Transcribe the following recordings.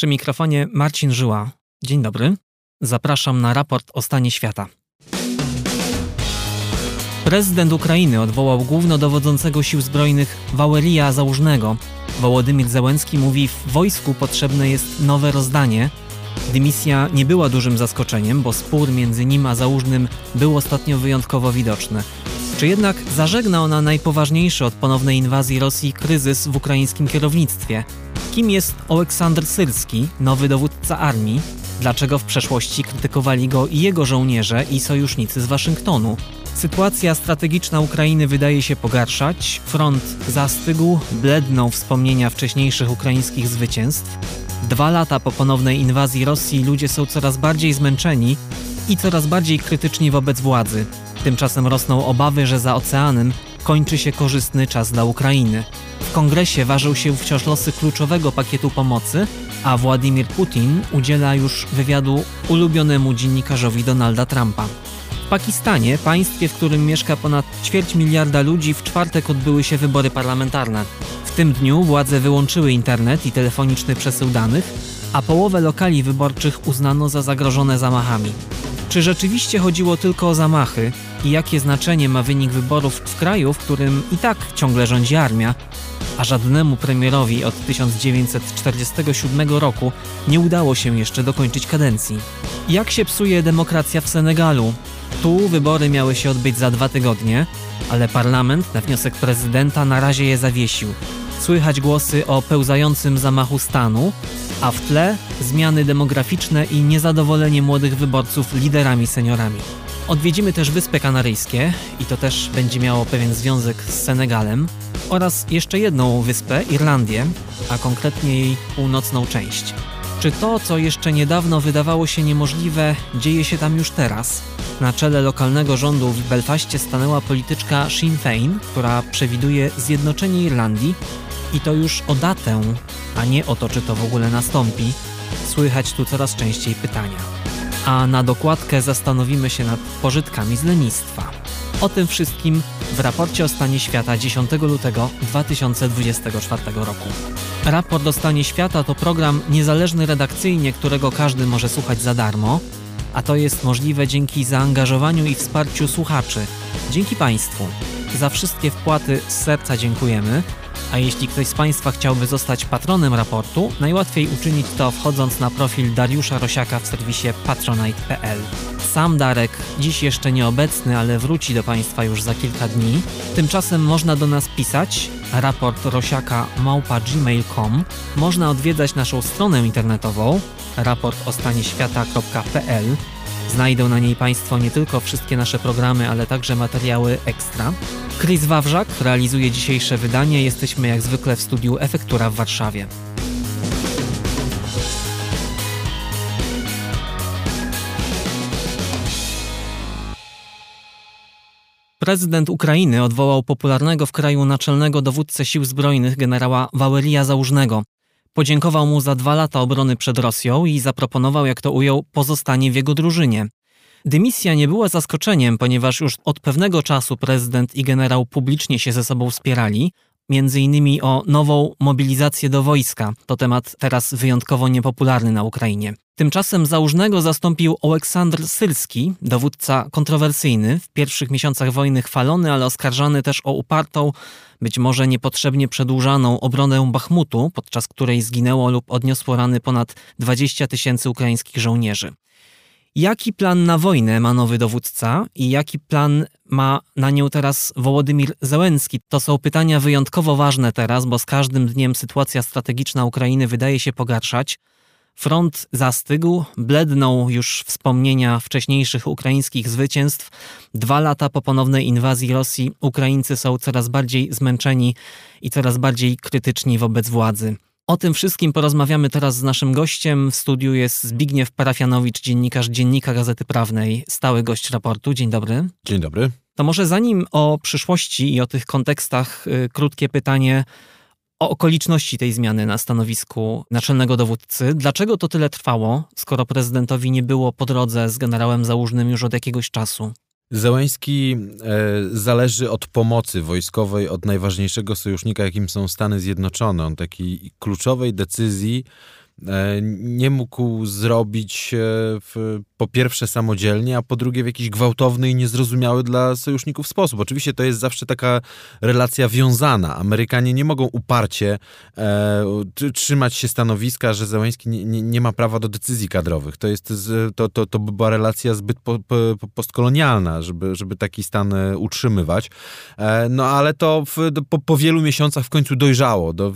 Przy mikrofonie Marcin Żyła. Dzień dobry. Zapraszam na raport o stanie świata. Prezydent Ukrainy odwołał głównodowodzącego sił zbrojnych Wałerija Załużnego. Wołodymyr Zełenski mówi, w wojsku potrzebne jest nowe rozdanie. Dymisja nie była dużym zaskoczeniem, bo spór między nim a Załużnym był ostatnio wyjątkowo widoczny. Czy jednak zażegna ona najpoważniejszy od ponownej inwazji Rosji kryzys w ukraińskim kierownictwie? Kim jest Oleksandr Syrski, nowy dowódca armii? Dlaczego w przeszłości krytykowali go i jego żołnierze i sojusznicy z Waszyngtonu? Sytuacja strategiczna Ukrainy wydaje się pogarszać, front zastygł, bledną wspomnienia wcześniejszych ukraińskich zwycięstw. Dwa lata po ponownej inwazji Rosji ludzie są coraz bardziej zmęczeni i coraz bardziej krytyczni wobec władzy. Tymczasem rosną obawy, że za oceanem kończy się korzystny czas dla Ukrainy. W kongresie ważył się wciąż losy kluczowego pakietu pomocy, a Władimir Putin udziela już wywiadu ulubionemu dziennikarzowi Donalda Trumpa. W Pakistanie, państwie, w którym mieszka ponad ćwierć miliarda ludzi, w czwartek odbyły się wybory parlamentarne. W tym dniu władze wyłączyły internet i telefoniczny przesył danych, a połowę lokali wyborczych uznano za zagrożone zamachami. Czy rzeczywiście chodziło tylko o zamachy i jakie znaczenie ma wynik wyborów w kraju, w którym i tak ciągle rządzi armia, a żadnemu premierowi od 1947 roku nie udało się jeszcze dokończyć kadencji? Jak się psuje demokracja w Senegalu? Tu wybory miały się odbyć za dwa tygodnie, ale parlament na wniosek prezydenta na razie je zawiesił. Słychać głosy o pełzającym zamachu stanu, a w tle zmiany demograficzne i niezadowolenie młodych wyborców liderami seniorami. Odwiedzimy też Wyspy Kanaryjskie i to też będzie miało pewien związek z Senegalem oraz jeszcze jedną wyspę, Irlandię, a konkretnie jej północną część. Czy to, co jeszcze niedawno wydawało się niemożliwe, dzieje się tam już teraz? Na czele lokalnego rządu w Belfaście stanęła polityczka Sinn Féin, która przewiduje zjednoczenie Irlandii i to już o datę, a nie o to, czy to w ogóle nastąpi, słychać tu coraz częściej pytania. A na dokładkę zastanowimy się nad pożytkami z lenistwa. O tym wszystkim w raporcie o stanie świata 10 lutego 2024 roku. Raport o stanie świata to program niezależny redakcyjnie, którego każdy może słuchać za darmo, a to jest możliwe dzięki zaangażowaniu i wsparciu słuchaczy. Dzięki Państwu. Za wszystkie wpłaty z serca dziękujemy. A jeśli ktoś z Państwa chciałby zostać patronem raportu, najłatwiej uczynić to wchodząc na profil Dariusza Rosiaka w serwisie patronite.pl. Sam Darek, dziś jeszcze nieobecny, ale wróci do Państwa już za kilka dni. Tymczasem można do nas pisać raport rosiaka małpa.gmail.com. Można odwiedzać naszą stronę internetową raportostanieświata.pl Znajdą na niej Państwo nie tylko wszystkie nasze programy, ale także materiały ekstra. Chris Wawrzak realizuje dzisiejsze wydanie. Jesteśmy jak zwykle w studiu Efektura w Warszawie. Prezydent Ukrainy odwołał popularnego w kraju naczelnego dowódcę sił zbrojnych generała Wałerija Załużnego. Podziękował mu za dwa lata obrony przed Rosją i zaproponował, jak to ujął, pozostanie w jego drużynie. Dymisja nie była zaskoczeniem, ponieważ już od pewnego czasu prezydent i generał publicznie się ze sobą wspierali, innymi o nową mobilizację do wojska. To temat teraz wyjątkowo niepopularny na Ukrainie. Tymczasem założnego zastąpił Oleksandr Syrski, dowódca kontrowersyjny, w pierwszych miesiącach wojny chwalony, ale oskarżany też o upartą, być może niepotrzebnie przedłużaną obronę Bachmutu, podczas której zginęło lub odniosło rany ponad 20 tysięcy ukraińskich żołnierzy. Jaki plan na wojnę ma nowy dowódca i jaki plan ma na nią teraz Wołodymir Zełenski? To są pytania wyjątkowo ważne teraz, bo z każdym dniem sytuacja strategiczna Ukrainy wydaje się pogarszać. Front zastygł, bledną już wspomnienia wcześniejszych ukraińskich zwycięstw. Dwa lata po ponownej inwazji Rosji Ukraińcy są coraz bardziej zmęczeni i coraz bardziej krytyczni wobec władzy. O tym wszystkim porozmawiamy teraz z naszym gościem. W studiu jest Zbigniew Parafianowicz, dziennikarz Dziennika Gazety Prawnej, stały gość raportu. Dzień dobry. Dzień dobry. To może zanim o przyszłości i o tych kontekstach, y, krótkie pytanie o okoliczności tej zmiany na stanowisku naczelnego dowódcy. Dlaczego to tyle trwało, skoro prezydentowi nie było po drodze z generałem Załużnym już od jakiegoś czasu? Zełański e, zależy od pomocy wojskowej, od najważniejszego sojusznika, jakim są Stany Zjednoczone. On takiej kluczowej decyzji nie mógł zrobić w, po pierwsze samodzielnie, a po drugie w jakiś gwałtowny i niezrozumiały dla sojuszników sposób. Oczywiście to jest zawsze taka relacja wiązana. Amerykanie nie mogą uparcie e, trzymać się stanowiska, że Zełański nie, nie, nie, ma prawa do decyzji kadrowych. To, jest, to, to, to by była relacja zbyt po, po, postkolonialna, żeby, żeby taki stan e, utrzymywać. E, no ale to w, po, po, wielu miesiącach w końcu dojrzało. Do,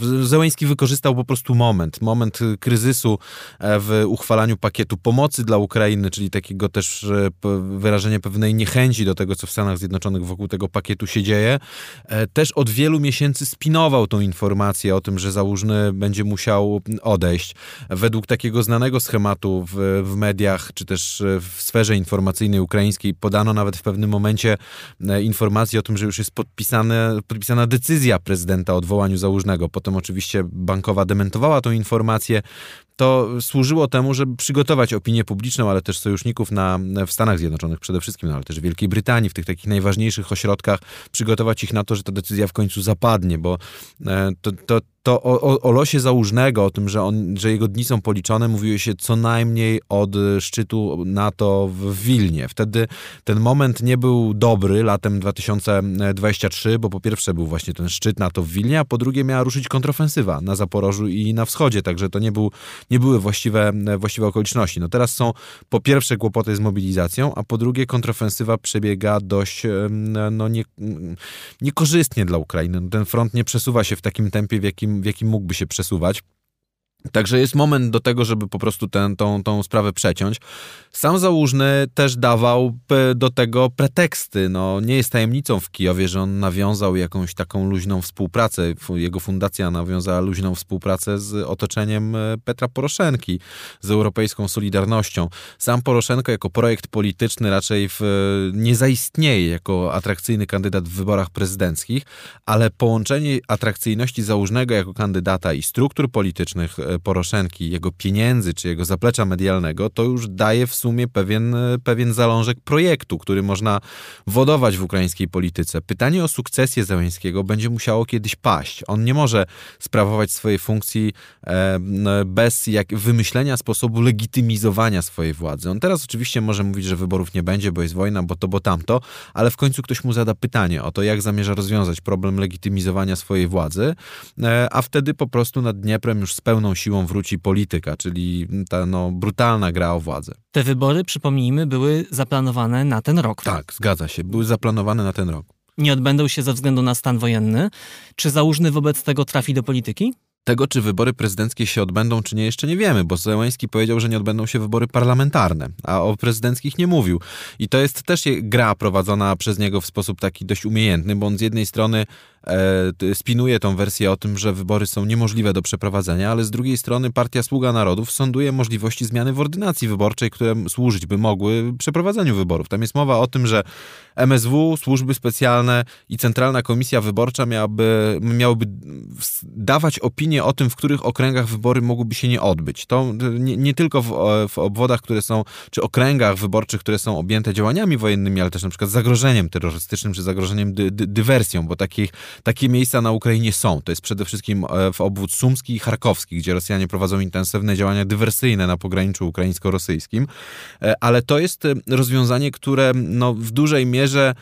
wykorzystał po prostu moment, moment kryzysu e, w uchwalaniu pakietu pomocy dla Ukrainy, czyli takiego też wyrażenia pewnej niechęci do tego, co w Stanach Zjednoczonych wokół tego pakietu się dzieje. E, też od wielu miesięcy spinował tą informację o tym, że Załużny będzie musiał odejść. Według takiego znanego schematu w, w mediach, czy też w sferze informacyjnej ukraińskiej podano nawet w pewnym momencie e, informację o tym, że już jest podpisane, podpisana decyzja prezydenta o odwołaniu Załużnego. Potem oczywiście bankowa dementowała tą informację to służyło temu, żeby przygotować opinię publiczną, ale też sojuszników na, w Stanach Zjednoczonych przede wszystkim, no, ale też w Wielkiej Brytanii, w tych takich najważniejszych ośrodkach, przygotować ich na to, że ta decyzja w końcu zapadnie, bo e, to, to, to o, o, losie Załużnego, o tym, że, on, że jego dni są policzone, mówiło się co najmniej od szczytu NATO w Wilnie. Wtedy ten moment nie był dobry latem 2023, bo po pierwsze był właśnie ten szczyt NATO w Wilnie, a po drugie miała ruszyć kontrofensywa na Zaporożu i na wschodzie, także to nie, był, nie były właściwe, właściwe okoliczności. No teraz są po pierwsze kłopoty z mobilizacją, a po drugie kontrofensywa przebiega dość no, nie, niekorzystnie dla Ukrainy. No, ten front nie przesuwa się w takim tempie, w jakim w jakim mógłby się przesuwać. Także jest moment do tego, żeby po prostu tę tą, tą sprawę przeciąć. Sam Załużny też dawał do tego preteksty. No, nie jest tajemnicą w Kijowie, że on nawiązał jakąś taką luźną współpracę. Jego fundacja nawiązała luźną współpracę z otoczeniem e, Petra Poroszenki, z Europejską Solidarnością. Sam Poroszenko jako projekt polityczny raczej w, nie zaistnieje jako atrakcyjny kandydat w wyborach prezydenckich, ale połączenie atrakcyjności Załużnego jako kandydata i struktur politycznych e, Poroszenki, jego pieniędzy czy jego zaplecza medialnego, to już daje w sumie pewien, pewien zalążek projektu, który można wodować w ukraińskiej polityce. Pytanie o sukcesję Zełęńskiego będzie musiało kiedyś paść. On nie może sprawować swojej funkcji e, bez jak wymyślenia sposobu legitymizowania swojej władzy. On teraz oczywiście może mówić, że wyborów nie będzie, bo jest wojna, bo to, bo tamto, ale w końcu ktoś mu zada pytanie o to, jak zamierza rozwiązać problem legitymizowania swojej władzy, e, a wtedy po prostu nad Dnieprem już z pełną siłą wróci polityka, czyli ta no, brutalna gra o władzę. Te wybory, przypomnijmy, były zaplanowane na ten rok. Tak, zgadza się, były zaplanowane na ten rok. Nie odbędą się ze względu na stan wojenny. Czy Załużny wobec tego trafi do polityki? Tego, czy wybory prezydenckie się odbędą, czy nie, jeszcze nie wiemy, bo Zełański powiedział, że nie odbędą się wybory parlamentarne, a o prezydenckich nie mówił. I to jest też gra prowadzona przez niego w sposób taki dość umiejętny, bo on z jednej strony spinuje tą wersję o tym, że wybory są niemożliwe do przeprowadzenia, ale z drugiej strony Partia Sługa Narodów sąduje możliwości zmiany w ordynacji wyborczej, które służyć by mogły przeprowadzeniu wyborów. Tam jest mowa o tym, że MSW, służby specjalne i Centralna Komisja Wyborcza miałaby, miałyby dawać opinię o tym, w których okręgach wybory mogłyby się nie odbyć. To nie, nie tylko w, w obwodach, które są, czy okręgach wyborczych, które są objęte działaniami wojennymi, ale też na przykład zagrożeniem terrorystycznym, czy zagrożeniem dy, dy, dywersją, bo takich takie miejsca na Ukrainie są. To jest przede wszystkim e, w obwód sumski i charkowski, gdzie Rosjanie prowadzą intensywne działania dywersyjne na pograniczu ukraińsko-rosyjskim. E, ale to jest e, rozwiązanie, które no, w dużej mierze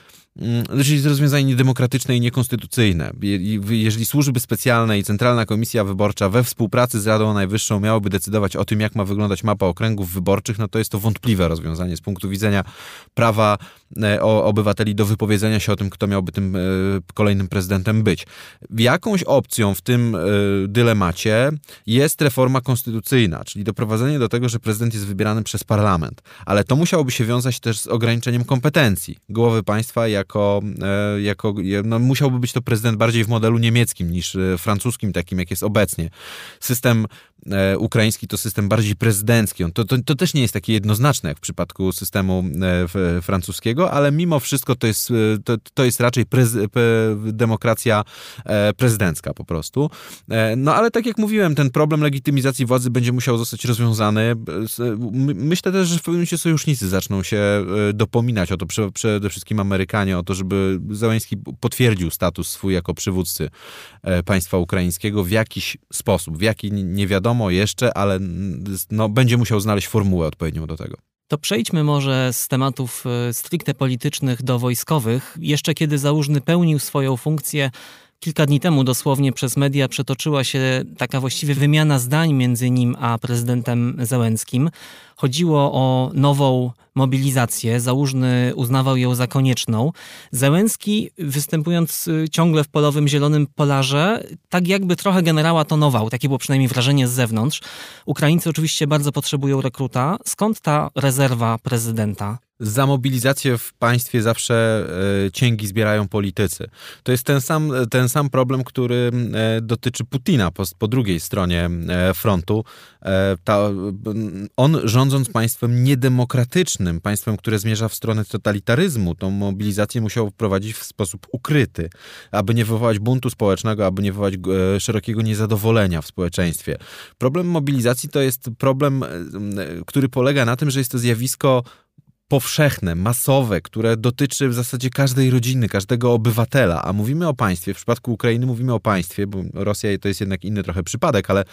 znaczy jest rozwiązanie niedemokratyczne i niekonstytucyjne. Jeżeli służby specjalne i Centralna Komisja Wyborcza we współpracy z Radą Najwyższą miałyby decydować o tym, jak ma wyglądać mapa okręgów wyborczych, no to jest to wątpliwe rozwiązanie z punktu widzenia prawa e, obywateli do wypowiedzenia się o tym, kto miałby tym e, kolejnym prezydentem być. Jakąś opcją w tym e, dylemacie jest reforma konstytucyjna, czyli doprowadzenie do tego, że prezydent jest wybierany przez parlament. Ale to musiałoby się wiązać też z ograniczeniem kompetencji głowy państwa, jak jako, e, jako no musiałby być to prezydent bardziej w modelu niemieckim niż e, francuskim, takim jak jest obecnie. System e, ukraiński to system bardziej prezydencki. To, to, to, też nie jest takie jednoznaczne jak w przypadku systemu francuskiego, ale mimo wszystko to jest, to, to jest raczej demokracja prezydencka po prostu. No ale tak jak mówiłem, ten problem legitymizacji władzy będzie musiał zostać rozwiązany. Myślę też, że w pewnym momencie sojusznicy zaczną się dopominać o to, przede wszystkim Amerykanie, o to, żeby Załęski potwierdził status swój jako przywódcy e, państwa ukraińskiego w jakiś sposób, w jaki nie wiadomo, wiadomo jeszcze, ale no, będzie musiał znaleźć formułę odpowiednią do tego. To przejdźmy może z tematów e, stricte politycznych do wojskowych. Jeszcze kiedy Załużny pełnił swoją funkcję, Kilka dni temu dosłownie przez media przetoczyła się taka właściwie wymiana zdań między nim a prezydentem Zełenskim. Chodziło o nową mobilizację. Załużny uznawał ją za konieczną. Zełenski, występując y, ciągle w polowym zielonym polarze, tak jakby trochę generała tonował. Takie było przynajmniej wrażenie z zewnątrz. Ukraińcy oczywiście bardzo potrzebują rekruta. Skąd ta rezerwa prezydenta? Za mobilizację w państwie zawsze e, cięgi zbierają politycy. To jest ten sam, ten sam problem, który e, dotyczy Putina po, po drugiej stronie e, frontu. Ta, on rządząc państwem niedemokratycznym, państwem, które zmierza w stronę totalitaryzmu, tą mobilizację musiał prowadzić w sposób ukryty, aby nie wywołać buntu społecznego, aby nie wywołać szerokiego niezadowolenia w społeczeństwie. Problem mobilizacji to jest problem, który polega na tym, że jest to zjawisko powszechne, masowe, które dotyczy w zasadzie każdej rodziny, każdego obywatela, a mówimy o państwie, w przypadku Ukrainy mówimy o państwie, bo Rosja to jest jednak inny trochę przypadek, ale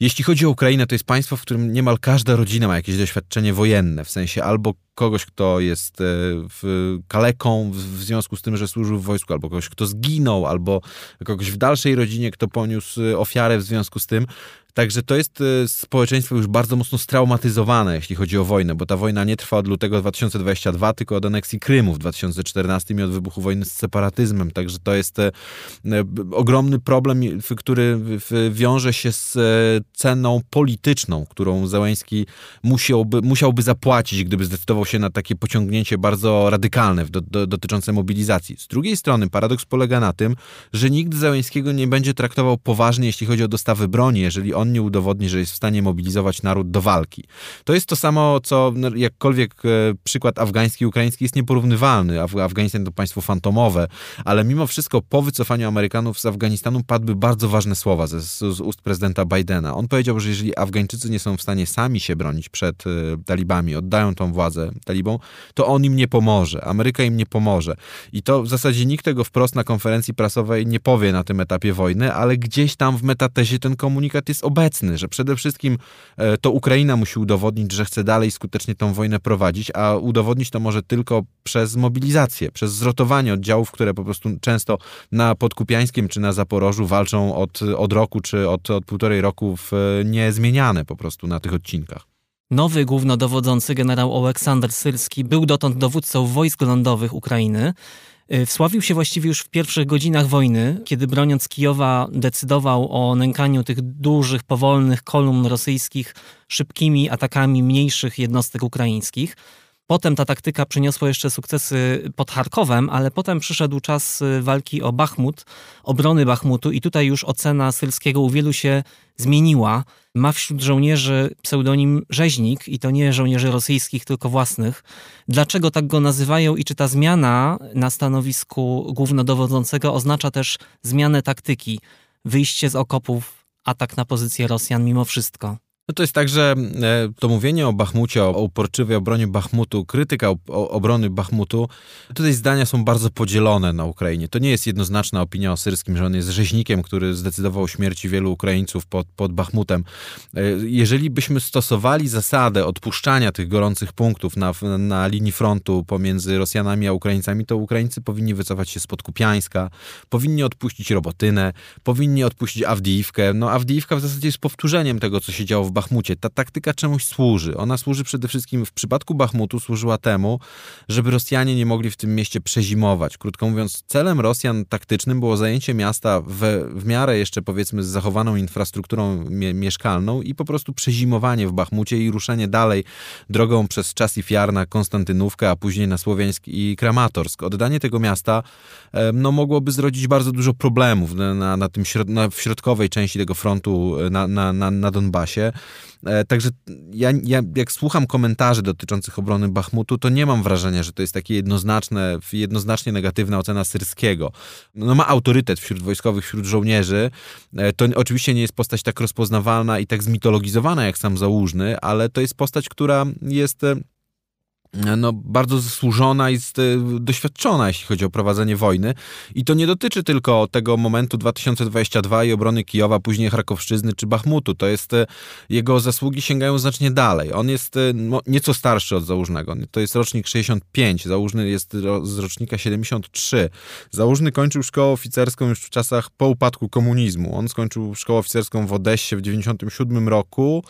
jeśli chodzi o Ukrainę, to jest państwo, w którym niemal każda rodzina ma jakieś doświadczenie wojenne, w sensie albo kogoś, kto jest e, w kaleką w związku z tym, że służył w wojsku, albo kogoś, kto zginął, albo kogoś w dalszej rodzinie, kto poniósł ofiarę w związku z tym. Także to jest e, społeczeństwo już bardzo mocno straumatyzowane, jeśli chodzi o wojnę, bo ta wojna nie trwa od lutego 2022, tylko od aneksji Krymu w 2014 i od wybuchu wojny z separatyzmem. Także to jest e, e, ogromny problem, który wiąże się z ceną polityczną, którą Załęski musiałby, musiałby zapłacić, gdyby zdecydował się na takie pociągnięcie bardzo radykalne do, do, dotyczące mobilizacji. Z drugiej strony paradoks polega na tym, że nikt Załęskiego nie będzie traktował poważnie, jeśli chodzi o dostawy broni, jeżeli on on nie udowodni, że jest w stanie mobilizować naród do walki. To jest to samo, co no, jakkolwiek e, przykład afgański i ukraiński jest nieporównywalny. Afganistan to państwo fantomowe, ale mimo wszystko po wycofaniu Amerykanów z Afganistanu padły bardzo ważne słowa z, z ust prezydenta Bidena. On powiedział, że jeżeli Afgańczycy nie są w stanie sami się bronić przed y, talibami, oddają tą władzę talibom, to on im nie pomoże. Ameryka im nie pomoże. I to w zasadzie nikt tego wprost na konferencji prasowej nie powie na tym etapie wojny, ale gdzieś tam w metatezie ten komunikat jest obecny, że przede wszystkim e, to Ukraina musi udowodnić, że chce dalej skutecznie tą wojnę prowadzić, a udowodnić to może tylko przez mobilizację, przez zrotowanie oddziałów, które po prostu często na Podkupiańskim czy na Zaporożu walczą od, od roku czy od, od półtorej roku w, niezmieniane po prostu na tych odcinkach. Nowy głównodowodzący generał Aleksander Syrski był dotąd dowódcą wojsk lądowych Ukrainy. Y, wsławił się właściwie już w pierwszych godzinach wojny, kiedy broniąc Kijowa decydował o nękaniu tych dużych, powolnych kolumn rosyjskich szybkimi atakami mniejszych jednostek ukraińskich. Potem ta taktyka przyniosła jeszcze sukcesy pod Charkowem, ale potem przyszedł czas y, walki o Bachmut, obrony Bachmutu i tutaj już ocena Sylskiego u wielu się zmieniła. Ma wśród żołnierzy pseudonim Rzeźnik i to nie żołnierzy rosyjskich, tylko własnych. Dlaczego tak go nazywają i czy ta zmiana na stanowisku głównodowodzącego oznacza też zmianę taktyki, wyjście z okopów, atak na pozycję Rosjan mimo wszystko? No to jest tak, że e, to mówienie o Bachmucie, o uporczywej obronie Bachmutu, krytyka obrony Bachmutu, tutaj zdania są bardzo podzielone na Ukrainie. To nie jest jednoznaczna opinia o Syrskim, że on jest rzeźnikiem, który zdecydował o śmierci wielu Ukraińców pod, pod Bachmutem. E, jeżeli byśmy stosowali zasadę odpuszczania tych gorących punktów na, na linii frontu pomiędzy Rosjanami a Ukraińcami, to Ukraińcy powinni wycofać się spod Kupiańska, powinni odpuścić Robotynę, powinni odpuścić Awdijiwkę. No Awdijiwka w zasadzie jest powtórzeniem tego, co się działo w Bachmucie. Ta taktyka czemuś służy. Ona służy przede wszystkim w przypadku Bachmutu służyła temu, żeby Rosjanie nie mogli w tym mieście przezimować. Krótko mówiąc, celem Rosjan taktycznym było zajęcie miasta w, w miarę jeszcze powiedzmy z zachowaną infrastrukturą mie mieszkalną i po prostu przezimowanie w Bachmucie i ruszenie dalej drogą przez czas i fiar na Konstantynówkę, a później na Słowiańsk i Kramatorsk. Oddanie tego miasta no, mogłoby zrodzić bardzo dużo problemów na, na, na tym środ na, w środkowej części tego frontu na, na, na, na Donbasie. E, także ja, ja, jak słucham komentarzy dotyczących obrony Bachmutu, to nie mam wrażenia, że to jest takie jednoznaczne, jednoznacznie negatywna ocena Syrskiego. No ma autorytet wśród wojskowych, wśród żołnierzy. E, to oczywiście nie jest postać tak rozpoznawalna i tak zmitologizowana jak sam Załużny, ale to jest postać, która jest e, no, bardzo zasłużona i doświadczona, jeśli chodzi o prowadzenie wojny. I to nie dotyczy tylko tego momentu 2022 i obrony Kijowa, później Charkowszczyzny czy Bachmutu. To jest, e, jego zasługi sięgają znacznie dalej. On jest no, nieco starszy od Załużnego. To jest rocznik 65, Załużny jest z rocznika 73. Załużny kończył szkołę oficerską już w czasach po upadku komunizmu. On skończył szkołę oficerską w Odessie w 97 roku.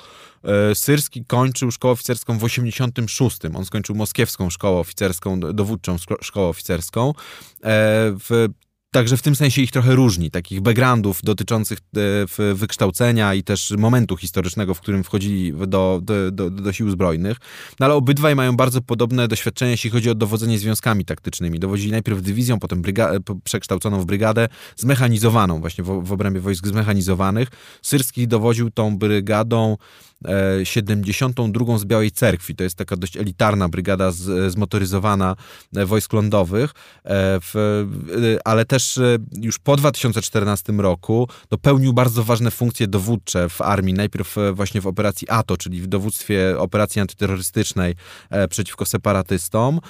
E, Syrski kończył szkołę oficerską w 86. On skończył moskiewską szkołę oficerską, dowódczą szkołę oficerską. E, w Także w tym sensie ich trochę różni, takich backgroundów dotyczących e, wykształcenia i też momentu historycznego, w którym wchodzili do, do, do, do sił zbrojnych. No ale obydwaj mają bardzo podobne doświadczenia, jeśli chodzi o dowodzenie związkami taktycznymi. Dowodzili najpierw dywizją, potem przekształconą w brygadę zmechanizowaną, właśnie w, w obrębie wojsk zmechanizowanych. Syrski dowodził tą brygadą 72 z Białej Cerkwi. To jest taka dość elitarna brygada z, zmotoryzowana e, wojsk lądowych, e, w, e, ale też już po 2014 roku no, pełnił bardzo ważne funkcje dowódcze w armii. Najpierw właśnie w operacji ATO, czyli w dowództwie operacji antyterrorystycznej przeciwko separatystom,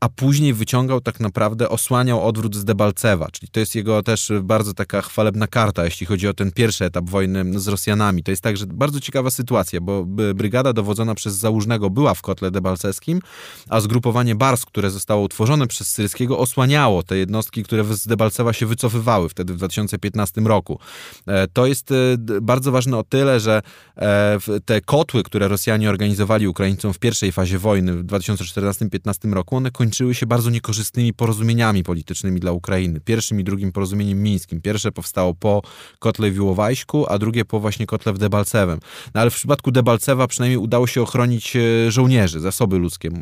a później wyciągał tak naprawdę, osłaniał odwrót z Debalcewa, czyli to jest jego też bardzo taka chwalebna karta, jeśli chodzi o ten pierwszy etap wojny z Rosjanami. To jest także bardzo ciekawa sytuacja, bo brygada dowodzona przez Załużnego była w kotle debalceskim, a zgrupowanie Bars, które zostało utworzone przez Syrskiego, osłaniało te jednostki, które z Debalcewa się wycofywały wtedy w 2015 roku. E, to jest e, bardzo ważne o tyle, że e, te kotły, które Rosjanie organizowali Ukraińcom w pierwszej fazie wojny w 2014-2015 roku, one kończyły się bardzo niekorzystnymi porozumieniami politycznymi dla Ukrainy. Pierwszym i drugim porozumieniem mińskim. Pierwsze powstało po kotle w Iłowajsku, a drugie po właśnie kotle w Debalcewem. No ale w przypadku Debalcewa przynajmniej udało się ochronić e, żołnierzy, zasoby ludzkie. E,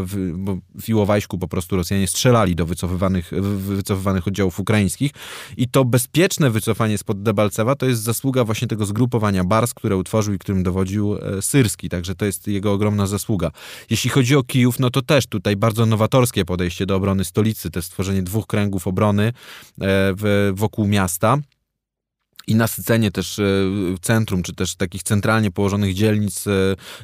w, w Iłowajsku po prostu Rosjanie strzelali do wycofywanych, wycofywanych oddziałów ukraińskich i to bezpieczne wycofanie spod Debalcewa to jest zasługa właśnie tego zgrupowania Bars, które utworzył i którym dowodził e, Syrski, także to jest jego ogromna zasługa. Jeśli chodzi o Kijów, no to też tutaj bardzo nowatorskie podejście do obrony stolicy, to stworzenie dwóch kręgów obrony wokół miasta i nasycenie też e, centrum, czy też takich centralnie położonych dzielnic e,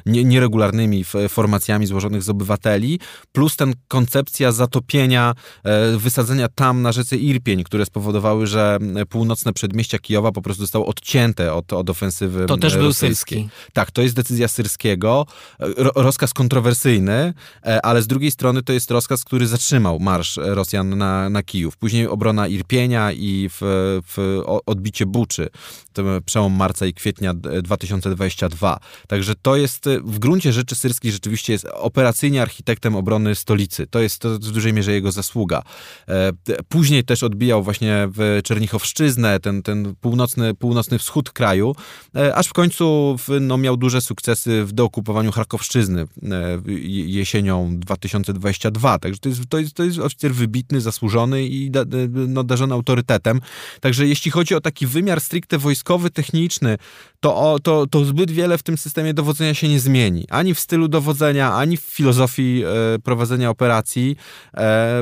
nieregularnymi formacjami złożonych z obywateli, plus ten koncepcja zatopienia, e, wysadzenia tam na rzece Irpień, które spowodowały, że północne przedmieścia Kijowa po prostu zostały odcięte od, od ofensywy To też był syrski. Tak, to jest decyzja syrskiego, rozkaz kontrowersyjny, ale z drugiej strony to jest rozkaz, który zatrzymał marsz Rosjan na, na Kijów. Później obrona Irpienia i w, w odbicie Bucz czy przełom marca i kwietnia 2022. Także to jest w gruncie rzeczy Syrski rzeczywiście jest operacyjnie architektem obrony stolicy. To jest to w dużej mierze jego zasługa. E, później też odbijał właśnie w Czernichowszczyznę, ten, ten północny, północny wschód kraju, e, aż w końcu no, miał duże sukcesy w deokupowaniu Charkowszczyzny e, jesienią 2022. Także to jest, to jest, to jest oficer wybitny, zasłużony i da, no, darzony autorytetem. Także jeśli chodzi o taki wymiar stricte wojskowy, techniczny, to, to, to zbyt wiele w tym systemie dowodzenia się nie zmieni. Ani w stylu dowodzenia, ani w filozofii e, prowadzenia operacji, e,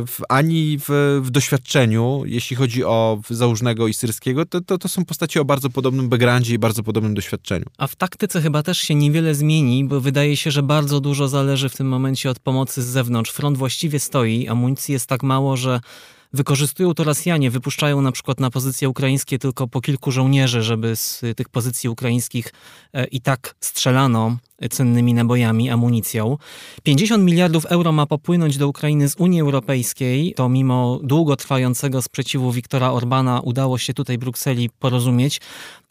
w, ani w, w, doświadczeniu, jeśli chodzi o Załużnego i Syrskiego, to, to, to są postacie o bardzo podobnym backgroundzie i bardzo podobnym doświadczeniu. A w taktyce chyba też się niewiele zmieni, bo wydaje się, że bardzo dużo zależy w tym momencie od pomocy z zewnątrz. Front właściwie stoi, amunicji jest tak mało, że Wykorzystują to Rosjanie, wypuszczają na przykład na pozycje ukraińskie tylko po kilku żołnierzy, żeby z tych pozycji ukraińskich e, i tak strzelano cennymi nabojami, amunicją. 50 miliardów euro ma popłynąć do Ukrainy z Unii Europejskiej. To mimo długotrwającego sprzeciwu Viktora Orbana udało się tutaj Brukseli porozumieć,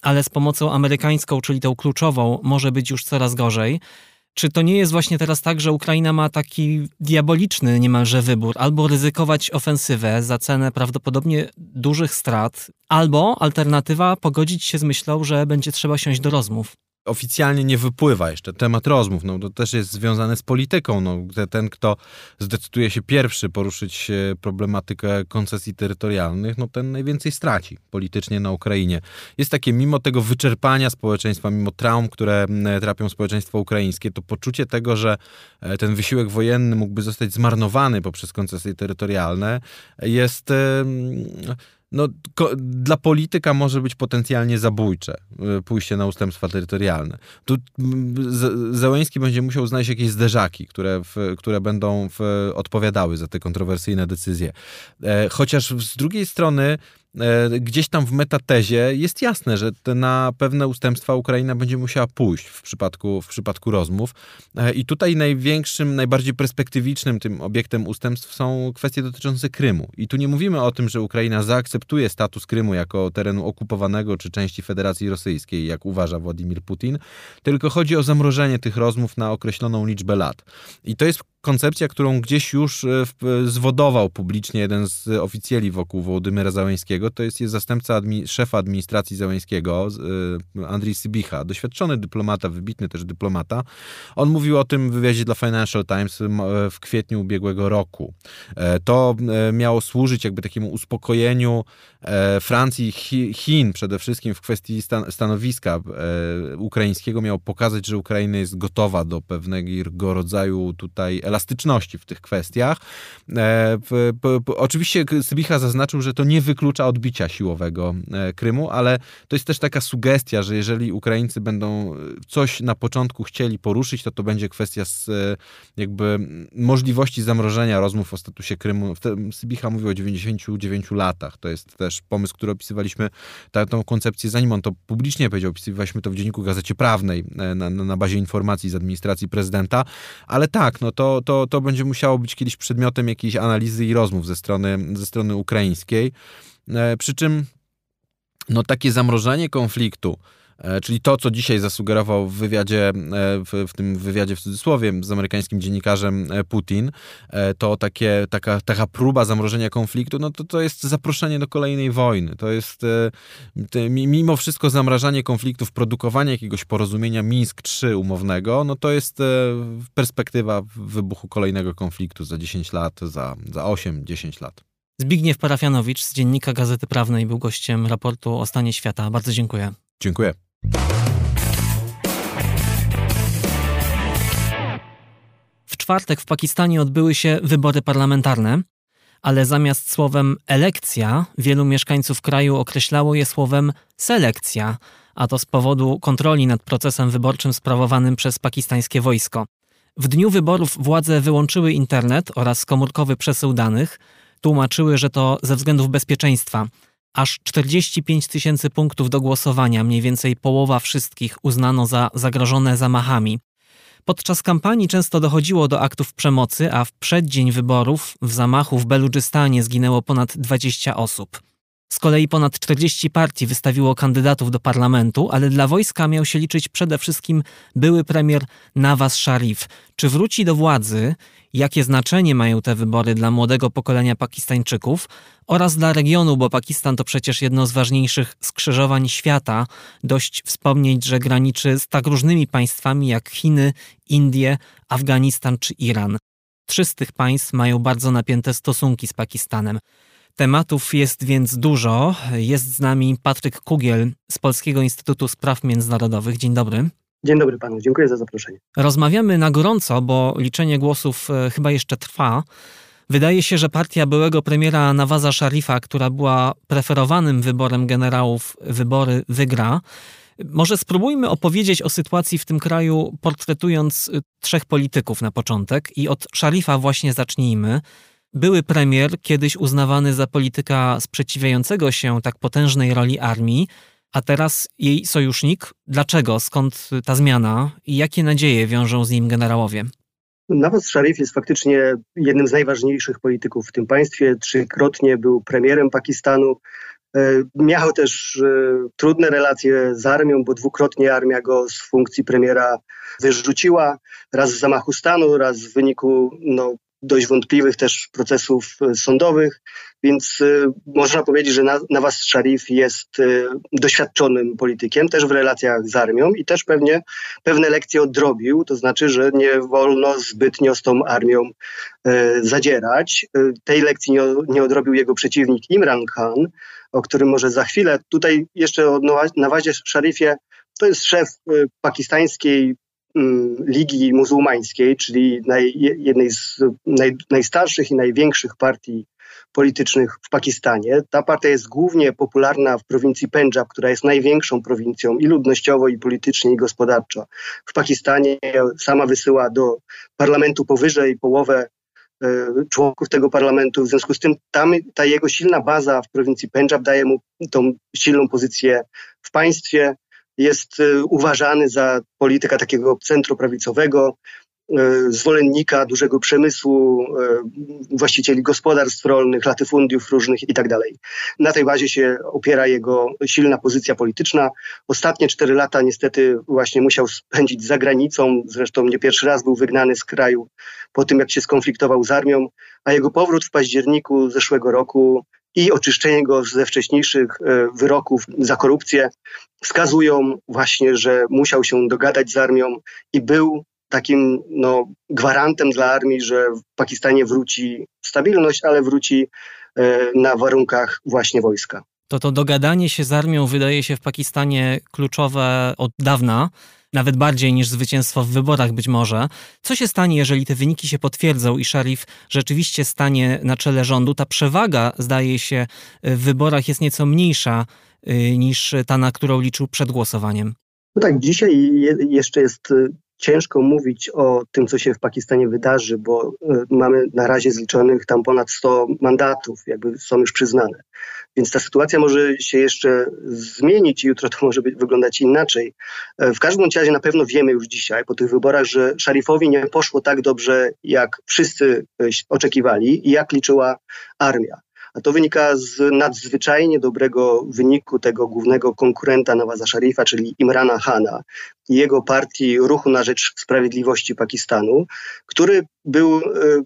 ale z pomocą amerykańską, czyli tą kluczową, może być już coraz gorzej. Czy to nie jest właśnie teraz tak, że Ukraina ma taki diaboliczny niemalże wybór? Albo ryzykować ofensywę za cenę prawdopodobnie dużych strat, albo alternatywa pogodzić się z myślą, że będzie trzeba siąść do rozmów oficjalnie nie wypływa jeszcze temat rozmów. No, to też jest związane z polityką. No, ten, kto zdecyduje się pierwszy poruszyć problematykę koncesji terytorialnych, no ten najwięcej straci politycznie na Ukrainie. Jest takie, mimo tego wyczerpania społeczeństwa, mimo traum, które trapią społeczeństwo ukraińskie, to poczucie tego, że e, ten wysiłek wojenny mógłby zostać zmarnowany poprzez koncesje terytorialne, jest no, dla polityka może być potencjalnie zabójcze y, pójście na ustępstwa terytorialne. Tu Zełęński będzie musiał znaleźć jakieś zderzaki, które, w, które będą w, odpowiadały za te kontrowersyjne decyzje. E, chociaż z drugiej strony gdzieś tam w metatezie jest jasne, że na pewne ustępstwa Ukraina będzie musiała pójść w przypadku, w przypadku rozmów. E, I tutaj największym, najbardziej perspektywicznym tym obiektem ustępstw są kwestie dotyczące Krymu. I tu nie mówimy o tym, że Ukraina zaakceptuje status Krymu jako terenu okupowanego czy części Federacji Rosyjskiej, jak uważa Władimir Putin, tylko chodzi o zamrożenie tych rozmów na określoną liczbę lat. I to jest koncepcja, którą gdzieś już e, zwodował publicznie jeden z oficjeli wokół Wołodymyra Załęskiego, to jest, jest zastępca admi szefa administracji Załęskiego, e, Andrzej Sybicha, doświadczony dyplomata, wybitny też dyplomata. On mówił o tym w wywiadzie dla Financial Times e, w kwietniu ubiegłego roku. To miało służyć jakby takiemu uspokojeniu Francji Chin przede wszystkim w kwestii stan stanowiska ukraińskiego. Miało pokazać, że Ukraina jest gotowa do pewnego rodzaju tutaj elastyczności w tych kwestiach. E, oczywiście Sybicha zaznaczył, że to nie wyklucza odbicia siłowego e, Krymu, ale to jest też taka sugestia, że jeżeli Ukraińcy będą coś na początku chcieli poruszyć, to to będzie kwestia z e, jakby możliwości zamrożenia rozmów o statusie Krymu. Sybicha mówił o 99 latach. To jest też pomysł, który opisywaliśmy, tę koncepcję, zanim on to publicznie powiedział, opisywaliśmy to w Dzienniku Gazecie Prawnej na, na bazie informacji z administracji prezydenta, ale tak, no to, to, to będzie musiało być kiedyś przedmiotem jakiejś analizy i rozmów ze strony, ze strony ukraińskiej. E, przy czym no, takie zamrożenie konfliktu, czyli to, co dzisiaj zasugerował w wywiadzie, e, w, w, tym wywiadzie w cudzysłowie z amerykańskim dziennikarzem e, Putin, to takie, taka, taka próba zamrożenia konfliktu, no to to jest zaproszenie do kolejnej wojny. To jest mimo wszystko zamrażanie konfliktów, produkowanie jakiegoś porozumienia Mińsk 3 umownego, no to jest perspektywa wybuchu kolejnego konfliktu za 10 lat, za, za 8-10 lat. Zbigniew Parafianowicz z Dziennika Gazety Prawnej był gościem raportu o stanie świata. Bardzo dziękuję. Dziękuję. W czwartek w Pakistanie odbyły się wybory parlamentarne, ale zamiast słowem elekcja, wielu mieszkańców kraju określało je słowem selekcja, a to z powodu kontroli nad procesem wyborczym sprawowanym przez pakistańskie wojsko. W dniu wyborów władze wyłączyły internet oraz komórkowy przesył danych, tłumaczyły, że to ze względów bezpieczeństwa – Aż 45 tysięcy punktów do głosowania, mniej więcej połowa wszystkich, uznano za zagrożone zamachami. Podczas kampanii często dochodziło do aktów przemocy, a w przeddzień wyborów w zamachu w Beludżystanie zginęło ponad 20 osób. Z kolei ponad 40 partii wystawiło kandydatów do parlamentu, ale dla wojska miał się liczyć przede wszystkim były premier Nawaz Sharif. Czy wróci do władzy? Jakie znaczenie mają te wybory dla młodego pokolenia Pakistańczyków oraz dla regionu, bo Pakistan to przecież jedno z ważniejszych skrzyżowań świata. Dość wspomnieć, że graniczy z tak różnymi państwami jak Chiny, Indie, Afganistan czy Iran. Trzy z tych państw mają bardzo napięte stosunki z Pakistanem. Tematów jest więc dużo. Jest z nami Patryk Kugiel z Polskiego Instytutu Spraw Międzynarodowych. Dzień dobry. Dzień dobry panu, dziękuję za zaproszenie. Rozmawiamy na gorąco, bo liczenie głosów e, chyba jeszcze trwa. Wydaje się, że partia byłego premiera Nawaza Szarifa, która była preferowanym wyborem generałów, wybory wygra. Może spróbujmy opowiedzieć o sytuacji w tym kraju, portretując e, trzech polityków na początek i od Szarifa właśnie zacznijmy. Były premier, kiedyś uznawany za polityka sprzeciwiającego się tak potężnej roli armii, a teraz jej sojusznik. Dlaczego? Skąd ta zmiana i jakie nadzieje wiążą z nim generałowie? Nawaz Sharif jest faktycznie jednym z najważniejszych polityków w tym państwie. Trzykrotnie był premierem Pakistanu. E, miał też e, trudne relacje z armią, bo dwukrotnie armia go z funkcji premiera wyrzuciła. Raz z zamachu stanu, raz w wyniku no, dość wątpliwych też procesów e, sądowych, więc e, można powiedzieć, że Nawaz Sharif jest e, doświadczonym politykiem, też w relacjach z armią i też pewnie pewne lekcje odrobił, to znaczy, że nie wolno zbytnio z tą armią zadzierać. Tej lekcji nie, nie odrobił jego przeciwnik Imran Khan, o którym może za chwilę. Tutaj jeszcze o Nawazie Sharifie to jest szef pakistańskiej Mm, Ligi Muzułmańskiej, czyli jednej z naj, najstarszych i największych partii politycznych w Pakistanie. Ta partia jest głównie popularna w prowincji Pendżab, która jest największą prowincją i ludnościowo, i politycznie, i gospodarczo. W Pakistanie sama wysyła do parlamentu powyżej połowę e, członków tego parlamentu. W związku z tym tam ta jego silna baza w prowincji Pendżab daje mu tą silną pozycję w państwie. Jest e, uważany za polityka takiego centroprawicowego, zwolennika dużego przemysłu, e, właścicieli gospodarstw rolnych, latyfundiów różnych itd. Tak Na tej bazie się opiera jego silna pozycja polityczna. Ostatnie cztery lata niestety właśnie musiał spędzić za granicą, zresztą nie pierwszy raz był wygnany z kraju po tym, jak się skonfliktował z armią, a jego powrót w październiku zeszłego roku i oczyszczenie go ze wcześniejszych e, wyroków za korupcję wskazują właśnie, że musiał się dogadać z armią i był takim no, gwarantem dla armii, że w Pakistanie wróci stabilność, ale wróci e, na warunkach właśnie wojska. To to dogadanie się z armią wydaje się w Pakistanie kluczowe od dawna, nawet bardziej niż zwycięstwo w wyborach być może. Co się stanie, jeżeli te wyniki się potwierdzą i Sharif rzeczywiście stanie na czele rządu? Ta przewaga, zdaje się, w wyborach jest nieco mniejsza y, niż ta, na którą liczył przed głosowaniem. No tak, dzisiaj jeszcze jest y, ciężko mówić o tym, co się w Pakistanie wydarzy, bo e, mamy na razie zliczonych tam ponad 100 mandatów, jakby są już przyznane. Więc ta sytuacja może się jeszcze zmienić i jutro to może być, wyglądać inaczej. E, w każdym razie na pewno wiemy już dzisiaj po tych wyborach, że Szarifowi nie poszło tak dobrze, jak wszyscy e, oczekiwali i jak liczyła armia. A to wynika z nadzwyczajnie dobrego wyniku tego głównego konkurenta Nawaza Sharifa, czyli Imrana Hana i jego partii Ruchu na Rzecz Sprawiedliwości Pakistanu, który był e,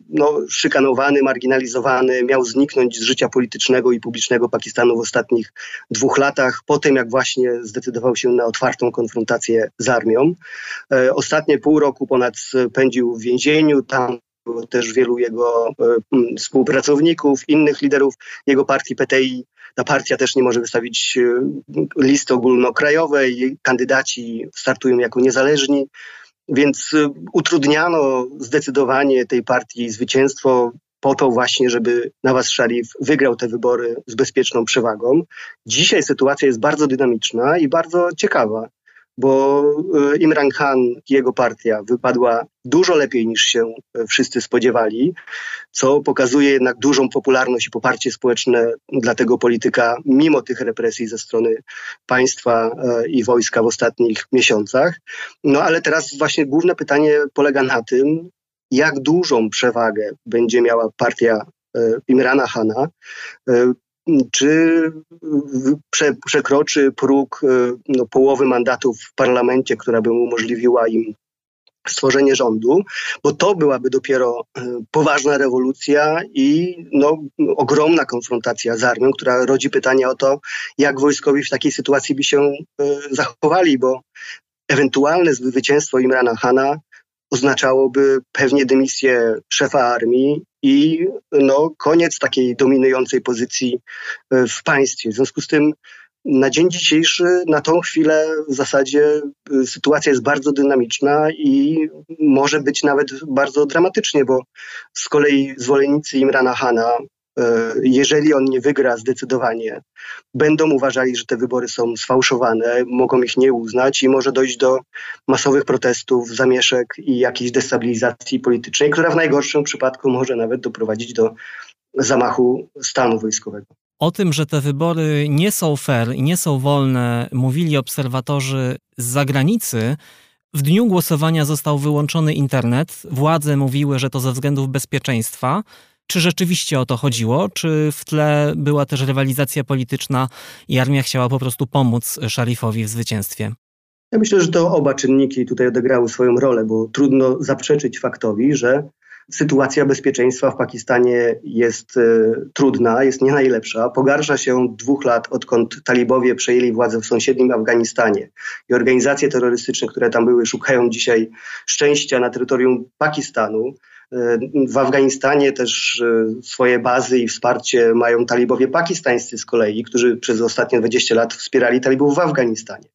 no, szykanowany, marginalizowany, miał zniknąć z życia politycznego i publicznego Pakistanu w ostatnich dwóch latach, po tym jak właśnie zdecydował się na otwartą konfrontację z armią. E, ostatnie pół roku ponad spędził w więzieniu, tam też wielu jego e, współpracowników, innych liderów jego partii PTI. Ta partia też nie może wystawić e, listy ogólnokrajowej, kandydaci startują jako niezależni, więc e, utrudniano zdecydowanie tej partii zwycięstwo po to właśnie, żeby Nawaz Sharif wygrał te wybory z bezpieczną przewagą. Dzisiaj sytuacja jest bardzo dynamiczna i bardzo ciekawa bo e, Imran Khan jego partia wypadła dużo lepiej niż się e, wszyscy spodziewali, co pokazuje jednak dużą popularność i poparcie społeczne dla tego polityka, mimo tych represji ze strony państwa e, i wojska w ostatnich miesiącach. No ale teraz właśnie główne pytanie polega na tym, jak dużą przewagę będzie miała partia Imrana Hana, czy prze, przekroczy próg e, no, połowy mandatów w parlamencie, która by umożliwiła im stworzenie rządu, bo to byłaby dopiero e, poważna rewolucja i no, ogromna konfrontacja z armią, która rodzi pytanie o to, jak wojskowi w takiej sytuacji by się e, zachowali, bo ewentualne zwycięstwo Imrana Hana oznaczałoby pewnie dymisję szefa armii i no, koniec takiej dominującej pozycji e, w państwie. W związku z tym na dzień dzisiejszy, na tą chwilę w zasadzie e, sytuacja jest bardzo dynamiczna i może być nawet bardzo dramatycznie, bo z kolei zwolennicy Imrana Hana jeżeli on nie wygra zdecydowanie, będą uważali, że te wybory są sfałszowane, mogą ich nie uznać i może dojść do masowych protestów, zamieszek i jakiejś destabilizacji politycznej, która w najgorszym przypadku może nawet doprowadzić do zamachu stanu wojskowego. O tym, że te wybory nie są fair i nie są wolne, mówili obserwatorzy z zagranicy. W dniu głosowania został wyłączony internet. Władze mówiły, że to ze względów bezpieczeństwa. Czy rzeczywiście o to chodziło? Czy w tle była też rywalizacja polityczna i armia chciała po prostu pomóc Szarifowi w zwycięstwie? Ja myślę, że to oba czynniki tutaj odegrały swoją rolę, bo trudno zaprzeczyć faktowi, że sytuacja bezpieczeństwa w Pakistanie jest y, trudna, jest nie najlepsza. Pogarsza się od dwóch lat, odkąd talibowie przejęli władzę w sąsiednim Afganistanie. I organizacje terrorystyczne, które tam były, szukają dzisiaj szczęścia na terytorium Pakistanu. W Afganistanie też e, swoje bazy i wsparcie mają talibowie pakistańscy z kolei, którzy przez ostatnie 20 lat wspierali talibów w Afganistanie.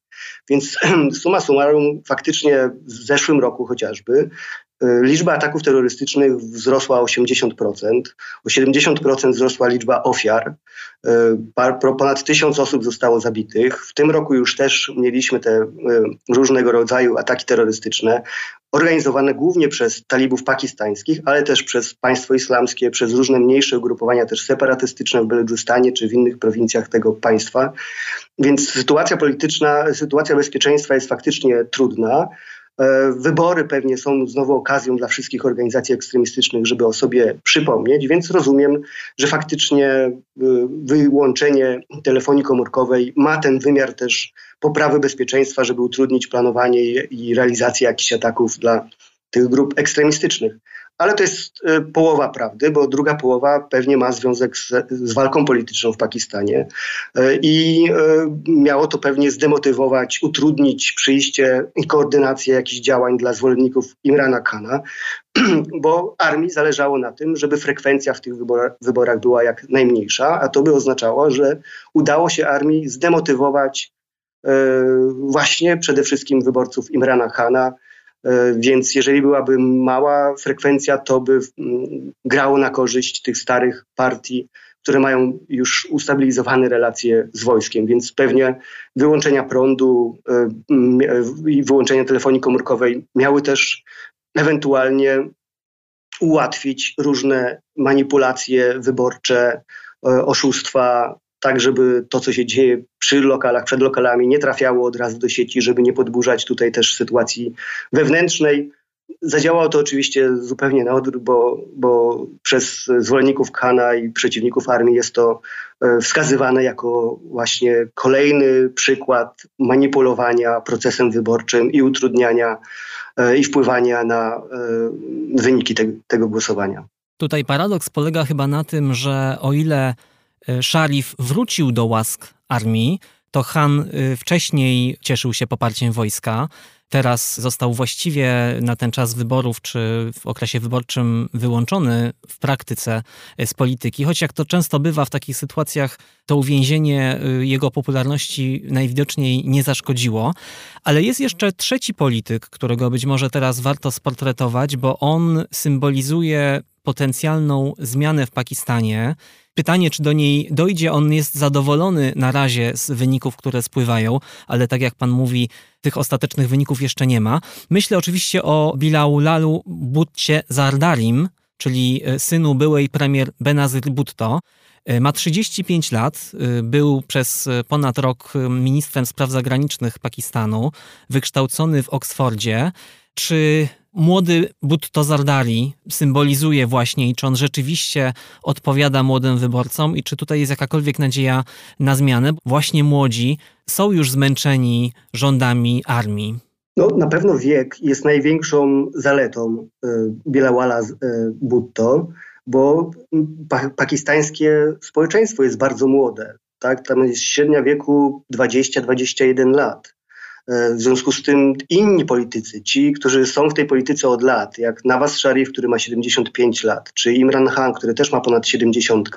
Więc suma summarum, faktycznie w zeszłym roku chociażby liczba ataków terrorystycznych wzrosła o 80%, o 70% wzrosła liczba ofiar, ponad tysiąc osób zostało zabitych. W tym roku już też mieliśmy te różnego rodzaju ataki terrorystyczne organizowane głównie przez talibów pakistańskich, ale też przez państwo islamskie, przez różne mniejsze ugrupowania też separatystyczne w Beledżustanie czy w innych prowincjach tego państwa. Więc sytuacja polityczna, sytuacja bezpieczeństwa jest faktycznie trudna. E, wybory pewnie są znowu okazją dla wszystkich organizacji ekstremistycznych, żeby o sobie przypomnieć, więc rozumiem, że faktycznie e, wyłączenie telefonii komórkowej ma ten wymiar też poprawy bezpieczeństwa, żeby utrudnić planowanie i realizację jakichś ataków dla tych grup ekstremistycznych. Ale to jest y, połowa prawdy, bo druga połowa pewnie ma związek z, z walką polityczną w Pakistanie. Y, i y, miało to pewnie zdemotywować, utrudnić przyjście i koordynację jakichś działań dla zwolenników Imrana Khana, bo armii zależało na tym, żeby frekwencja w tych wyborach, była jak najmniejsza, a to by oznaczało, że udało się armii zdemotywować właśnie przede wszystkim wyborców Imrana Khana, więc jeżeli byłaby mała frekwencja, to by mm, grało na korzyść tych starych partii, które mają już ustabilizowane relacje z wojskiem, więc pewnie wyłączenia prądu e, i wyłączenia telefonii komórkowej miały też ewentualnie ułatwić różne manipulacje wyborcze, e, oszustwa, tak żeby to, co się dzieje przy lokalach, przed lokalami, nie trafiało od razu do sieci, żeby nie podburzać tutaj też sytuacji wewnętrznej. Zadziałało to oczywiście zupełnie na odwrót, bo, bo przez zwolenników Khana i przeciwników armii jest to e, wskazywane jako właśnie kolejny przykład manipulowania procesem wyborczym i utrudniania e, i wpływania na e, wyniki te, tego głosowania. Tutaj paradoks polega chyba na tym, że o ile E, Szarif wrócił do łask armii, to Han e, wcześniej cieszył się poparciem wojska. Teraz został właściwie na ten czas wyborów, czy w okresie wyborczym wyłączony w praktyce e, z polityki. Choć jak to często bywa w takich sytuacjach, to uwięzienie jego popularności najwidoczniej nie zaszkodziło. Ale jest jeszcze trzeci polityk, którego być może teraz warto sportretować, bo on symbolizuje potencjalną zmianę w Pakistanie pytanie, czy do niej dojdzie. On jest zadowolony na razie z wyników, które spływają, ale tak jak pan mówi, tych ostatecznych wyników jeszcze nie ma. Myślę oczywiście o Bilaulalu Butcie Zardarim, czyli e, synu byłej premier Benazir Bhutto. E, ma 35 lat, e, był przez ponad rok ministrem spraw zagranicznych Pakistanu, wykształcony w Oksfordzie. Czy młody Butto Zardari symbolizuje właśnie i czy on rzeczywiście odpowiada młodym wyborcom i czy tutaj jest jakakolwiek nadzieja na zmianę? Właśnie młodzi są już zmęczeni rządami armii. No, na pewno wiek jest największą zaletą y, y, Butto, bo pa pakistańskie społeczeństwo jest bardzo młode. Tak? Tam jest średnia wieku 20-21 lat. E, w związku z tym inni politycy, ci, którzy są w tej polityce od lat, jak Nawaz Sharif, który ma 75 lat, czy Imran Khan, który też ma ponad 70,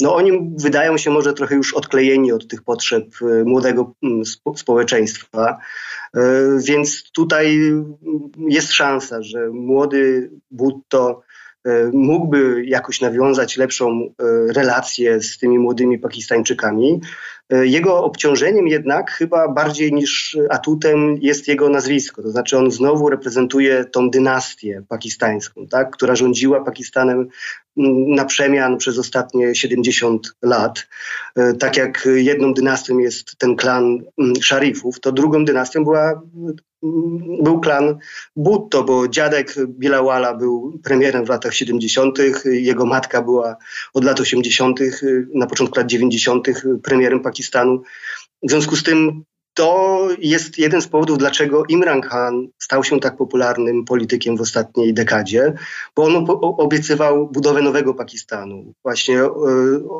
no oni wydają się może trochę już odklejeni od tych potrzeb e, młodego mm, społeczeństwa. E, więc tutaj jest szansa, że młody Bhutto mógłby jakoś nawiązać lepszą relację z tymi młodymi Pakistańczykami. E, jego obciążeniem jednak chyba bardziej niż atutem jest jego nazwisko. To znaczy on znowu reprezentuje tą dynastię pakistańską, tak, która rządziła Pakistanem na przemian przez ostatnie 70 lat. E, tak jak jedną dynastią jest ten klan szarifów, to drugą dynastią była był klan Butto, bo dziadek Bilawala był premierem w latach 70., jego matka była od lat 80., na początku lat 90. premierem Pakistanu. W związku z tym to jest jeden z powodów, dlaczego Imran Khan stał się tak popularnym politykiem w ostatniej dekadzie, bo on obiecywał budowę nowego Pakistanu, właśnie e,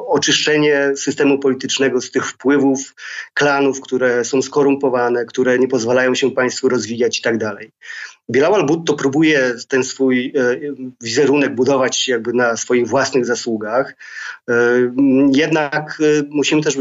oczyszczenie systemu politycznego z tych wpływów klanów, które są skorumpowane, które nie pozwalają się państwu rozwijać i tak dalej. Bilawal Bhutto próbuje ten swój e, wizerunek budować jakby na swoich własnych zasługach. E, jednak e, musimy też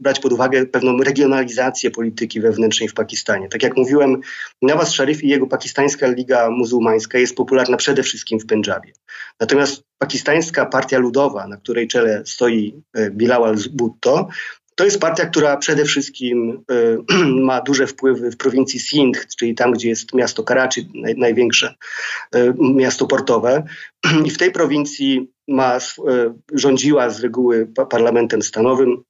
brać pod uwagę pewną regionalizację polityki wewnętrznej w Pakistanie. Tak jak mówiłem, Nawaz Sharif i jego pakistańska Liga Muzułmańska jest popularna przede wszystkim w Pendżabie. Natomiast pakistańska Partia Ludowa, na której czele stoi Bilawal Bhutto, to jest partia, która przede wszystkim y, ma duże wpływy w prowincji Sindh, czyli tam, gdzie jest miasto Karachi, naj, największe y, miasto portowe. I w tej prowincji ma, y, rządziła z reguły parlamentem stanowym,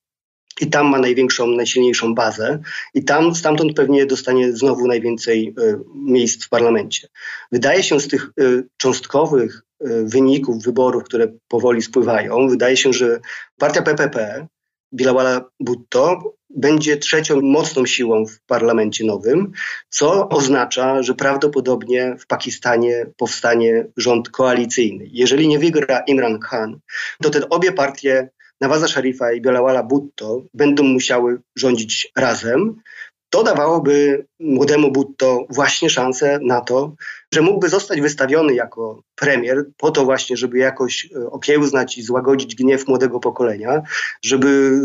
i tam ma największą, najsilniejszą bazę i tam stamtąd pewnie dostanie znowu najwięcej y, miejsc w parlamencie. Wydaje się z tych y, cząstkowych y, wyników wyborów, które powoli spływają, wydaje się, że partia PPP Bilawala Bhutto będzie trzecią mocną siłą w parlamencie nowym, co oznacza, że prawdopodobnie w Pakistanie powstanie rząd koalicyjny. Jeżeli nie wygra Imran Khan, to te obie partie Nawaza Sharifa i Bilawala Bhutto będą musiały rządzić razem. To dawałoby młodemu Butto właśnie szansę na to, że mógłby zostać wystawiony jako premier po to właśnie, żeby jakoś e, okiełznać i złagodzić gniew młodego pokolenia, żeby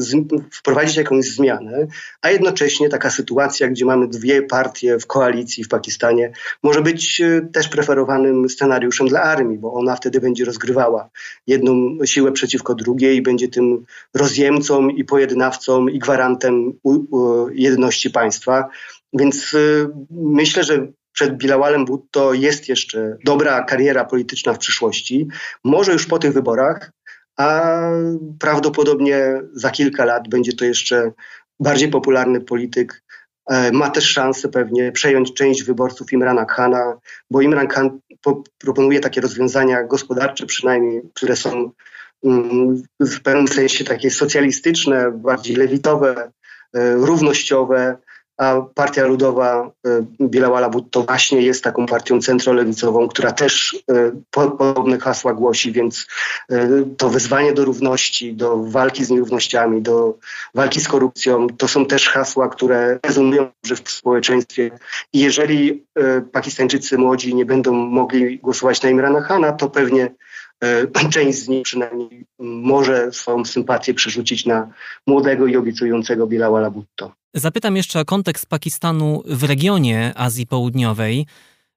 wprowadzić jakąś zmianę, a jednocześnie taka sytuacja, gdzie mamy dwie partie w koalicji w Pakistanie, może być e, też preferowanym scenariuszem dla armii, bo ona wtedy będzie rozgrywała jedną siłę przeciwko drugiej i będzie tym rozjemcą i pojednawcą i gwarantem jedności państwa. Więc y, myślę, że przed Bilawalem Bhutto jest jeszcze dobra kariera polityczna w przyszłości. Może już po tych wyborach, a prawdopodobnie za kilka lat będzie to jeszcze bardziej popularny polityk. E, ma też szansę pewnie przejąć część wyborców Imrana Khana, bo Imran Khan proponuje takie rozwiązania gospodarcze przynajmniej, które są mm, w pewnym sensie takie socjalistyczne, bardziej lewitowe, e, równościowe, a Partia Ludowa y, Bielała Bhutto właśnie jest taką partią centrolewicową, która też y, podobne hasła głosi, więc y, to wezwanie do równości, do walki z nierównościami, do walki z korupcją, to są też hasła, które rezonują w społeczeństwie. I jeżeli Pakistańczycy młodzi nie będą mogli głosować na Imrana Khana, to pewnie część z nich przynajmniej może swoją sympatię przerzucić na młodego i obiecującego Bilała Bhutto. Zapytam jeszcze o kontekst Pakistanu w regionie Azji Południowej.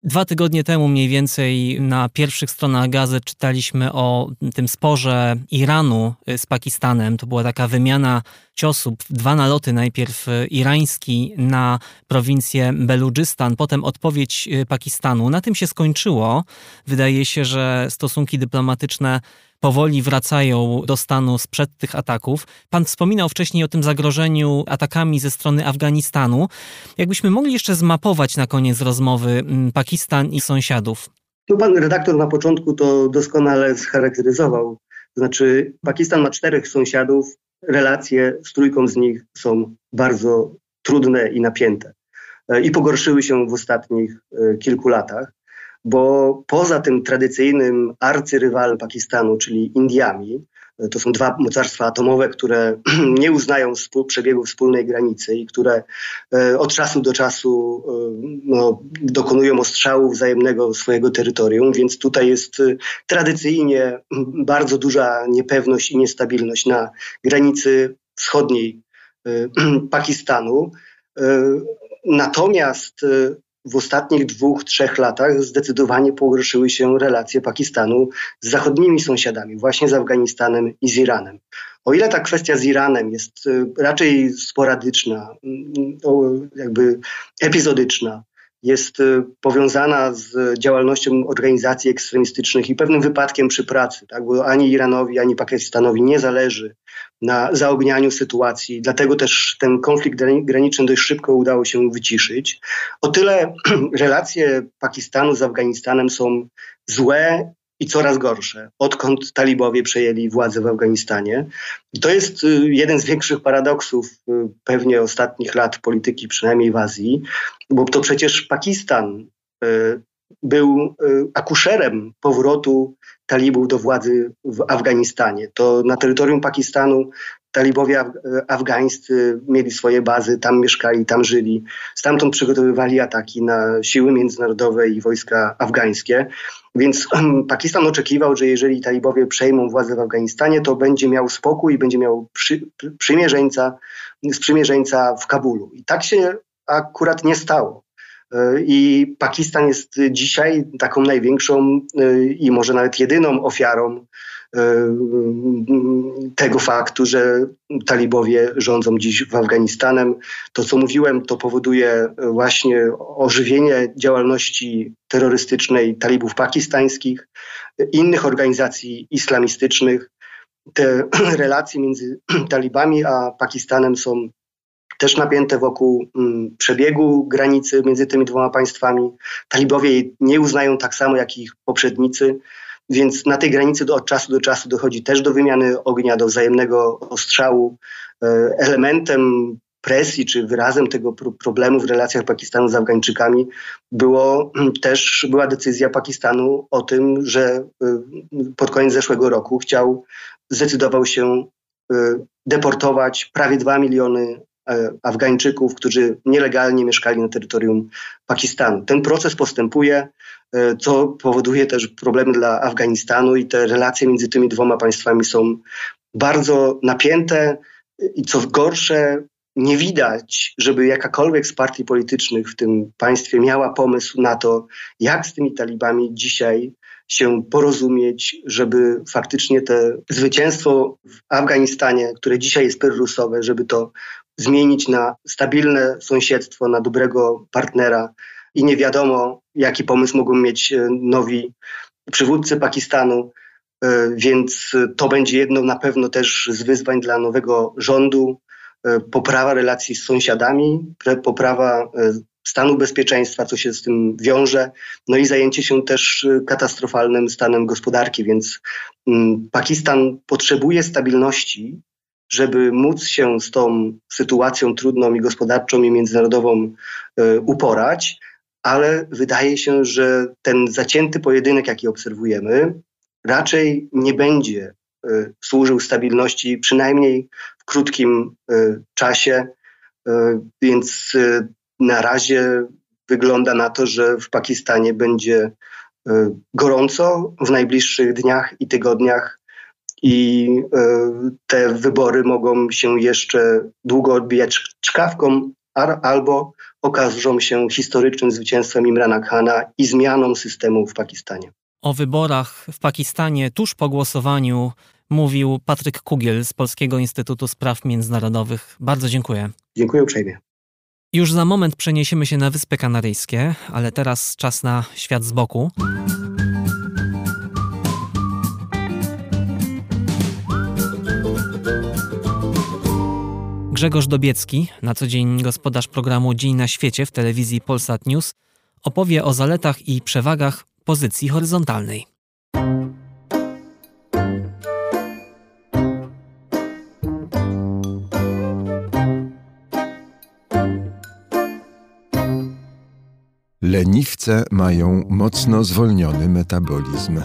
Dwa tygodnie temu mniej więcej na pierwszych stronach gazet czytaliśmy o tym sporze Iranu z Pakistanem. To była taka wymiana ciosów, dwa naloty, najpierw irański na prowincję Beludżystan, potem odpowiedź Pakistanu. Na tym się skończyło. Wydaje się, że stosunki dyplomatyczne powoli wracają do stanu sprzed tych ataków. Pan wspominał wcześniej o tym zagrożeniu atakami ze strony Afganistanu. Jakbyśmy mogli jeszcze zmapować na koniec rozmowy mm, Pakistan i sąsiadów. No pan redaktor na początku to doskonale scharakteryzował. Znaczy, Pakistan ma czterech sąsiadów, relacje z trójką z nich są bardzo trudne i napięte. E, I pogorszyły się w ostatnich e, kilku latach bo poza tym tradycyjnym arcyrywalem Pakistanu, czyli Indiami, to są dwa mocarstwa atomowe, które nie uznają przebiegu wspólnej granicy i które e, od czasu do czasu e, no, dokonują ostrzału wzajemnego swojego terytorium, więc tutaj jest e, tradycyjnie bardzo duża niepewność i niestabilność na granicy wschodniej Pakistanu. Natomiast w ostatnich dwóch, trzech latach zdecydowanie pogorszyły się relacje Pakistanu z zachodnimi sąsiadami, właśnie z Afganistanem i z Iranem. O ile ta kwestia z Iranem jest y, raczej sporadyczna, mm, jakby epizodyczna, jest y, powiązana z działalnością organizacji ekstremistycznych i pewnym wypadkiem przy pracy, tak? bo ani Iranowi, ani Pakistanowi nie zależy na zaognianiu sytuacji, dlatego też ten konflikt graniczny dość szybko udało się wyciszyć. O tyle relacje Pakistanu z Afganistanem są złe i coraz gorsze, odkąd talibowie przejęli władzę w Afganistanie. I to jest y, jeden z większych paradoksów y, pewnie ostatnich lat polityki, przynajmniej w Azji, bo to przecież Pakistan y, był akuszerem powrotu talibów do władzy w Afganistanie. To na terytorium Pakistanu talibowie afgańscy mieli swoje bazy, tam mieszkali, tam żyli. Stamtąd przygotowywali ataki na siły międzynarodowe i wojska afgańskie. Więc Pakistan oczekiwał, że jeżeli talibowie przejmą władzę w Afganistanie, to będzie miał spokój i będzie miał przy, przymierzeńca, sprzymierzeńca w Kabulu. I tak się akurat nie stało. I Pakistan jest dzisiaj taką największą i może nawet jedyną ofiarą tego faktu, że talibowie rządzą dziś w Afganistanem. To, co mówiłem, to powoduje właśnie ożywienie działalności terrorystycznej talibów pakistańskich, innych organizacji islamistycznych. Te relacje między talibami a Pakistanem są też napięte wokół mm, przebiegu granicy między tymi dwoma państwami. Talibowie nie uznają tak samo jak ich poprzednicy, więc na tej granicy od czasu do czasu dochodzi też do wymiany ognia, do wzajemnego ostrzału. E, elementem presji czy wyrazem tego problemu w relacjach Pakistanu z Afgańczykami było mm, też była decyzja Pakistanu o tym, że y, pod koniec zeszłego roku chciał, zdecydował się y, deportować prawie 2 miliony E, Afgańczyków, którzy nielegalnie mieszkali na terytorium Pakistanu. Ten proces postępuje, e, co powoduje też problemy dla Afganistanu i te relacje między tymi dwoma państwami są bardzo napięte i co gorsze, nie widać, żeby jakakolwiek z partii politycznych w tym państwie miała pomysł na to, jak z tymi talibami dzisiaj się porozumieć, żeby faktycznie te zwycięstwo w Afganistanie, które dzisiaj jest perrusowe, żeby to zmienić na stabilne sąsiedztwo, na dobrego partnera i nie wiadomo, jaki pomysł mogą mieć e, nowi przywódcy Pakistanu, e, więc to będzie jedno na pewno też z wyzwań dla nowego rządu. E, poprawa relacji z sąsiadami, poprawa stanu bezpieczeństwa, co się z tym wiąże, no i zajęcie się też katastrofalnym stanem gospodarki, więc mm, Pakistan potrzebuje stabilności, żeby móc się z tą sytuacją trudną i gospodarczą i międzynarodową e, uporać, ale wydaje się, że ten zacięty pojedynek, jaki obserwujemy, raczej nie będzie e, służył stabilności, przynajmniej w krótkim e, czasie. Więc na razie wygląda na to, że w Pakistanie będzie gorąco w najbliższych dniach i tygodniach i e, te wybory mogą się jeszcze długo odbijać czkawką albo okażą się historycznym zwycięstwem Imrana Khana i zmianą systemu w Pakistanie. O wyborach w Pakistanie tuż po głosowaniu mówił Patryk Kugiel z Polskiego Instytutu Spraw Międzynarodowych. Bardzo dziękuję. Dziękuję uprzejmie. Już za moment przeniesiemy się na Wyspy Kanaryjskie, ale teraz czas na świat z boku. Grzegorz Dobiecki, na co dzień gospodarz programu Dzień na świecie w telewizji Polsat News, opowie o zaletach i przewagach pozycji horyzontalnej. Leniwce mają mocno zwolniony metabolizm.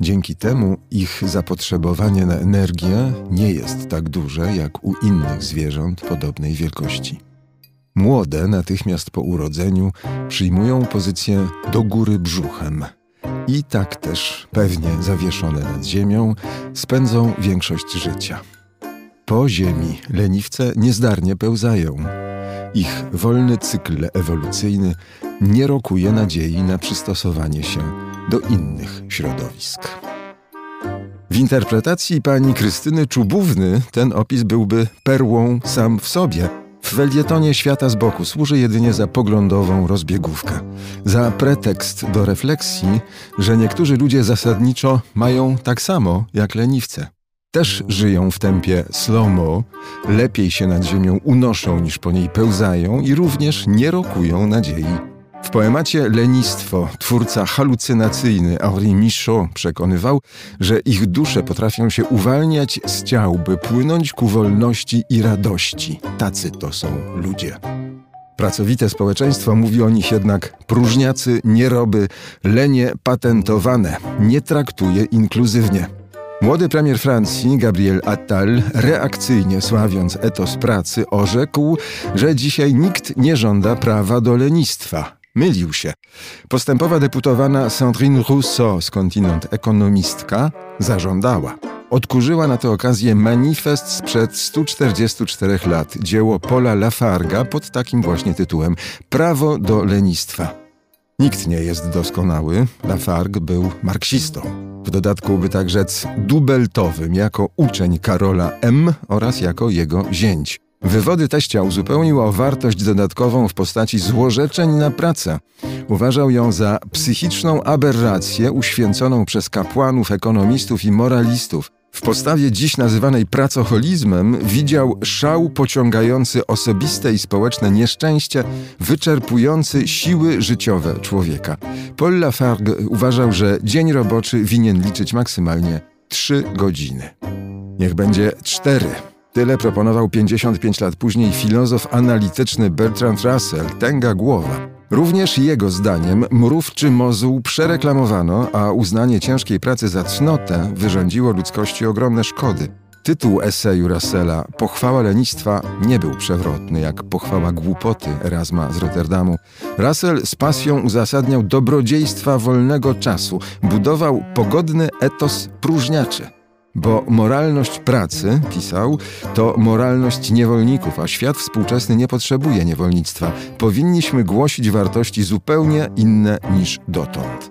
Dzięki temu ich zapotrzebowanie na energię nie jest tak duże jak u innych zwierząt podobnej wielkości. Młode natychmiast po urodzeniu przyjmują pozycję do góry brzuchem i tak też, pewnie zawieszone nad ziemią, spędzą większość życia. Po ziemi leniwce niezdarnie pełzają. Ich wolny cykl ewolucyjny nie rokuje nadziei na przystosowanie się do innych środowisk. W interpretacji pani Krystyny Czubówny ten opis byłby perłą sam w sobie. W felietonie świata z boku służy jedynie za poglądową rozbiegówkę, za pretekst do refleksji, że niektórzy ludzie zasadniczo mają tak samo jak leniwce. Też żyją w tempie slow-mo, lepiej się nad ziemią unoszą niż po niej pełzają i również nie rokują nadziei w poemacie Lenistwo twórca halucynacyjny Henri Michaud przekonywał, że ich dusze potrafią się uwalniać z ciał, by płynąć ku wolności i radości. Tacy to są ludzie. Pracowite społeczeństwo mówi o nich jednak próżniacy, nieroby, lenie patentowane, nie traktuje inkluzywnie. Młody premier Francji, Gabriel Attal, reakcyjnie sławiąc etos pracy, orzekł, że dzisiaj nikt nie żąda prawa do lenistwa. Mylił się. Postępowa deputowana Sandrine Rousseau, skądinąd ekonomistka, zażądała. Odkurzyła na tę okazję manifest sprzed 144 lat, dzieło Paula Lafarga pod takim właśnie tytułem Prawo do lenistwa. Nikt nie jest doskonały. Lafargue był marksistą. W dodatku, by tak rzec, dubeltowym jako uczeń Karola M. oraz jako jego zięć. Wywody teścia uzupełnił o wartość dodatkową w postaci złorzeczeń na pracę. Uważał ją za psychiczną aberrację uświęconą przez kapłanów, ekonomistów i moralistów. W postawie dziś nazywanej pracoholizmem widział szał pociągający osobiste i społeczne nieszczęście, wyczerpujący siły życiowe człowieka. Paul Lafargue uważał, że dzień roboczy winien liczyć maksymalnie trzy godziny. Niech będzie cztery. Tyle proponował 55 lat później filozof analityczny Bertrand Russell, tęga głowa. Również jego zdaniem mrówczy mozuł przereklamowano, a uznanie ciężkiej pracy za cnotę wyrządziło ludzkości ogromne szkody. Tytuł eseju Russella Pochwała lenistwa nie był przewrotny jak pochwała głupoty Erasma z Rotterdamu. Russell z pasją uzasadniał dobrodziejstwa wolnego czasu, budował pogodny etos próżniaczy. Bo moralność pracy, pisał, to moralność niewolników, a świat współczesny nie potrzebuje niewolnictwa. Powinniśmy głosić wartości zupełnie inne niż dotąd.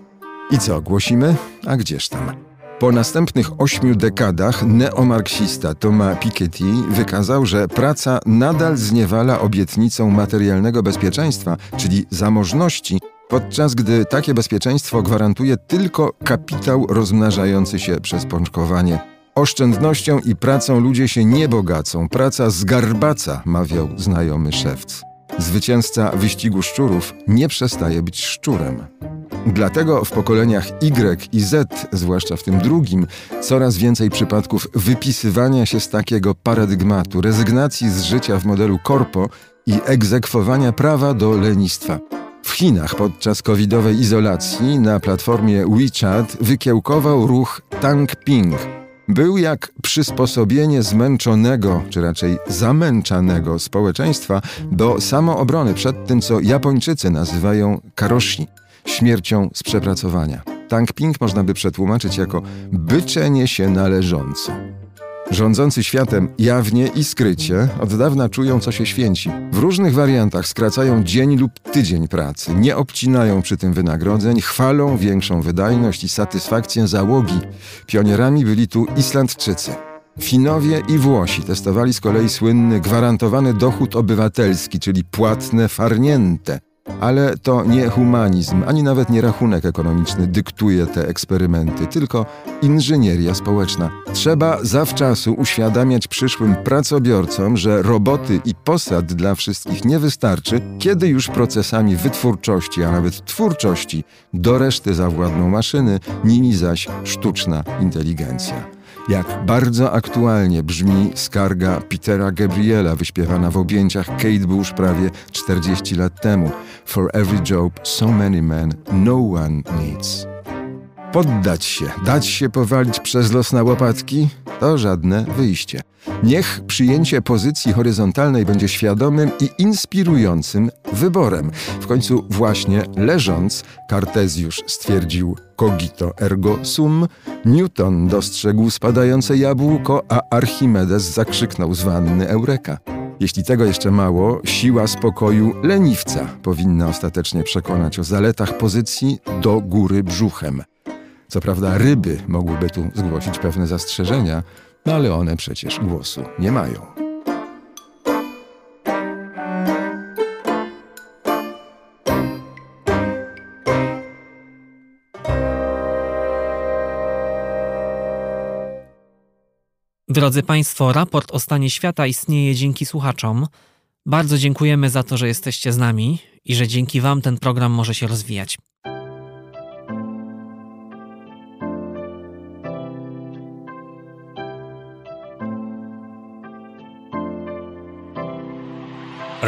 I co głosimy? A gdzież tam? Po następnych ośmiu dekadach neomarksista Thomas Piketty wykazał, że praca nadal zniewala obietnicą materialnego bezpieczeństwa, czyli zamożności, podczas gdy takie bezpieczeństwo gwarantuje tylko kapitał rozmnażający się przez pączkowanie. Oszczędnością i pracą ludzie się nie bogacą, praca zgarbaca, mawiał znajomy szewc. Zwycięzca wyścigu szczurów nie przestaje być szczurem. Dlatego w pokoleniach Y i Z, zwłaszcza w tym drugim, coraz więcej przypadków wypisywania się z takiego paradygmatu, rezygnacji z życia w modelu korpo i egzekwowania prawa do lenistwa. W Chinach podczas covidowej izolacji na platformie WeChat wykiełkował ruch Tang Ping. Był jak przysposobienie zmęczonego, czy raczej zamęczanego społeczeństwa do samoobrony przed tym, co Japończycy nazywają karoshi, śmiercią z przepracowania. Tang Ping można by przetłumaczyć jako byczenie się należąco. Rządzący światem jawnie i skrycie od dawna czują, co się święci. W różnych wariantach skracają dzień lub tydzień pracy, nie obcinają przy tym wynagrodzeń, chwalą większą wydajność i satysfakcję załogi. Pionierami byli tu Islandczycy. Finowie i Włosi testowali z kolei słynny gwarantowany dochód obywatelski, czyli płatne farniente. Ale to nie humanizm, ani nawet nie rachunek ekonomiczny dyktuje te eksperymenty, tylko inżynieria społeczna. Trzeba zawczasu uświadamiać przyszłym pracobiorcom, że roboty i posad dla wszystkich nie wystarczy, kiedy już procesami wytwórczości, a nawet twórczości do reszty zawładną maszyny, nimi zaś sztuczna inteligencja. Jak bardzo aktualnie brzmi skarga Petera Gabriela wyśpiewana w objęciach Kate Bush prawie 40 lat temu. For every job so many men no one needs. Poddać się, dać się powalić przez los na łopatki to żadne wyjście. Niech przyjęcie pozycji horyzontalnej będzie świadomym i inspirującym wyborem. W końcu właśnie leżąc, Kartezjusz stwierdził cogito ergo sum, Newton dostrzegł spadające jabłko, a Archimedes zakrzyknął z wanny Eureka. Jeśli tego jeszcze mało, siła spokoju leniwca powinna ostatecznie przekonać o zaletach pozycji do góry brzuchem. Co prawda ryby mogłyby tu zgłosić pewne zastrzeżenia, no ale one przecież głosu nie mają. Drodzy Państwo, raport o stanie świata istnieje dzięki słuchaczom. Bardzo dziękujemy za to, że jesteście z nami i że dzięki Wam ten program może się rozwijać.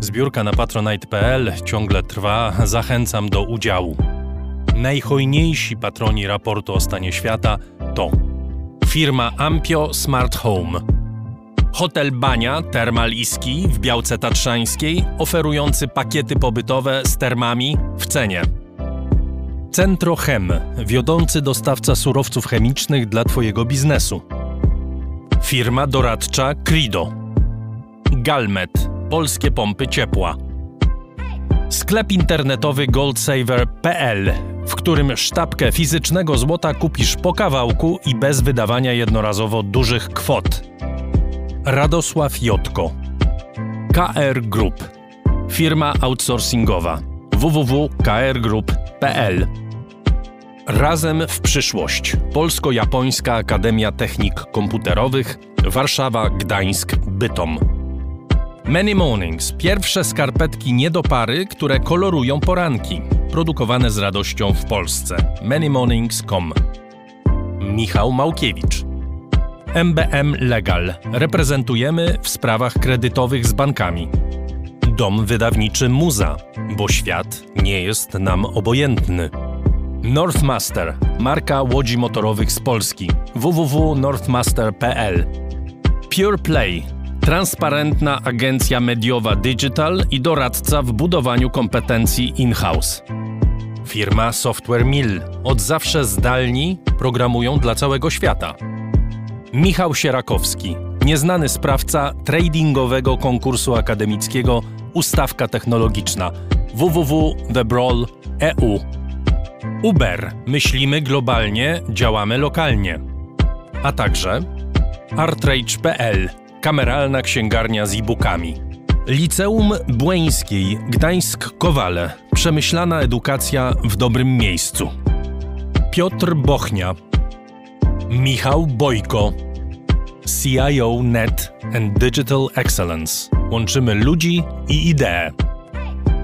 Zbiórka na patronite.pl ciągle trwa, zachęcam do udziału. Najhojniejsi patroni raportu o stanie świata to firma Ampio Smart Home, hotel Bania Termal Iski w Białce Tatrzańskiej, oferujący pakiety pobytowe z termami w cenie. Centrochem, wiodący dostawca surowców chemicznych dla Twojego biznesu. Firma doradcza Crido. Galmet, polskie pompy ciepła. Sklep internetowy goldsaver.pl, w którym sztabkę fizycznego złota kupisz po kawałku i bez wydawania jednorazowo dużych kwot. Radosław Jotko. KR Group. Firma outsourcingowa. www.krgroup.pl Razem w przyszłość. Polsko-Japońska Akademia Technik Komputerowych. Warszawa, Gdańsk, Bytom. Many Mornings. Pierwsze skarpetki nie do pary, które kolorują poranki. Produkowane z radością w Polsce. manymornings.com Michał Małkiewicz. MBM Legal. Reprezentujemy w sprawach kredytowych z bankami. Dom wydawniczy Muza, bo świat nie jest nam obojętny. Northmaster, marka łodzi motorowych z Polski. www.northmaster.pl Pure Play, transparentna agencja mediowa digital i doradca w budowaniu kompetencji in-house. Firma Software Mill, od zawsze zdalni, programują dla całego świata. Michał Sierakowski, nieznany sprawca tradingowego konkursu akademickiego Ustawka Technologiczna www.thebrawl.eu Uber. Myślimy globalnie, działamy lokalnie. A także artrage.pl. Kameralna księgarnia z e-bookami. Liceum Błeńskiej Gdańsk-Kowale. Przemyślana edukacja w dobrym miejscu. Piotr Bochnia. Michał Bojko. CIO Net and Digital Excellence. Łączymy ludzi i idee.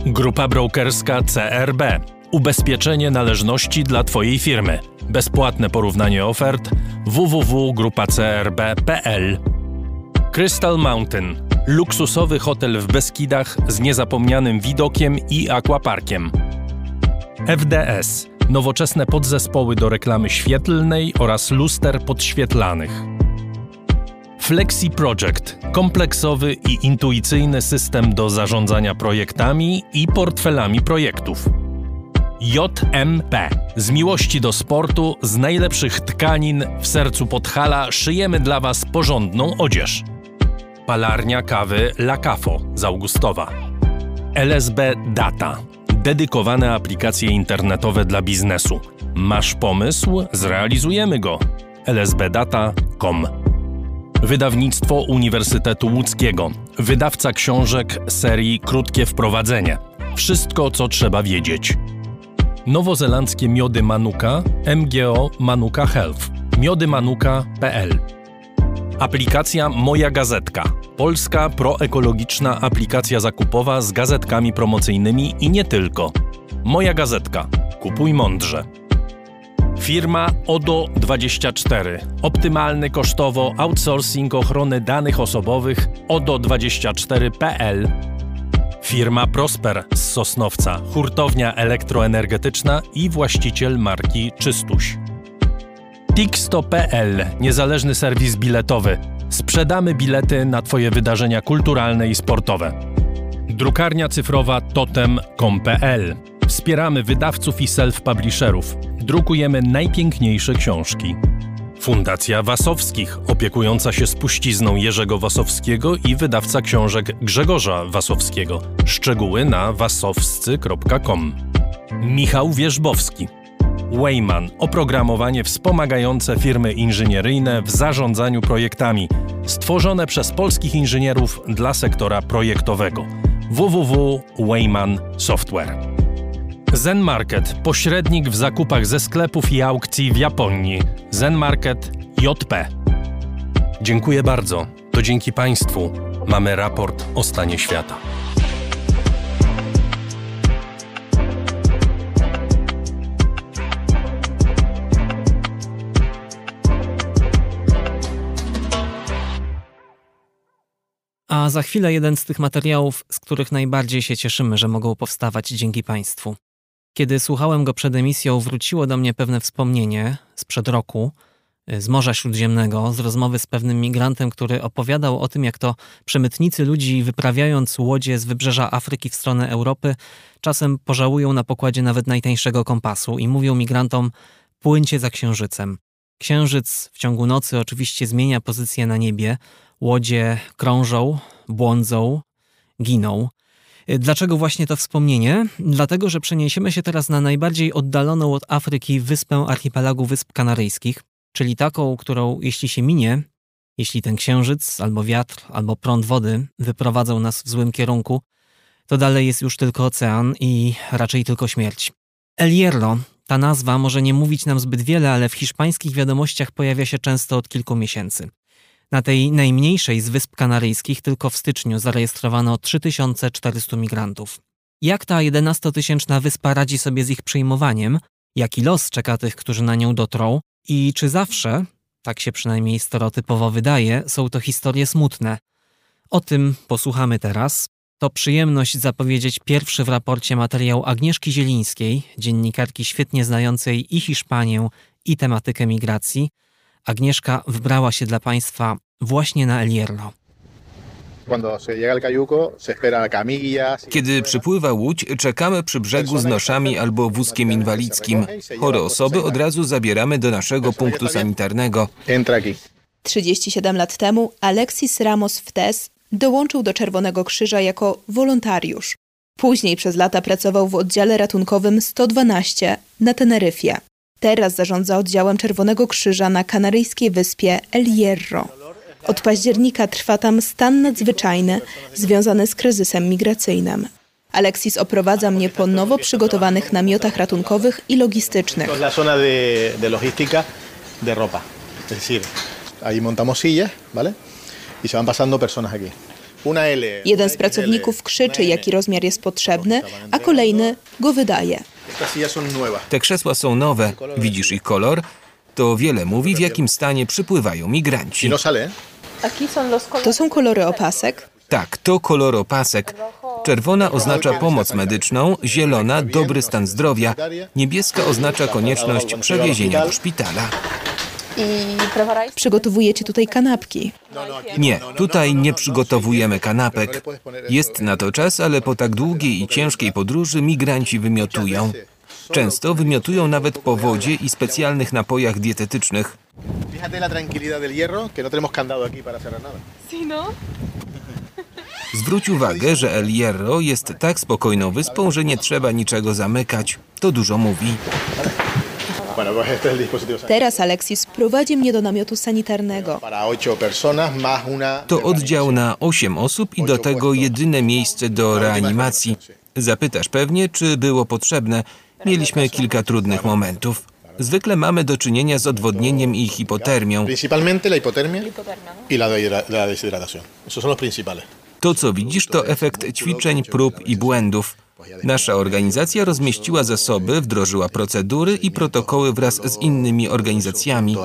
Grupa brokerska CRB. Ubezpieczenie należności dla Twojej firmy. Bezpłatne porównanie ofert www.grupacrb.pl Crystal Mountain. Luksusowy hotel w Beskidach z niezapomnianym widokiem i aquaparkiem. FDS. Nowoczesne podzespoły do reklamy świetlnej oraz luster podświetlanych. Flexi Project kompleksowy i intuicyjny system do zarządzania projektami i portfelami projektów. JMP. Z miłości do sportu, z najlepszych tkanin w sercu Podhala szyjemy dla Was porządną odzież. Palarnia kawy La Cafo z Augustowa. LSB Data. Dedykowane aplikacje internetowe dla biznesu. Masz pomysł? Zrealizujemy go. lsbdata.com Wydawnictwo Uniwersytetu Łódzkiego. Wydawca książek serii Krótkie Wprowadzenie. Wszystko, co trzeba wiedzieć. Nowozelandzkie miody Manuka, MGO Manuka Health. miodymanuka.pl Aplikacja Moja Gazetka. Polska proekologiczna aplikacja zakupowa z gazetkami promocyjnymi i nie tylko. Moja Gazetka. Kupuj mądrze. Firma ODO24. Optymalny kosztowo outsourcing ochrony danych osobowych ODO24.pl. Firma Prosper z Sosnowca, hurtownia elektroenergetyczna i właściciel marki Czystuś. Tixto.pl, niezależny serwis biletowy. Sprzedamy bilety na Twoje wydarzenia kulturalne i sportowe. Drukarnia cyfrowa totem.com.pl. Wspieramy wydawców i self-publisherów. Drukujemy najpiękniejsze książki. Fundacja Wasowskich, opiekująca się spuścizną Jerzego Wasowskiego i wydawca książek Grzegorza Wasowskiego. Szczegóły na wasowscy.com. Michał Wierzbowski. Wayman oprogramowanie wspomagające firmy inżynieryjne w zarządzaniu projektami, stworzone przez polskich inżynierów dla sektora projektowego. www.wayman Software. Zen Market, pośrednik w zakupach ze sklepów i aukcji w Japonii. Zen Market JP. Dziękuję bardzo. To dzięki Państwu mamy raport o stanie świata. A za chwilę jeden z tych materiałów, z których najbardziej się cieszymy, że mogą powstawać dzięki Państwu. Kiedy słuchałem go przed emisją, wróciło do mnie pewne wspomnienie sprzed roku y, z Morza Śródziemnego, z rozmowy z pewnym migrantem, który opowiadał o tym, jak to przemytnicy ludzi, wyprawiając łodzie z wybrzeża Afryki w stronę Europy, czasem pożałują na pokładzie nawet najtańszego kompasu i mówią migrantom: płyńcie za księżycem. Księżyc w ciągu nocy oczywiście zmienia pozycję na niebie, łodzie krążą, błądzą, giną. Dlaczego właśnie to wspomnienie? Dlatego, że przeniesiemy się teraz na najbardziej oddaloną od Afryki wyspę archipelagu Wysp Kanaryjskich, czyli taką, którą jeśli się minie, jeśli ten księżyc, albo wiatr, albo prąd wody wyprowadzą nas w złym kierunku, to dalej jest już tylko ocean i raczej tylko śmierć. El Hierro, ta nazwa może nie mówić nam zbyt wiele, ale w hiszpańskich wiadomościach pojawia się często od kilku miesięcy. Na tej najmniejszej z Wysp Kanaryjskich tylko w styczniu zarejestrowano 3400 migrantów. Jak ta 11-tysięczna wyspa radzi sobie z ich przyjmowaniem? Jaki los czeka tych, którzy na nią dotrą? I czy zawsze, tak się przynajmniej stereotypowo wydaje, są to historie smutne? O tym posłuchamy teraz. To przyjemność zapowiedzieć pierwszy w raporcie materiał Agnieszki Zielińskiej, dziennikarki świetnie znającej i Hiszpanię, i tematykę migracji – Agnieszka wybrała się dla Państwa właśnie na El Hierro. Kiedy przypływa łódź, czekamy przy brzegu z noszami albo wózkiem inwalidzkim. Chore osoby od razu zabieramy do naszego punktu sanitarnego. 37 lat temu Alexis Ramos Ftes dołączył do Czerwonego Krzyża jako wolontariusz. Później przez lata pracował w oddziale ratunkowym 112 na Teneryfie. Teraz zarządza oddziałem Czerwonego Krzyża na kanaryjskiej wyspie El Hierro. Od października trwa tam stan nadzwyczajny związany z kryzysem migracyjnym. Alexis oprowadza mnie po nowo przygotowanych namiotach ratunkowych i logistycznych. Jeden z pracowników krzyczy, jaki rozmiar jest potrzebny, a kolejny go wydaje. Te krzesła są nowe, widzisz ich kolor? To wiele mówi, w jakim stanie przypływają migranci. To są kolory opasek? Tak, to kolor opasek. Czerwona oznacza pomoc medyczną, zielona dobry stan zdrowia, niebieska oznacza konieczność przewiezienia do szpitala. Przygotowujecie tutaj kanapki? Nie, tutaj nie przygotowujemy kanapek. Jest na to czas, ale po tak długiej i ciężkiej podróży migranci wymiotują. Często wymiotują nawet po wodzie i specjalnych napojach dietetycznych. Zwróć uwagę, że El Hierro jest tak spokojną wyspą, że nie trzeba niczego zamykać. To dużo mówi. Teraz Alexis prowadzi mnie do namiotu sanitarnego. To oddział na 8 osób i do tego jedyne miejsce do reanimacji. Zapytasz pewnie, czy było potrzebne. Mieliśmy kilka trudnych momentów. Zwykle mamy do czynienia z odwodnieniem i hipotermią. To, co widzisz, to efekt ćwiczeń, prób i błędów. Nasza organizacja rozmieściła zasoby, wdrożyła procedury i protokoły wraz z innymi organizacjami.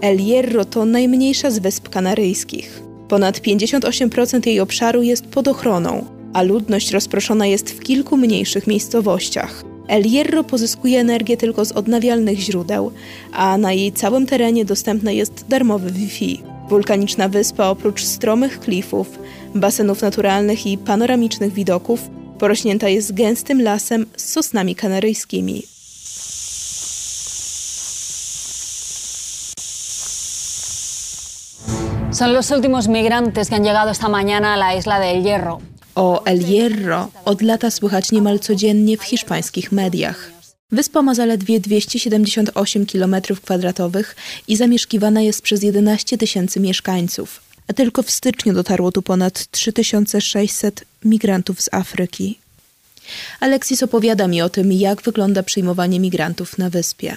El Hierro to najmniejsza z wysp kanaryjskich. Ponad 58% jej obszaru jest pod ochroną, a ludność rozproszona jest w kilku mniejszych miejscowościach. El Hierro pozyskuje energię tylko z odnawialnych źródeł, a na jej całym terenie dostępne jest darmowy Wi-Fi. Wulkaniczna wyspa oprócz stromych klifów, basenów naturalnych i panoramicznych widoków porośnięta jest gęstym lasem z sosnami kanaryjskimi. Son los últimos migrantes que han llegado esta mañana a la isla de El Hierro. O El Hierro od lata słychać niemal codziennie w hiszpańskich mediach. Wyspa ma zaledwie 278 km2 i zamieszkiwana jest przez 11 tysięcy mieszkańców. a tylko w styczniu dotarło tu ponad 3600 migrantów z Afryki. Alexis opowiada mi o tym, jak wygląda przyjmowanie migrantów na wyspie.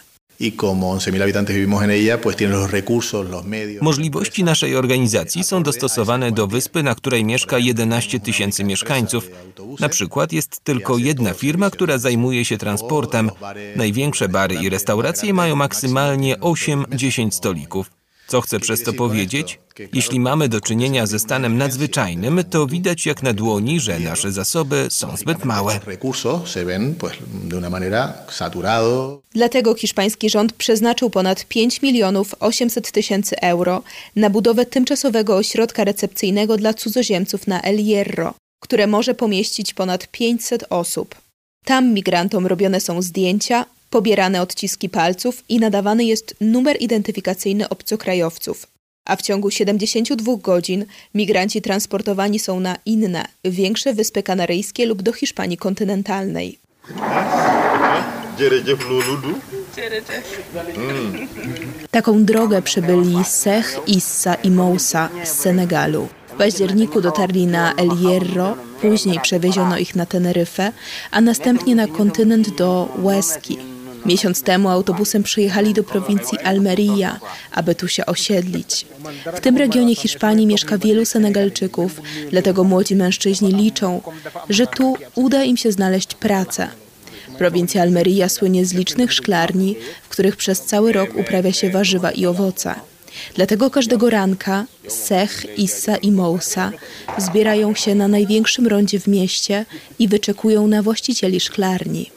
Możliwości naszej organizacji są dostosowane do wyspy, na której mieszka 11 tysięcy mieszkańców. Na przykład jest tylko jedna firma, która zajmuje się transportem. Największe bary i restauracje mają maksymalnie 8-10 stolików. Co chcę przez to powiedzieć? Jeśli mamy do czynienia ze stanem nadzwyczajnym, to widać jak na dłoni, że nasze zasoby są zbyt małe. Dlatego hiszpański rząd przeznaczył ponad 5 milionów 800 tysięcy euro na budowę tymczasowego ośrodka recepcyjnego dla cudzoziemców na El Hierro, które może pomieścić ponad 500 osób. Tam migrantom robione są zdjęcia, pobierane odciski palców i nadawany jest numer identyfikacyjny obcokrajowców. A w ciągu 72 godzin migranci transportowani są na inne, większe wyspy kanaryjskie lub do Hiszpanii kontynentalnej. Taką drogę przebyli Sech, Issa i Moussa z Senegalu. W październiku dotarli na El Hierro, później przewieziono ich na Teneryfę, a następnie na kontynent do Łeski. Miesiąc temu autobusem przyjechali do prowincji Almeria, aby tu się osiedlić. W tym regionie Hiszpanii mieszka wielu Senegalczyków, dlatego młodzi mężczyźni liczą, że tu uda im się znaleźć pracę. Prowincja Almeria słynie z licznych szklarni, w których przez cały rok uprawia się warzywa i owoce. Dlatego każdego ranka Sech, Issa i Mousa zbierają się na największym rondzie w mieście i wyczekują na właścicieli szklarni.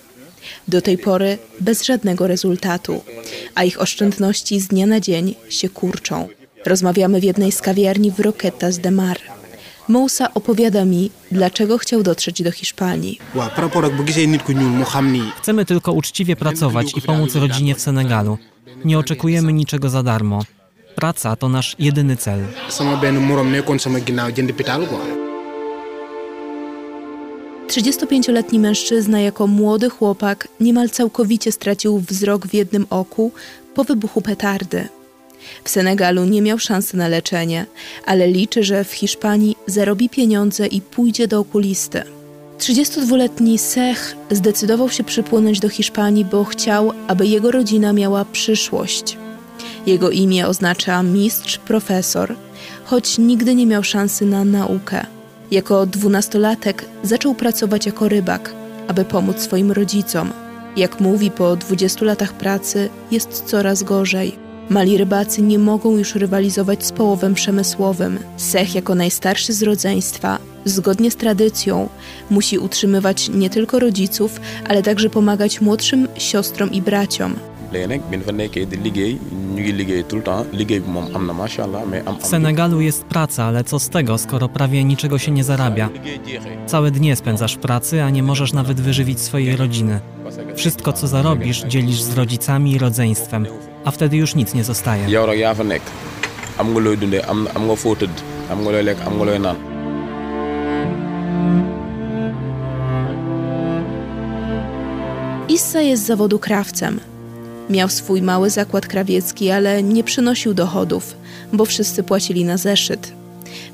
Do tej pory bez żadnego rezultatu, a ich oszczędności z dnia na dzień się kurczą. Rozmawiamy w jednej z kawiarni w Roquetas de Mar. Moussa opowiada mi, dlaczego chciał dotrzeć do Hiszpanii. Chcemy tylko uczciwie pracować i pomóc rodzinie w Senegalu. Nie oczekujemy niczego za darmo. Praca to nasz jedyny cel. 35-letni mężczyzna jako młody chłopak niemal całkowicie stracił wzrok w jednym oku po wybuchu petardy. W Senegalu nie miał szansy na leczenie, ale liczy, że w Hiszpanii zarobi pieniądze i pójdzie do okulisty. 32-letni Sech zdecydował się przypłynąć do Hiszpanii, bo chciał, aby jego rodzina miała przyszłość. Jego imię oznacza mistrz, profesor, choć nigdy nie miał szansy na naukę. Jako dwunastolatek zaczął pracować jako rybak, aby pomóc swoim rodzicom. Jak mówi, po 20 latach pracy jest coraz gorzej. Mali rybacy nie mogą już rywalizować z połowem przemysłowym. Sech, jako najstarszy z rodzeństwa, zgodnie z tradycją, musi utrzymywać nie tylko rodziców, ale także pomagać młodszym siostrom i braciom. W Senegalu jest praca, ale co z tego, skoro prawie niczego się nie zarabia? Całe dnie spędzasz w pracy, a nie możesz nawet wyżywić swojej rodziny. Wszystko, co zarobisz, dzielisz z rodzicami i rodzeństwem, a wtedy już nic nie zostaje. Issa jest z zawodu krawcem. Miał swój mały zakład krawiecki, ale nie przynosił dochodów, bo wszyscy płacili na zeszyt.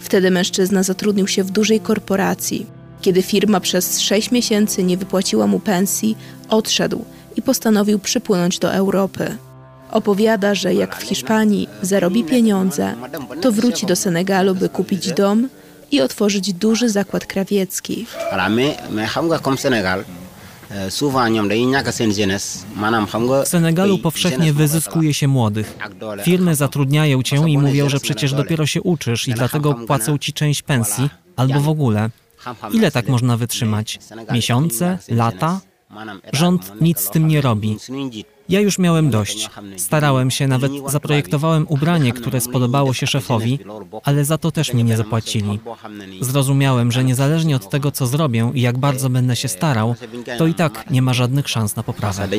Wtedy mężczyzna zatrudnił się w dużej korporacji. Kiedy firma przez sześć miesięcy nie wypłaciła mu pensji, odszedł i postanowił przypłynąć do Europy. Opowiada, że jak w Hiszpanii zarobi pieniądze, to wróci do Senegalu, by kupić dom i otworzyć duży zakład krawiecki. W Senegalu powszechnie wyzyskuje się młodych. Firmy zatrudniają cię i mówią, że przecież dopiero się uczysz i dlatego płacą ci część pensji albo w ogóle. Ile tak można wytrzymać? Miesiące? Lata? Rząd nic z tym nie robi. Ja już miałem dość. Starałem się, nawet zaprojektowałem ubranie, które spodobało się szefowi, ale za to też mi nie zapłacili. Zrozumiałem, że niezależnie od tego, co zrobię i jak bardzo będę się starał, to i tak nie ma żadnych szans na poprawę.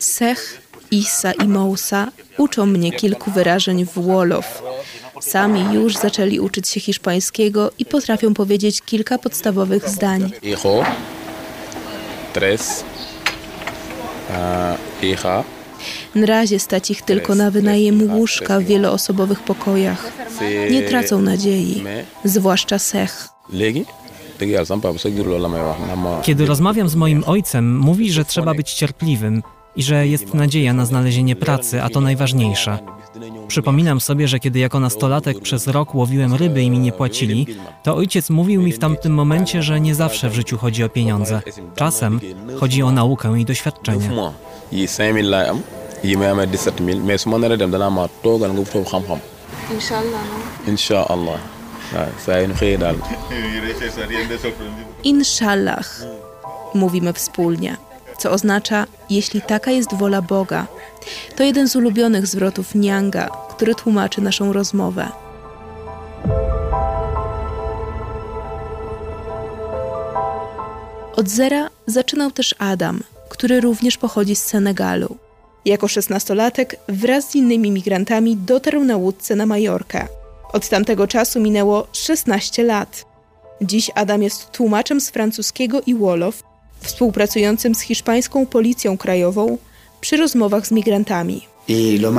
Sech, Issa i Moussa uczą mnie kilku wyrażeń w Wolof. Sami już zaczęli uczyć się hiszpańskiego i potrafią powiedzieć kilka podstawowych zdań. Na razie stać ich tylko na wynajem łóżka w wieloosobowych pokojach. Nie tracą nadziei, zwłaszcza Sech. Kiedy rozmawiam z moim ojcem, mówi, że trzeba być cierpliwym i że jest nadzieja na znalezienie pracy, a to najważniejsze. Przypominam sobie, że kiedy jako nastolatek przez rok łowiłem ryby i mi nie płacili, to ojciec mówił mi w tamtym momencie, że nie zawsze w życiu chodzi o pieniądze. Czasem chodzi o naukę i doświadczenie. Inshallah. Inshallah, mówimy wspólnie, co oznacza, jeśli taka jest wola Boga. To jeden z ulubionych zwrotów Nianga, który tłumaczy naszą rozmowę. Od zera zaczynał też Adam, który również pochodzi z Senegalu. Jako szesnastolatek wraz z innymi migrantami dotarł na łódce na Majorkę. Od tamtego czasu minęło 16 lat. Dziś Adam jest tłumaczem z francuskiego i Wolof, współpracującym z hiszpańską policją krajową przy rozmowach z migrantami. No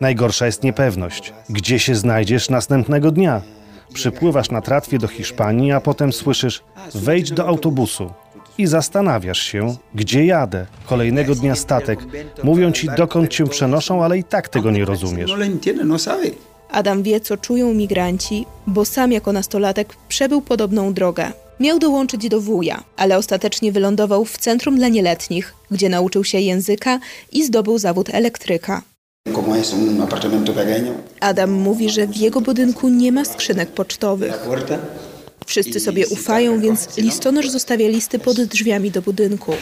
Najgorsza jest niepewność. Gdzie się znajdziesz następnego dnia? Przypływasz na tratwie do Hiszpanii, a potem słyszysz: wejdź do autobusu i zastanawiasz się, gdzie jadę. Kolejnego dnia statek. Mówią ci, dokąd cię przenoszą, ale i tak tego nie rozumiesz. No Adam wie, co czują migranci, bo sam jako nastolatek przebył podobną drogę. Miał dołączyć do wuja, ale ostatecznie wylądował w centrum dla nieletnich, gdzie nauczył się języka i zdobył zawód elektryka. Adam mówi, że w jego budynku nie ma skrzynek pocztowych. Wszyscy sobie ufają, więc listonosz zostawia listy pod drzwiami do budynku.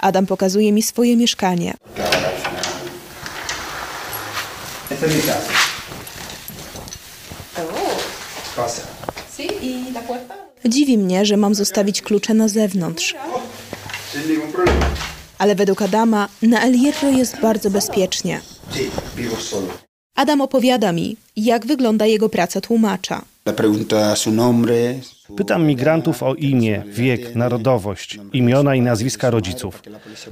Adam pokazuje mi swoje mieszkanie. Dziwi mnie, że mam zostawić klucze na zewnątrz. Ale według Adama na El Hierro jest bardzo bezpiecznie. Adam opowiada mi, jak wygląda jego praca tłumacza. Pytam migrantów o imię, wiek, narodowość, imiona i nazwiska rodziców.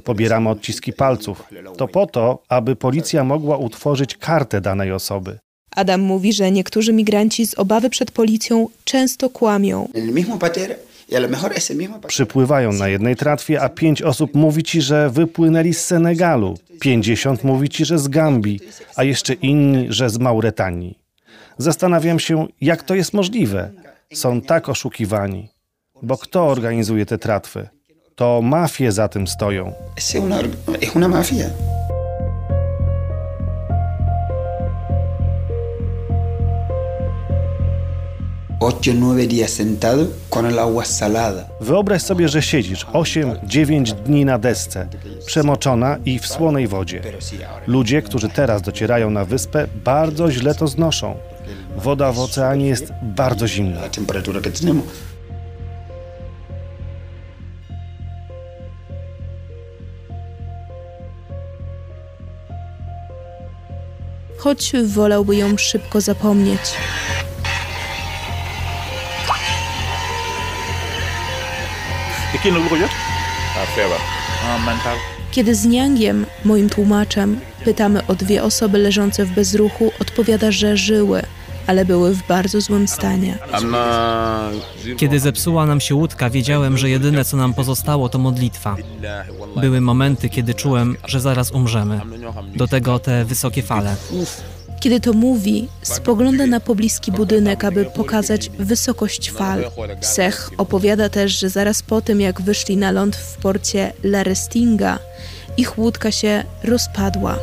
Pobieramy odciski palców. To po to, aby policja mogła utworzyć kartę danej osoby. Adam mówi, że niektórzy migranci z obawy przed policją często kłamią. Przypływają na jednej tratwie, a pięć osób mówi ci, że wypłynęli z Senegalu, pięćdziesiąt mówi ci, że z Gambii, a jeszcze inni, że z Mauretanii. Zastanawiam się, jak to jest możliwe. Są tak oszukiwani. Bo kto organizuje te tratwy? To mafie za tym stoją. Es una mafia. Wyobraź sobie, że siedzisz 8-9 dni na desce, przemoczona i w słonej wodzie. Ludzie, którzy teraz docierają na wyspę, bardzo źle to znoszą. Woda w oceanie jest bardzo zimna. Choć wolałby ją szybko zapomnieć. Kiedy z Niangiem, moim tłumaczem, pytamy o dwie osoby leżące w bezruchu, odpowiada, że żyły, ale były w bardzo złym stanie. Kiedy zepsuła nam się łódka, wiedziałem, że jedyne co nam pozostało to modlitwa. Były momenty, kiedy czułem, że zaraz umrzemy. Do tego te wysokie fale. Kiedy to mówi, spogląda na pobliski budynek, aby pokazać wysokość fal. Sech opowiada też, że zaraz po tym, jak wyszli na ląd w porcie La Restinga, ich łódka się rozpadła.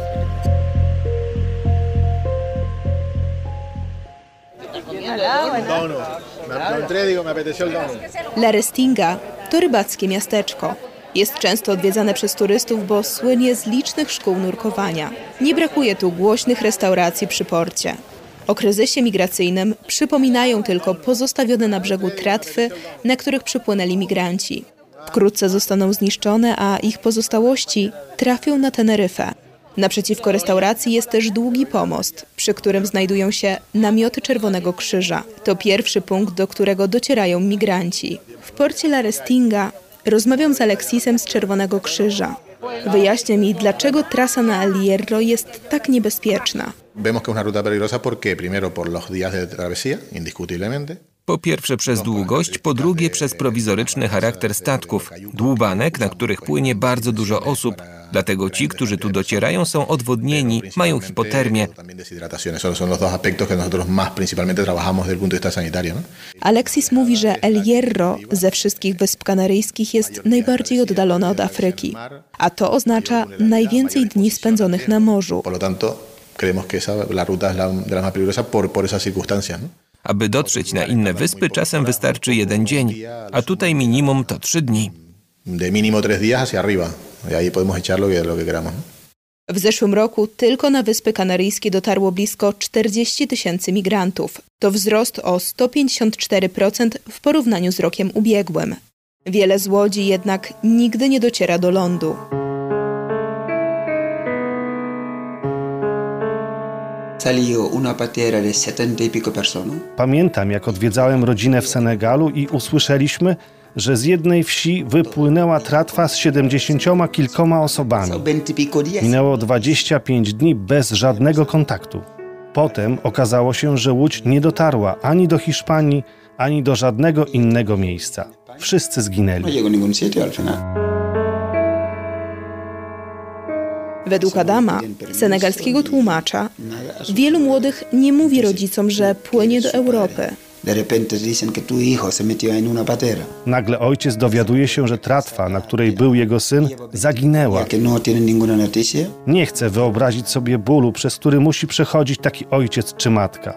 La Restinga to rybackie miasteczko. Jest często odwiedzane przez turystów, bo słynie z licznych szkół nurkowania. Nie brakuje tu głośnych restauracji przy porcie. O kryzysie migracyjnym przypominają tylko pozostawione na brzegu tratwy, na których przypłynęli migranci. Wkrótce zostaną zniszczone, a ich pozostałości trafią na Teneryfę. Naprzeciwko restauracji jest też długi pomost, przy którym znajdują się namioty Czerwonego Krzyża. To pierwszy punkt, do którego docierają migranci. W porcie La Restinga rozmawiam z Aleksisem z Czerwonego Krzyża. Wyjaśnia mi, dlaczego trasa na El Hierro jest tak niebezpieczna. Po pierwsze przez długość, po drugie przez prowizoryczny charakter statków, dłubanek, na których płynie bardzo dużo osób. Dlatego ci, którzy tu docierają, są odwodnieni, mają hipotermię. Alexis mówi, że El Hierro ze wszystkich wysp kanaryjskich jest najbardziej oddalone od Afryki, a to oznacza najwięcej dni spędzonych na morzu. Creemos que esa, la ruta es la, de las más peligrosas por, por esas circunstancias. ¿no? Aby dotrzeć na inne wyspy, czasem wystarczy jeden dzień, a tutaj minimum to trzy dni. De mínimo tres días hacia arriba. Y ahí podemos echar lo que, lo que queramos. W zeszłym roku tylko na Wyspy Kanaryjskie dotarło blisko 40 tysięcy migrantów. To wzrost o 154% w porównaniu z rokiem ubiegłym. Wiele z łodzi jednak nigdy nie dociera do lądu. Pamiętam, jak odwiedzałem rodzinę w Senegalu i usłyszeliśmy, że z jednej wsi wypłynęła tratwa z siedemdziesięcioma kilkoma osobami. Minęło 25 dni bez żadnego kontaktu. Potem okazało się, że łódź nie dotarła ani do Hiszpanii, ani do żadnego innego miejsca. Wszyscy zginęli. Według Adama, senegalskiego tłumacza, wielu młodych nie mówi rodzicom, że płynie do Europy. Nagle ojciec dowiaduje się, że tratwa, na której był jego syn, zaginęła. Nie chce wyobrazić sobie bólu, przez który musi przechodzić taki ojciec czy matka.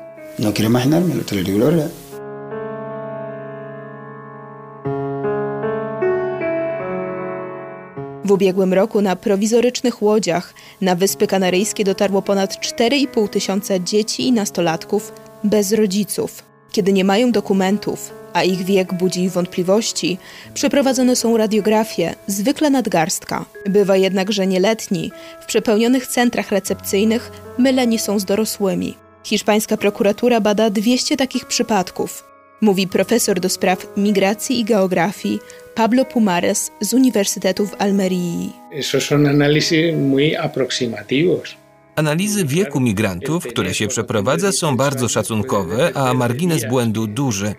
W ubiegłym roku na prowizorycznych łodziach na Wyspy Kanaryjskie dotarło ponad 4,5 tysiąca dzieci i nastolatków bez rodziców. Kiedy nie mają dokumentów, a ich wiek budzi wątpliwości, przeprowadzone są radiografie, zwykle nadgarstka. Bywa jednak, że nieletni w przepełnionych centrach recepcyjnych myleni są z dorosłymi. Hiszpańska prokuratura bada 200 takich przypadków. Mówi profesor do spraw migracji i geografii Pablo Pumares z Uniwersytetu w Almerii. Analizy wieku migrantów, które się przeprowadza, są bardzo szacunkowe, a margines błędu duży.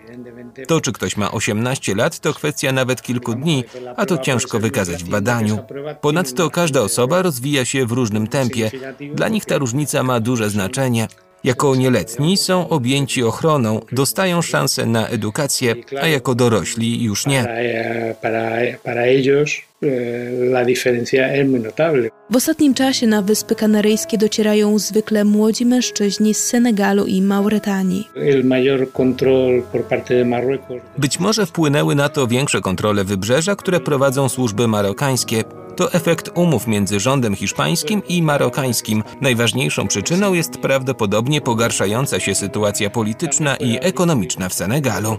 To, czy ktoś ma 18 lat, to kwestia nawet kilku dni, a to ciężko wykazać w badaniu. Ponadto każda osoba rozwija się w różnym tempie. Dla nich ta różnica ma duże znaczenie. Jako nieletni są objęci ochroną, dostają szansę na edukację, a jako dorośli już nie. W ostatnim czasie na Wyspy Kanaryjskie docierają zwykle młodzi mężczyźni z Senegalu i Mauretanii. Być może wpłynęły na to większe kontrole wybrzeża, które prowadzą służby marokańskie. To efekt umów między rządem hiszpańskim i marokańskim. Najważniejszą przyczyną jest prawdopodobnie pogarszająca się sytuacja polityczna i ekonomiczna w Senegalu.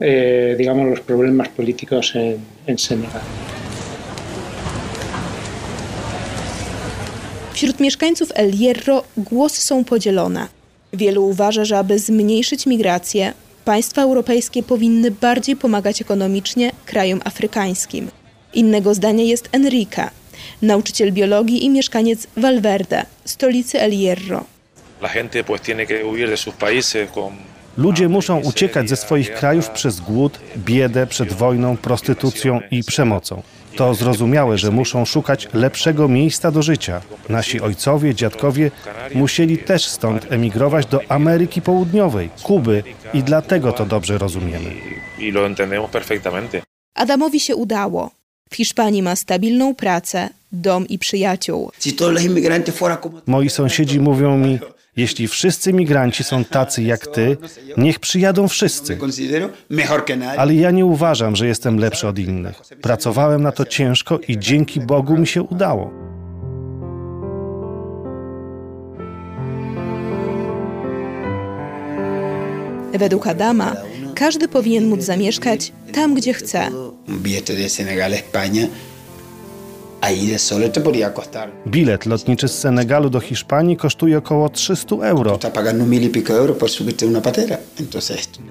Eh, digamos, los problemas políticos en, en Senegal. Wśród mieszkańców El Hierro głosy są podzielone. Wielu uważa, że aby zmniejszyć migrację, państwa europejskie powinny bardziej pomagać ekonomicznie krajom afrykańskim. Innego zdania jest Enrique, nauczyciel biologii i mieszkaniec Valverde, stolicy El Hierro. La gente pues tiene que huir de sus países con Ludzie muszą uciekać ze swoich krajów przez głód, biedę, przed wojną, prostytucją i przemocą. To zrozumiałe, że muszą szukać lepszego miejsca do życia. Nasi ojcowie, dziadkowie musieli też stąd emigrować do Ameryki Południowej, Kuby i dlatego to dobrze rozumiemy. Adamowi się udało. W Hiszpanii ma stabilną pracę, dom i przyjaciół. Moi sąsiedzi mówią mi, jeśli wszyscy migranci są tacy jak ty, niech przyjadą wszyscy. Ale ja nie uważam, że jestem lepszy od innych. Pracowałem na to ciężko i dzięki Bogu mi się udało. Według Adama każdy powinien móc zamieszkać tam, gdzie chce. Bilet lotniczy z Senegalu do Hiszpanii kosztuje około 300 euro.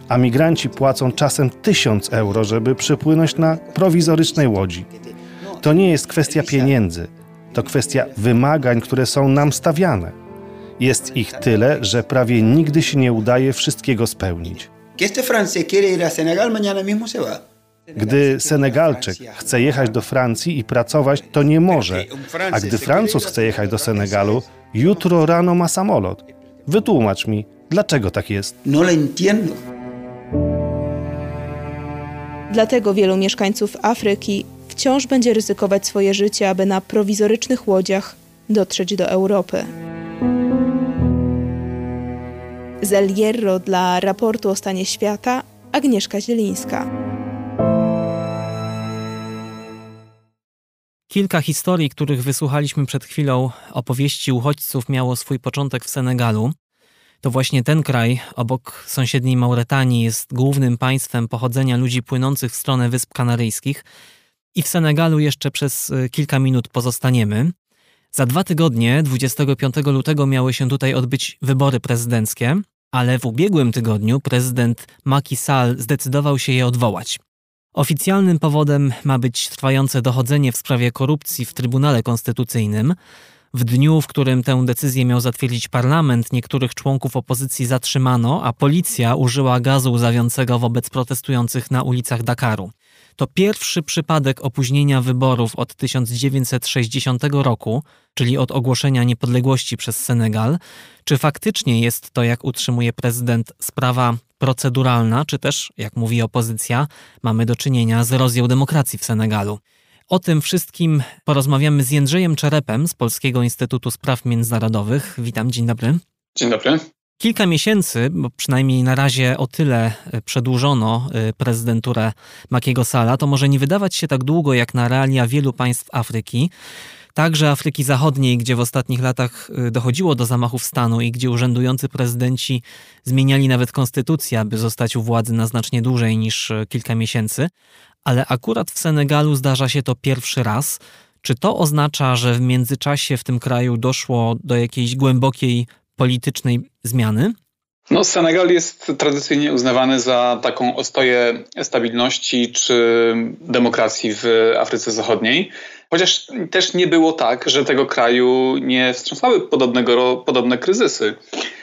A migranci płacą czasem 1000 euro, żeby przypłynąć na prowizorycznej łodzi. To nie jest kwestia pieniędzy, to kwestia wymagań, które są nam stawiane. Jest ich tyle, że prawie nigdy się nie udaje wszystkiego spełnić. Gdy Senegalczyk chce jechać do Francji i pracować, to nie może. A gdy Francuz chce jechać do Senegalu, jutro rano ma samolot. Wytłumacz mi, dlaczego tak jest? No entiendo. Dlatego wielu mieszkańców Afryki wciąż będzie ryzykować swoje życie, aby na prowizorycznych łodziach dotrzeć do Europy. Z El Hierro dla raportu o stanie świata Agnieszka Zielińska. Kilka historii, których wysłuchaliśmy przed chwilą, opowieści uchodźców miało swój początek w Senegalu. To właśnie ten kraj, obok sąsiedniej Mauretanii, jest głównym państwem pochodzenia ludzi płynących w stronę Wysp Kanaryjskich i w Senegalu jeszcze przez y, kilka minut pozostaniemy. Za dwa tygodnie, 25 lutego, miały się tutaj odbyć wybory prezydenckie, ale w ubiegłym tygodniu prezydent Macky Sall zdecydował się je odwołać. Oficjalnym powodem ma być trwające dochodzenie w sprawie korupcji w Trybunale Konstytucyjnym. W dniu, w którym tę decyzję miał zatwierdzić parlament, niektórych członków opozycji zatrzymano, a policja użyła gazu łzawiącego wobec protestujących na ulicach Dakaru. To pierwszy przypadek opóźnienia wyborów od 1960 roku, czyli od ogłoszenia niepodległości przez Senegal. Czy faktycznie jest to, jak utrzymuje prezydent, sprawa proceduralna, czy też, jak mówi opozycja, mamy do czynienia z erozją demokracji w Senegalu? O tym wszystkim porozmawiamy z Jędrzejem Czerepem z Polskiego Instytutu Spraw Międzynarodowych. Witam, dzień dobry. Dzień dobry. Kilka miesięcy, bo przynajmniej na razie o tyle e, przedłużono e, prezydenturę Makiego Sala, to może nie wydawać się tak długo jak na realia wielu państw Afryki. Także Afryki Zachodniej, gdzie w ostatnich latach e, dochodziło do zamachów stanu i gdzie urzędujący prezydenci zmieniali nawet konstytucję, aby zostać u władzy na znacznie dłużej niż kilka miesięcy. Ale akurat w Senegalu zdarza się to pierwszy raz. Czy to oznacza, że w międzyczasie w tym kraju doszło do jakiejś głębokiej politycznej zmiany? No, Senegal jest tradycyjnie uznawany za taką ostoję stabilności czy demokracji w Afryce Zachodniej. Chociaż też nie było tak, że tego kraju nie wstrząsały podobnego, podobne kryzysy.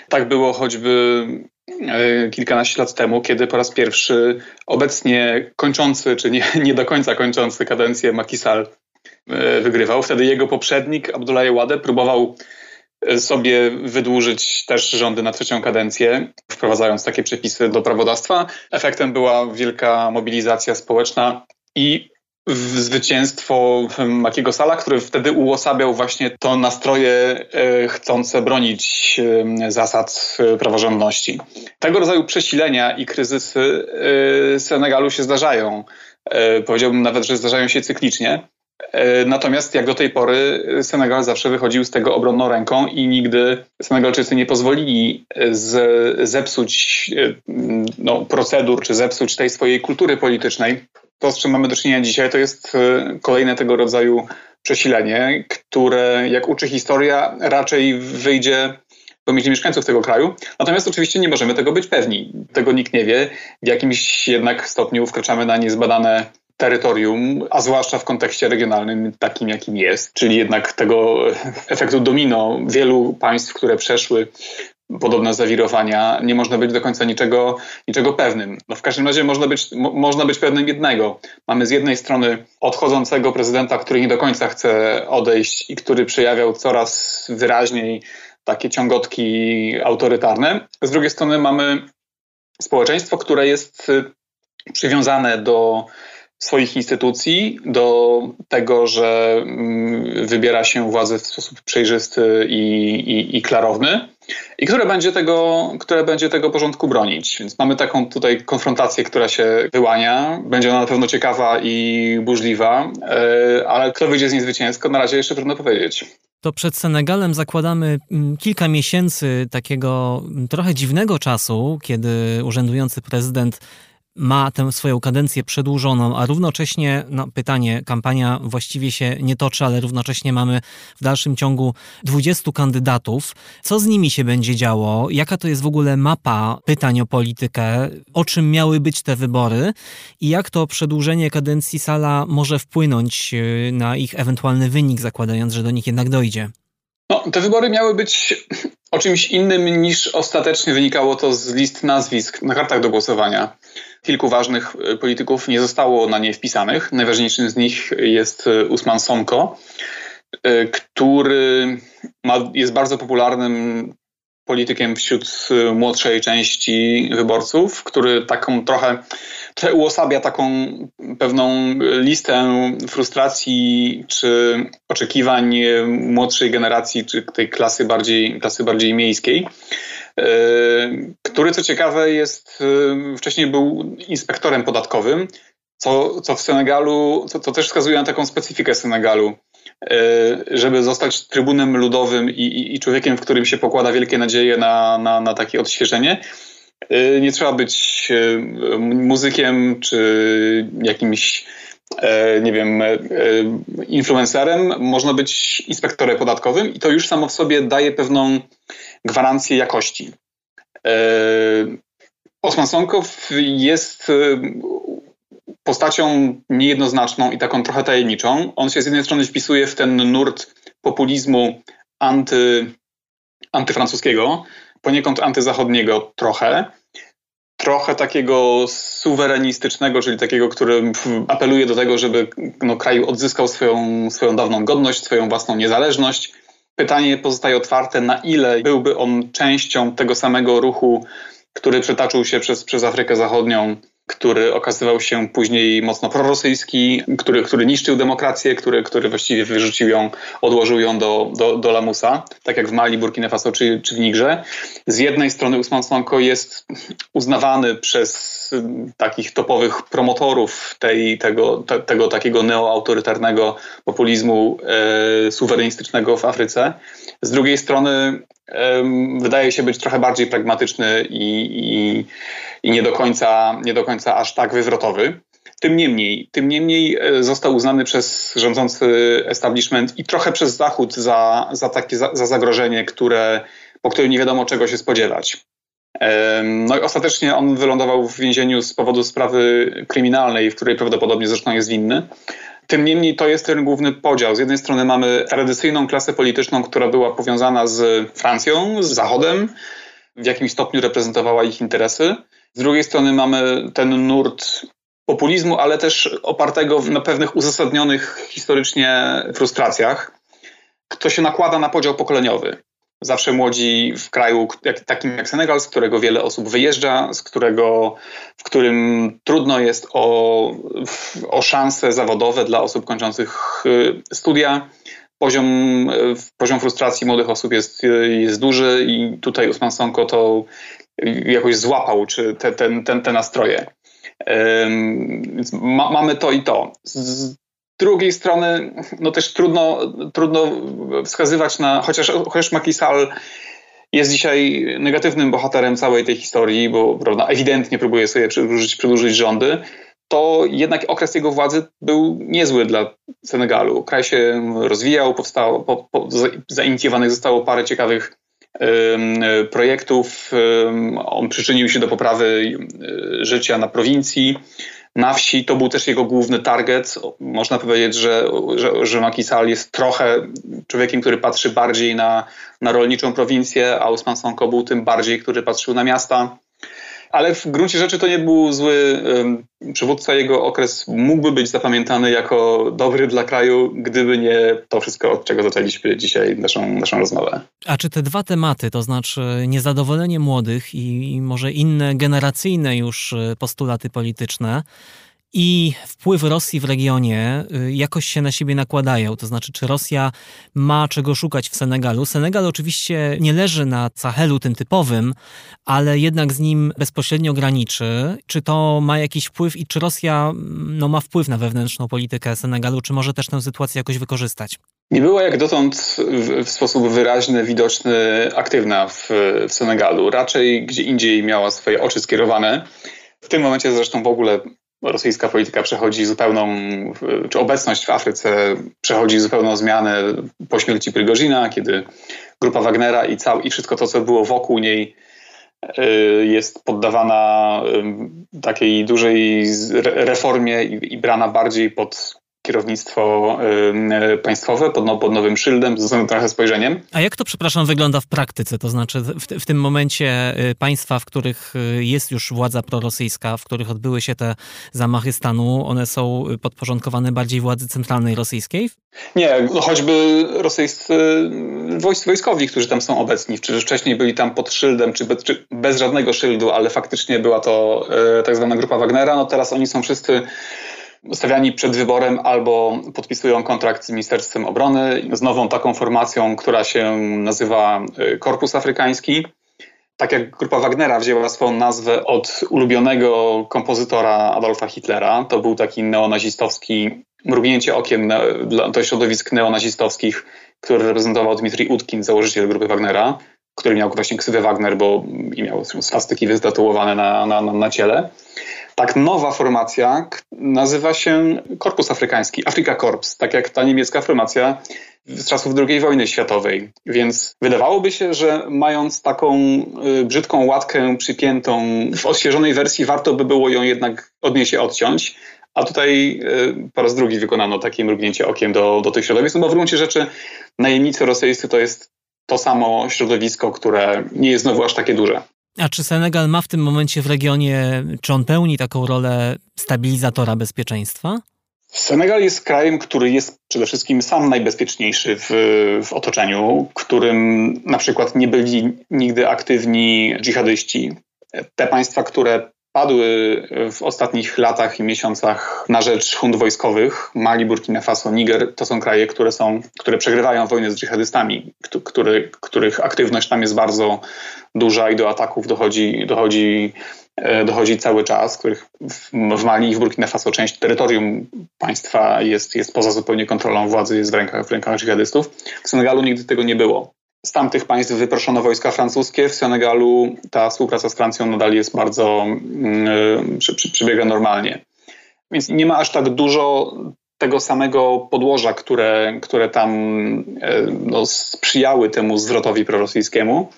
Tak było choćby e, kilkanaście lat temu, kiedy po raz pierwszy obecnie kończący, czy nie, nie do końca kończący kadencję Macky Sall e, wygrywał. Wtedy jego poprzednik Abdoulaye Wade próbował sobie wydłużyć też rządy na trzecią kadencję, wprowadzając takie przepisy do prawodawstwa. Efektem była wielka mobilizacja społeczna i zwycięstwo Makiego Sala, który wtedy uosabiał właśnie to nastroje e, chcące bronić e, zasad e, praworządności. Tego rodzaju przesilenia i kryzysy Senegalu się zdarzają. Powiedziałbym nawet, że zdarzają się cyklicznie. E, natomiast jak do tej pory Senegal zawsze wychodził z tego obronną ręką i nigdy Senegalczycy nie pozwolili z, zepsuć e, no, procedur czy zepsuć tej swojej kultury politycznej. To, z czym mamy do czynienia dzisiaj, to jest e, kolejne tego rodzaju przesilenie, które, jak uczy historia, raczej wyjdzie myśli mieszkańców tego kraju. Natomiast oczywiście nie możemy tego być pewni. Tego nikt nie wie. W jakimś jednak stopniu wkraczamy na niezbadane terytorium, a zwłaszcza w kontekście regionalnym takim, jakim jest, czyli jednak tego efektu domino wielu państw, które przeszły podobne zawirowania, nie można być do końca niczego, niczego pewnym. No w każdym razie można być, mo, można być pewnym jednego. Mamy z jednej strony odchodzącego prezydenta, który nie do końca chce odejść i który przejawiał coraz wyraźniej takie ciągotki autorytarne. Z drugiej strony mamy społeczeństwo, które jest przywiązane do swoich instytucji, do tego, że mm, wybiera się władzę w sposób przejrzysty i, i, i, klarowny i które będzie, tego, które będzie tego porządku bronić. Więc mamy taką tutaj konfrontację, która się wyłania. Będzie ona na pewno ciekawa i burzliwa, e, ale kto wyjdzie z niej zwycięsko, na razie jeszcze trudno powiedzieć to przed Senegalem zakładamy mm, kilka miesięcy takiego mm, trochę dziwnego czasu, kiedy urzędujący prezydent ma tę swoją kadencję przedłużoną, a równocześnie, no pytanie, kampania właściwie się nie toczy, ale równocześnie mamy w dalszym ciągu 20 kandydatów. Co z nimi się będzie działo? Jaka to jest w ogóle mapa pytań o politykę? O czym miały być te wybory? I jak to przedłużenie kadencji Sala może wpłynąć y, na ich ewentualny wynik, zakładając, że do nich jednak dojdzie? No, te wybory miały być o czymś innym niż ostatecznie wynikało to z list nazwisk na kartach do głosowania. Kilku ważnych e, polityków nie zostało na nie wpisanych. Najważniejszym z nich jest e, Usman Sonko, e, który ma, jest bardzo popularnym politykiem wśród młodszej części wyborców, który taką trochę trochę uosabia taką pewną listę frustracji czy oczekiwań młodszej generacji, czy tej klasy bardziej, klasy bardziej miejskiej który co ciekawe jest, e, wcześniej był inspektorem podatkowym, co, co w Senegalu, co, co też wskazuje na taką specyfikę Senegalu, e, żeby zostać trybunem ludowym i, i, i człowiekiem, w którym się pokłada wielkie nadzieje na, na, na takie odświeżenie, nie trzeba być muzykiem czy jakimś, e, nie wiem, e, influencerem. Można być inspektorem podatkowym i to już samo w sobie daje pewną gwarancję jakości. E, Osman jest postacią niejednoznaczną i taką trochę tajemniczą. On się z jednej strony wpisuje w ten nurt populizmu anty, antyfrancuskiego, poniekąd antyzachodniego trochę, trochę takiego suwerenistycznego, czyli takiego, który apeluje do tego, żeby no, kraj odzyskał swoją, swoją dawną godność, swoją własną niezależność. Pytanie pozostaje otwarte, na ile byłby on częścią tego samego ruchu, który przetaczył się przez, przez Afrykę Zachodnią który okazywał się później mocno prorosyjski, który, który niszczył demokrację, który, który właściwie wyrzucił ją, odłożył ją do, do, do lamusa, tak jak w Mali, Burkina Faso czy, czy w Nigrze. Z jednej strony Usman Sonko jest uznawany przez takich topowych promotorów tej, tego, te, tego takiego neoautorytarnego populizmu e, suwerenistycznego w Afryce. Z drugiej strony wydaje się być trochę bardziej pragmatyczny i, i i nie do końca, nie do końca aż tak wywrotowy. Tym niemniej, tym niemniej e, został uznany przez rządzący establishment i trochę przez Zachód za, za takie za, za zagrożenie, które, po którym nie wiadomo czego się spodziewać. No i ostatecznie on wylądował w więzieniu z powodu sprawy kryminalnej, w której prawdopodobnie zresztą jest winny. Tym niemniej to jest ten główny podział. Z jednej strony mamy tradycyjną klasę polityczną, która była powiązana z Francją, z Zachodem, w jakimś stopniu reprezentowała ich interesy. Z drugiej strony mamy ten nurt populizmu, ale też opartego na pewnych uzasadnionych historycznie frustracjach. To się nakłada na podział pokoleniowy. Zawsze młodzi w kraju takim jak Senegal, z którego wiele osób wyjeżdża, z którego, w którym trudno jest o, o szanse zawodowe dla osób kończących y, studia. Poziom, y, poziom frustracji młodych osób jest, jest duży i tutaj Usman Sonko to jakoś złapał, czy te, te, te, te nastroje. Więc ma, mamy to i to. Z drugiej strony, no też trudno, trudno wskazywać na, chociaż, chociaż Makisal jest dzisiaj negatywnym bohaterem całej tej historii, bo prawda, ewidentnie próbuje sobie przedłużyć, przedłużyć rządy, to jednak okres jego władzy był niezły dla Senegalu. Kraj się rozwijał, powstało, po, po, zainicjowanych zostało parę ciekawych projektów. On przyczynił się do poprawy e, życia na prowincji, na wsi. To był też jego główny target. Można powiedzieć, że, że, że Macky Sall jest trochę człowiekiem, który patrzy bardziej na, na rolniczą prowincję, a Usman Sonko był tym bardziej, który patrzył na miasta ale w gruncie rzeczy to nie był zły przywódca. Jego okres mógłby być zapamiętany jako dobry dla kraju, gdyby nie to wszystko, od czego zaczęliśmy dzisiaj naszą, naszą rozmowę. A czy te dwa tematy, to znaczy niezadowolenie młodych i może inne generacyjne już e, postulaty polityczne, i wpływ Rosji w regionie y, jakoś się na siebie nakładają. To znaczy, czy Rosja ma czego szukać w Senegalu? Senegal oczywiście nie leży na Sahelu tym typowym, ale jednak z nim bezpośrednio graniczy. Czy to ma jakiś wpływ i czy Rosja mm, no, ma wpływ na wewnętrzną politykę Senegalu? Czy może też tę sytuację jakoś wykorzystać? Nie była jak dotąd w, w sposób wyraźny, widoczny, aktywna w, w Senegalu. Raczej gdzie indziej miała swoje oczy skierowane W tym momencie zresztą w ogóle rosyjska polityka przechodzi zupełną, czy obecność w Afryce przechodzi zupełną zmianę po śmierci Prygozina, kiedy grupa Wagnera i, cał, i wszystko to, co było wokół niej, y, jest poddawana takiej dużej reformie i, i brana bardziej pod kierownictwo y, państwowe pod, no, pod nowym szyldem, z trochę spojrzeniem. A jak to, przepraszam, wygląda w praktyce? To znaczy w, w, tym momencie y, państwa, w których y, jest już władza prorosyjska, w których odbyły się te zamachy stanu, one są podporządkowane bardziej władzy centralnej rosyjskiej? Nie, choćby rosyjscy wojskowi, którzy tam są obecni, czy wcześniej byli tam pod szyldem, czy bez, czy bez żadnego szyldu, ale faktycznie była to tak zwana grupa Wagnera, no teraz oni są wszyscy stawiani przed wyborem albo podpisują kontrakt z Ministerstwem Obrony z nową taką formacją, która się nazywa y, Korpus Afrykański. Tak jak grupa Wagnera wzięła swoją nazwę od ulubionego kompozytora Adolfa Hitlera, to był taki neonazistowski, mrugnięcie okiem do środowisk neonazistowskich, który reprezentował Dmitrij Utkin, założyciel grupy Wagnera, który miał właśnie ksywę Wagner, bo miał swastyki wytatuowane na, na, na ciele. Tak, nowa formacja nazywa się Korpus Afrykański, Afrika Korps, tak jak ta niemiecka formacja z czasów II wojny światowej. Więc wydawałoby się, że mając taką y, brzydką łatkę przypiętą w odświeżonej wersji, warto by było ją jednak od niej się odciąć. A tutaj y, po raz drugi wykonano takie mrugnięcie okiem do, do tych środowisk, no bo w gruncie rzeczy najemnicy rosyjscy to jest to samo środowisko, które nie jest znowu aż takie duże. A czy Senegal ma w tym momencie w regionie, czy on pełni taką rolę stabilizatora bezpieczeństwa? Senegal jest krajem, który jest przede wszystkim sam najbezpieczniejszy w, w otoczeniu, którym na przykład nie byli nigdy aktywni dżihadyści. Te państwa, które padły w ostatnich latach i miesiącach na rzecz hunt wojskowych, Mali, Burkina Faso, Niger, to są kraje, które, są, które przegrywają wojnę z dżihadystami, który, których aktywność tam jest bardzo duża i do ataków dochodzi, dochodzi, e, dochodzi cały czas, których w Mali i w Burkina Faso część terytorium państwa jest, jest poza zupełnie kontrolą władzy, jest w rękach, w rękach dżihadystów. W Senegalu nigdy tego nie było. Z tamtych państw wyproszono wojska francuskie. W Senegalu ta współpraca z Francją nadal jest bardzo, yy, przebiega normalnie. Więc nie ma aż tak dużo tego samego podłoża, które, które tam yy, no, sprzyjały temu zwrotowi prorosyjskiemu.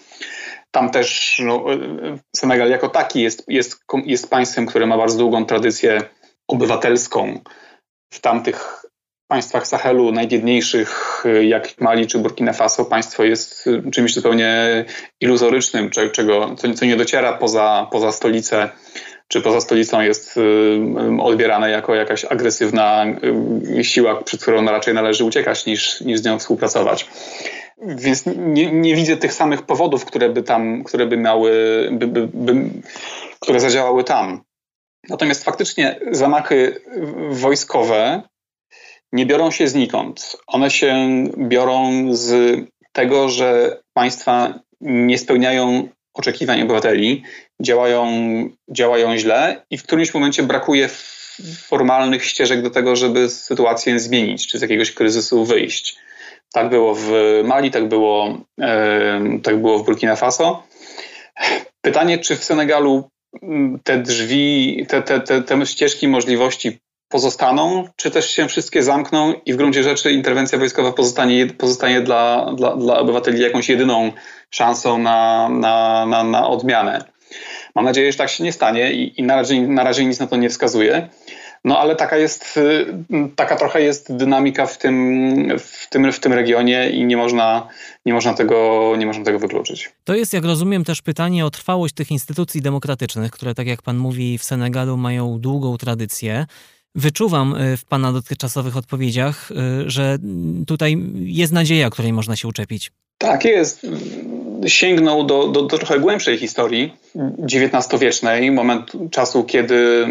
Tam też no, Senegal jako taki jest, jest, jest państwem, które ma bardzo długą tradycję obywatelską. W tamtych państwach Sahelu najbiedniejszych, jak Mali czy Burkina Faso, państwo jest czymś zupełnie iluzorycznym, czego, co, nie dociera poza, poza stolicę czy poza stolicą jest odbierane jako jakaś agresywna siła, przed którą raczej należy uciekać niż, niż z nią współpracować. Więc nie, nie, widzę tych samych powodów, które by tam, które by miały, by, by, by, które zadziałały tam. Natomiast faktycznie zamachy wojskowe nie biorą się znikąd. One się biorą z tego, że państwa nie spełniają oczekiwań obywateli, działają, działają źle i w którymś momencie brakuje formalnych ścieżek do tego, żeby sytuację zmienić, czy z jakiegoś kryzysu wyjść. Tak było w Mali, tak było, tak było w Burkina Faso. Pytanie, czy w Senegalu te drzwi, te, te, te, te ścieżki możliwości pozostaną, czy też się wszystkie zamkną i w gruncie rzeczy interwencja wojskowa pozostanie, pozostanie dla, dla, dla obywateli jakąś jedyną szansą na, na, na, na odmianę. Mam nadzieję, że tak się nie stanie i, i na, razie, na razie nic na to nie wskazuje. No ale taka jest, taka trochę jest dynamika w tym, w tym, w tym regionie i nie można, nie, można tego, nie można tego wykluczyć. To jest, jak rozumiem, też pytanie o trwałość tych instytucji demokratycznych, które, tak jak pan mówi, w Senegalu mają długą tradycję. Wyczuwam y, w Pana dotychczasowych odpowiedziach, y, że tutaj jest nadzieja, której można się uczepić. Tak jest. Sięgnął do, do, do trochę głębszej historii XIX-wiecznej, moment czasu, kiedy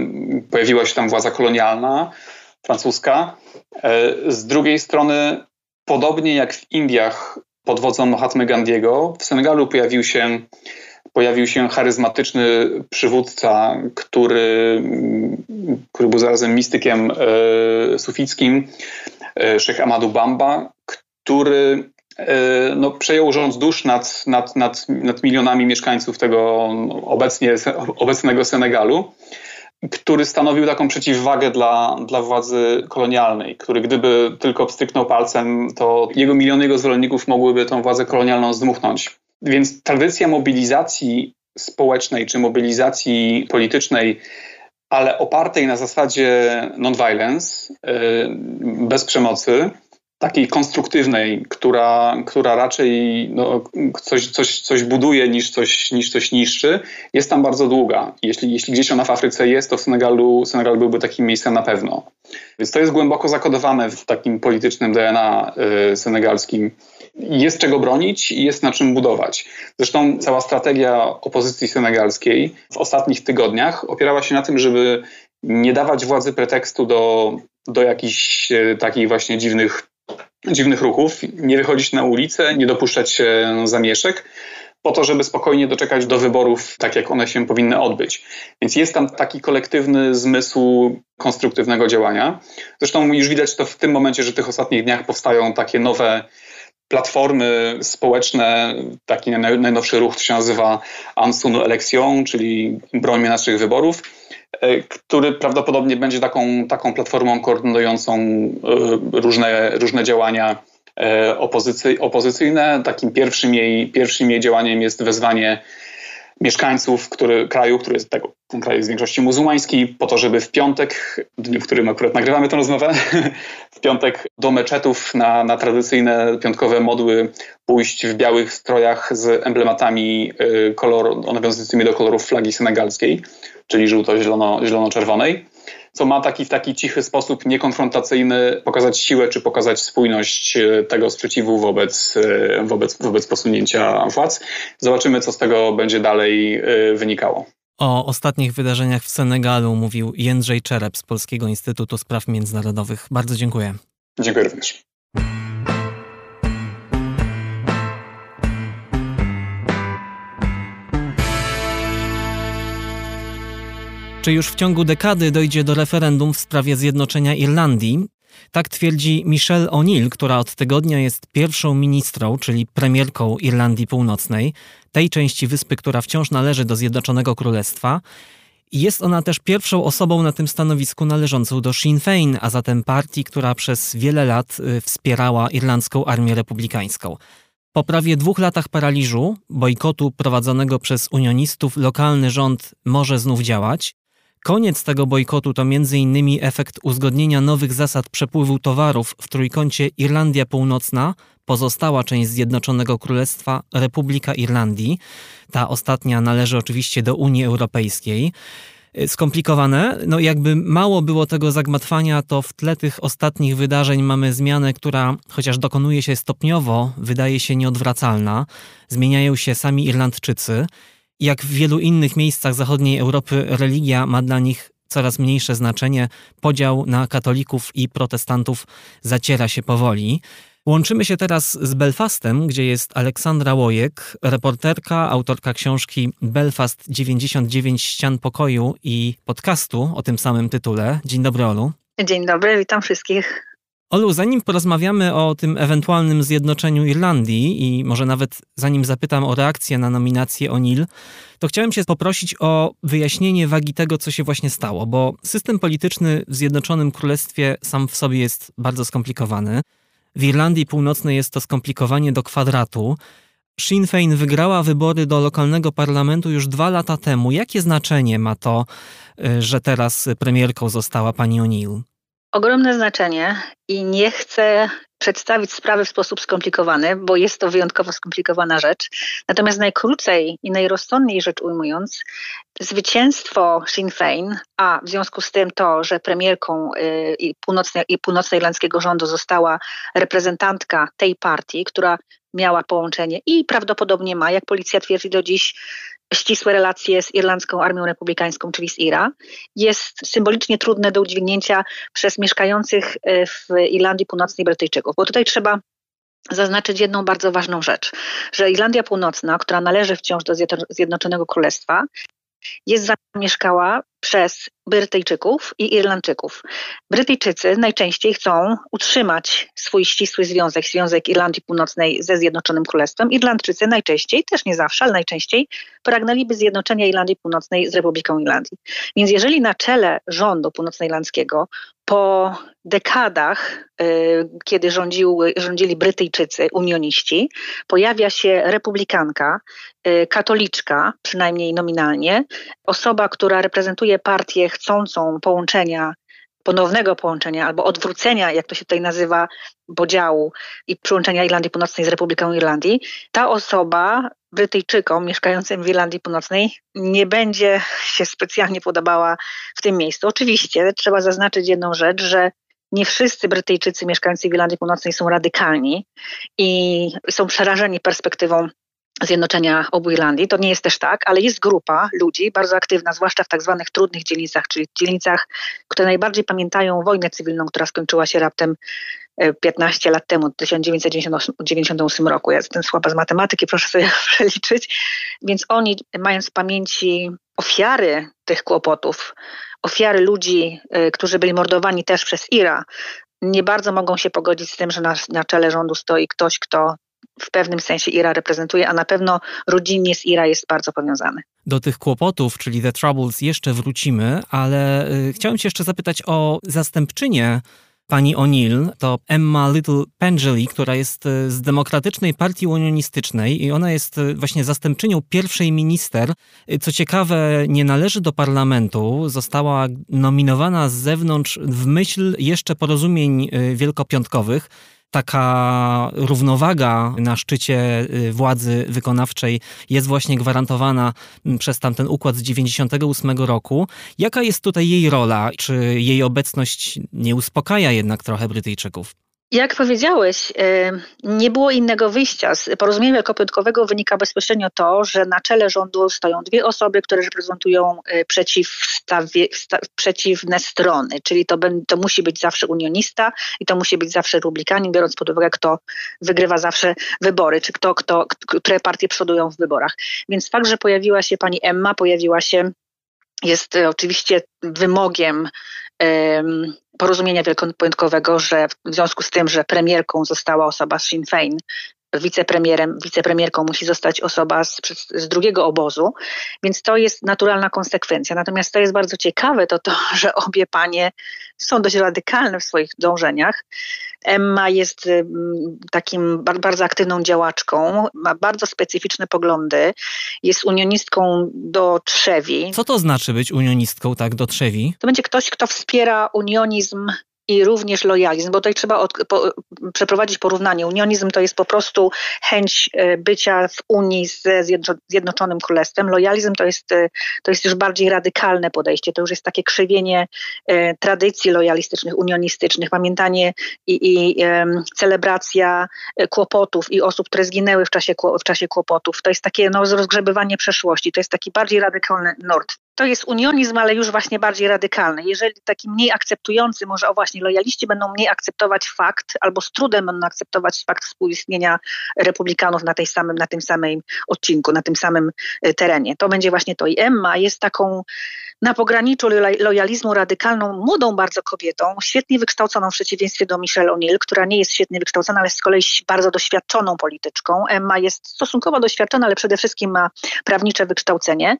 pojawiła się tam władza kolonialna francuska. E, z drugiej strony, podobnie jak w Indiach pod wodzą Mahatmy Gandiego, w Senegalu pojawił się pojawił się charyzmatyczny przywódca, który, który był zarazem mistykiem e, sufickim, e, Sheikh Amadou Bamba, który no, przejął rząd dusz nad, nad, nad, nad milionami mieszkańców tego obecnie, obecnego Senegalu który stanowił taką przeciwwagę dla, dla władzy kolonialnej, który gdyby tylko pstryknął palcem, to jego miliony jego zwolenników mogłyby tą władzę kolonialną zdmuchnąć. Więc tradycja mobilizacji społecznej czy mobilizacji politycznej, ale opartej na zasadzie non-violence, y, bez przemocy, takiej konstruktywnej, która, która raczej no, coś, coś, coś buduje niż coś, niż coś niszczy, jest tam bardzo długa. Jeśli, jeśli gdzieś ona w Afryce jest, to w Senegalu, Senegal byłby takim miejscem na pewno. Więc to jest głęboko zakodowane w takim politycznym DNA y, senegalskim. Jest czego bronić i jest na czym budować. Zresztą cała strategia opozycji senegalskiej w ostatnich tygodniach opierała się na tym, żeby nie dawać władzy pretekstu do, do jakichś y, takich właśnie dziwnych dziwnych ruchów, nie wychodzić na ulicę, nie dopuszczać się zamieszek, po to, żeby spokojnie doczekać do wyborów, tak jak one się powinny odbyć. Więc jest tam taki kolektywny zmysł konstruktywnego działania. Zresztą już widać to w tym momencie, że w tych ostatnich dniach powstają takie nowe platformy społeczne, taki najnowszy ruch to się nazywa Ansun Election, czyli brońmy naszych wyborów E, który prawdopodobnie będzie taką, taką platformą koordynującą e, różne, różne działania e, opozycy, opozycyjne. Takim pierwszym jej, pierwszym jej działaniem jest wezwanie mieszkańców który, kraju, który jest tego, ten kraj jest w większości muzułmański, po to, żeby w piątek, dniu, w którym akurat nagrywamy tę rozmowę, w piątek do meczetów na, na tradycyjne piątkowe modły pójść w białych strojach z emblematami kolor, nawiązującymi do kolorów flagi senegalskiej czyli żółto-zielono-czerwonej, co ma taki w taki cichy sposób niekonfrontacyjny pokazać siłę czy pokazać spójność e, tego sprzeciwu wobec, e, wobec, wobec posunięcia władz. Zobaczymy, co z tego będzie dalej wynikało. O ostatnich wydarzeniach w Senegalu mówił Jędrzej Czerep z Polskiego Instytutu Spraw Międzynarodowych. Bardzo dziękuję. Dziękuję również. Czy już w ciągu dekady dojdzie do referendum w sprawie zjednoczenia Irlandii? Tak twierdzi Michelle O'Neill, która od tygodnia jest pierwszą ministrą, czyli premierką Irlandii Północnej, tej części wyspy, która wciąż należy do Zjednoczonego Królestwa. Jest ona też pierwszą osobą na tym stanowisku należącą do Sinn Féin, a zatem partii, która przez wiele lat y, wspierała irlandzką armię republikańską. Po prawie dwóch latach paraliżu, bojkotu prowadzonego przez unionistów, lokalny rząd może znów działać. Koniec tego bojkotu to m.in. efekt uzgodnienia nowych zasad przepływu towarów w trójkącie Irlandia Północna, pozostała część Zjednoczonego Królestwa, Republika Irlandii. Ta ostatnia należy oczywiście do Unii Europejskiej. Skomplikowane, no jakby mało było tego zagmatwania, to w tle tych ostatnich wydarzeń mamy zmianę, która chociaż dokonuje się stopniowo, wydaje się nieodwracalna. Zmieniają się sami Irlandczycy. Jak w wielu innych miejscach zachodniej Europy, religia ma dla nich coraz mniejsze znaczenie. Podział na katolików i protestantów zaciera się powoli. Łączymy się teraz z Belfastem, gdzie jest Aleksandra Łojek, reporterka, autorka książki Belfast 99 ścian pokoju i podcastu o tym samym tytule. Dzień dobry, Olu. Dzień dobry, witam wszystkich. Olu, zanim porozmawiamy o tym ewentualnym zjednoczeniu Irlandii i może nawet zanim zapytam o reakcję na nominację O'Neill, to chciałem Cię poprosić o wyjaśnienie wagi tego, co się właśnie stało, bo system polityczny w Zjednoczonym Królestwie sam w sobie jest bardzo skomplikowany. W Irlandii Północnej jest to skomplikowanie do kwadratu. Sinn Féin wygrała wybory do lokalnego parlamentu już dwa lata temu. Jakie znaczenie ma to, y, że teraz premierką została pani O'Neill? Ogromne znaczenie i nie chcę przedstawić sprawy w sposób skomplikowany, bo jest to wyjątkowo skomplikowana rzecz. Natomiast najkrócej i najrozsądniej rzecz ujmując, zwycięstwo Sinn Féin, a w związku z tym to, że premierką y, i, północne, i północnoirlandzkiego rządu została reprezentantka tej partii, która miała połączenie i prawdopodobnie ma, jak policja twierdzi do dziś, ścisłe relacje z Irlandzką Armią Republikańską, czyli z IRA, jest symbolicznie trudne do udźwignięcia przez mieszkających e, w Irlandii Północnej Brytyjczyków. Bo tutaj trzeba zaznaczyć jedną bardzo ważną rzecz, że Irlandia Północna, która należy wciąż do Zjednoczonego Królestwa, jest zamieszkała przez Brytyjczyków i Irlandczyków. Brytyjczycy najczęściej chcą utrzymać swój ścisły związek, związek Irlandii Północnej ze Zjednoczonym Królestwem. Irlandczycy najczęściej, też nie zawsze, ale najczęściej pragnęliby zjednoczenia Irlandii Północnej z Republiką Irlandii. Więc jeżeli na czele rządu północnoirlandzkiego po dekadach, y, kiedy rządziły, rządzili Brytyjczycy, unioniści, pojawia się republikanka, y, katoliczka, przynajmniej nominalnie, osoba, która reprezentuje partię chcącą połączenia ponownego połączenia albo odwrócenia, jak to się tutaj nazywa, podziału i przyłączenia Irlandii Północnej z Republiką Irlandii, ta osoba Brytyjczykom mieszkającym w Irlandii Północnej nie będzie się specjalnie podobała w tym miejscu. Oczywiście trzeba zaznaczyć jedną rzecz, że nie wszyscy Brytyjczycy mieszkający w Irlandii Północnej są radykalni i są przerażeni perspektywą zjednoczenia obu Irlandii. To nie jest też tak, ale jest grupa ludzi bardzo aktywna, zwłaszcza w tak zwanych trudnych dzielnicach, czyli dzielnicach, które najbardziej pamiętają wojnę cywilną, która skończyła się raptem 15 e, lat temu, w 1998 roku. Ja jestem słaba z matematyki, proszę sobie przeliczyć. Więc oni, mając w pamięci ofiary tych kłopotów, ofiary ludzi, e, którzy byli mordowani też przez IRA, nie bardzo mogą się pogodzić z tym, że na, na czele rządu stoi ktoś, kto w pewnym sensie Ira reprezentuje, a na pewno rodzinnie z Ira jest bardzo powiązany. Do tych kłopotów, czyli The Troubles, jeszcze wrócimy, ale y, chciałem Cię jeszcze zapytać o zastępczynię pani O'Neill, to Emma Little Pengeli, która jest y, z Demokratycznej Partii Unionistycznej i ona jest y, właśnie zastępczynią pierwszej minister. Co ciekawe, nie należy do parlamentu, została nominowana z zewnątrz w myśl jeszcze porozumień wielkopiątkowych taka równowaga na szczycie y, władzy wykonawczej jest właśnie gwarantowana mm, przez tamten układ z 98 roku. Jaka jest tutaj jej rola? Czy jej obecność nie uspokaja jednak trochę Brytyjczyków? Jak powiedziałeś, y, nie było innego wyjścia. Z porozumienia wielkopiątkowego wynika bezpośrednio to, że na czele rządu stoją dwie osoby, które reprezentują y, przeciwne strony, czyli to, to musi być zawsze unionista i to musi być zawsze republikanin, biorąc pod uwagę, kto wygrywa zawsze wybory, czy kto, kto, które partie przodują w wyborach. Więc fakt, że pojawiła się pani Emma, pojawiła się jest y, oczywiście wymogiem porozumienia wielkopiątkowego, że w związku z tym, że premierką została osoba z Sinn Fein, wicepremierem, wicepremierką musi zostać osoba z, z, drugiego obozu, więc to jest naturalna konsekwencja. Natomiast to jest bardzo ciekawe, to to, że obie panie są dość radykalne w swoich dążeniach. Emma jest takim bardzo aktywną działaczką, ma bardzo specyficzne poglądy, jest unionistką do trzewi. Co to znaczy być unionistką tak do trzewi? To będzie ktoś, kto wspiera unionizm i również lojalizm, bo tutaj trzeba od, po, przeprowadzić porównanie. Unionizm to jest po prostu chęć e, bycia w Unii ze Zjednoczonym Królestwem. Lojalizm to jest, e, to jest już bardziej radykalne podejście. To już jest takie krzywienie e, tradycji lojalistycznych, unionistycznych, pamiętanie i, i e, celebracja kłopotów i osób, które zginęły w czasie, w czasie kłopotów. To jest takie no, rozgrzebywanie przeszłości. To jest taki bardziej radykalny nord to jest unionizm, ale już właśnie bardziej radykalny. Jeżeli taki mniej akceptujący, może o właśnie lojaliści będą mniej akceptować fakt, albo z trudem będą akceptować fakt współistnienia republikanów na, tej samym, na tym samym odcinku, na tym samym e, terenie. To będzie właśnie to. I Emma jest taką na pograniczu lojalizmu radykalną, młodą bardzo kobietą, świetnie wykształconą w przeciwieństwie do Michelle O'Neill, która nie jest świetnie wykształcona, ale z kolei bardzo doświadczoną polityczką. Emma jest stosunkowo doświadczona, ale przede wszystkim ma prawnicze wykształcenie.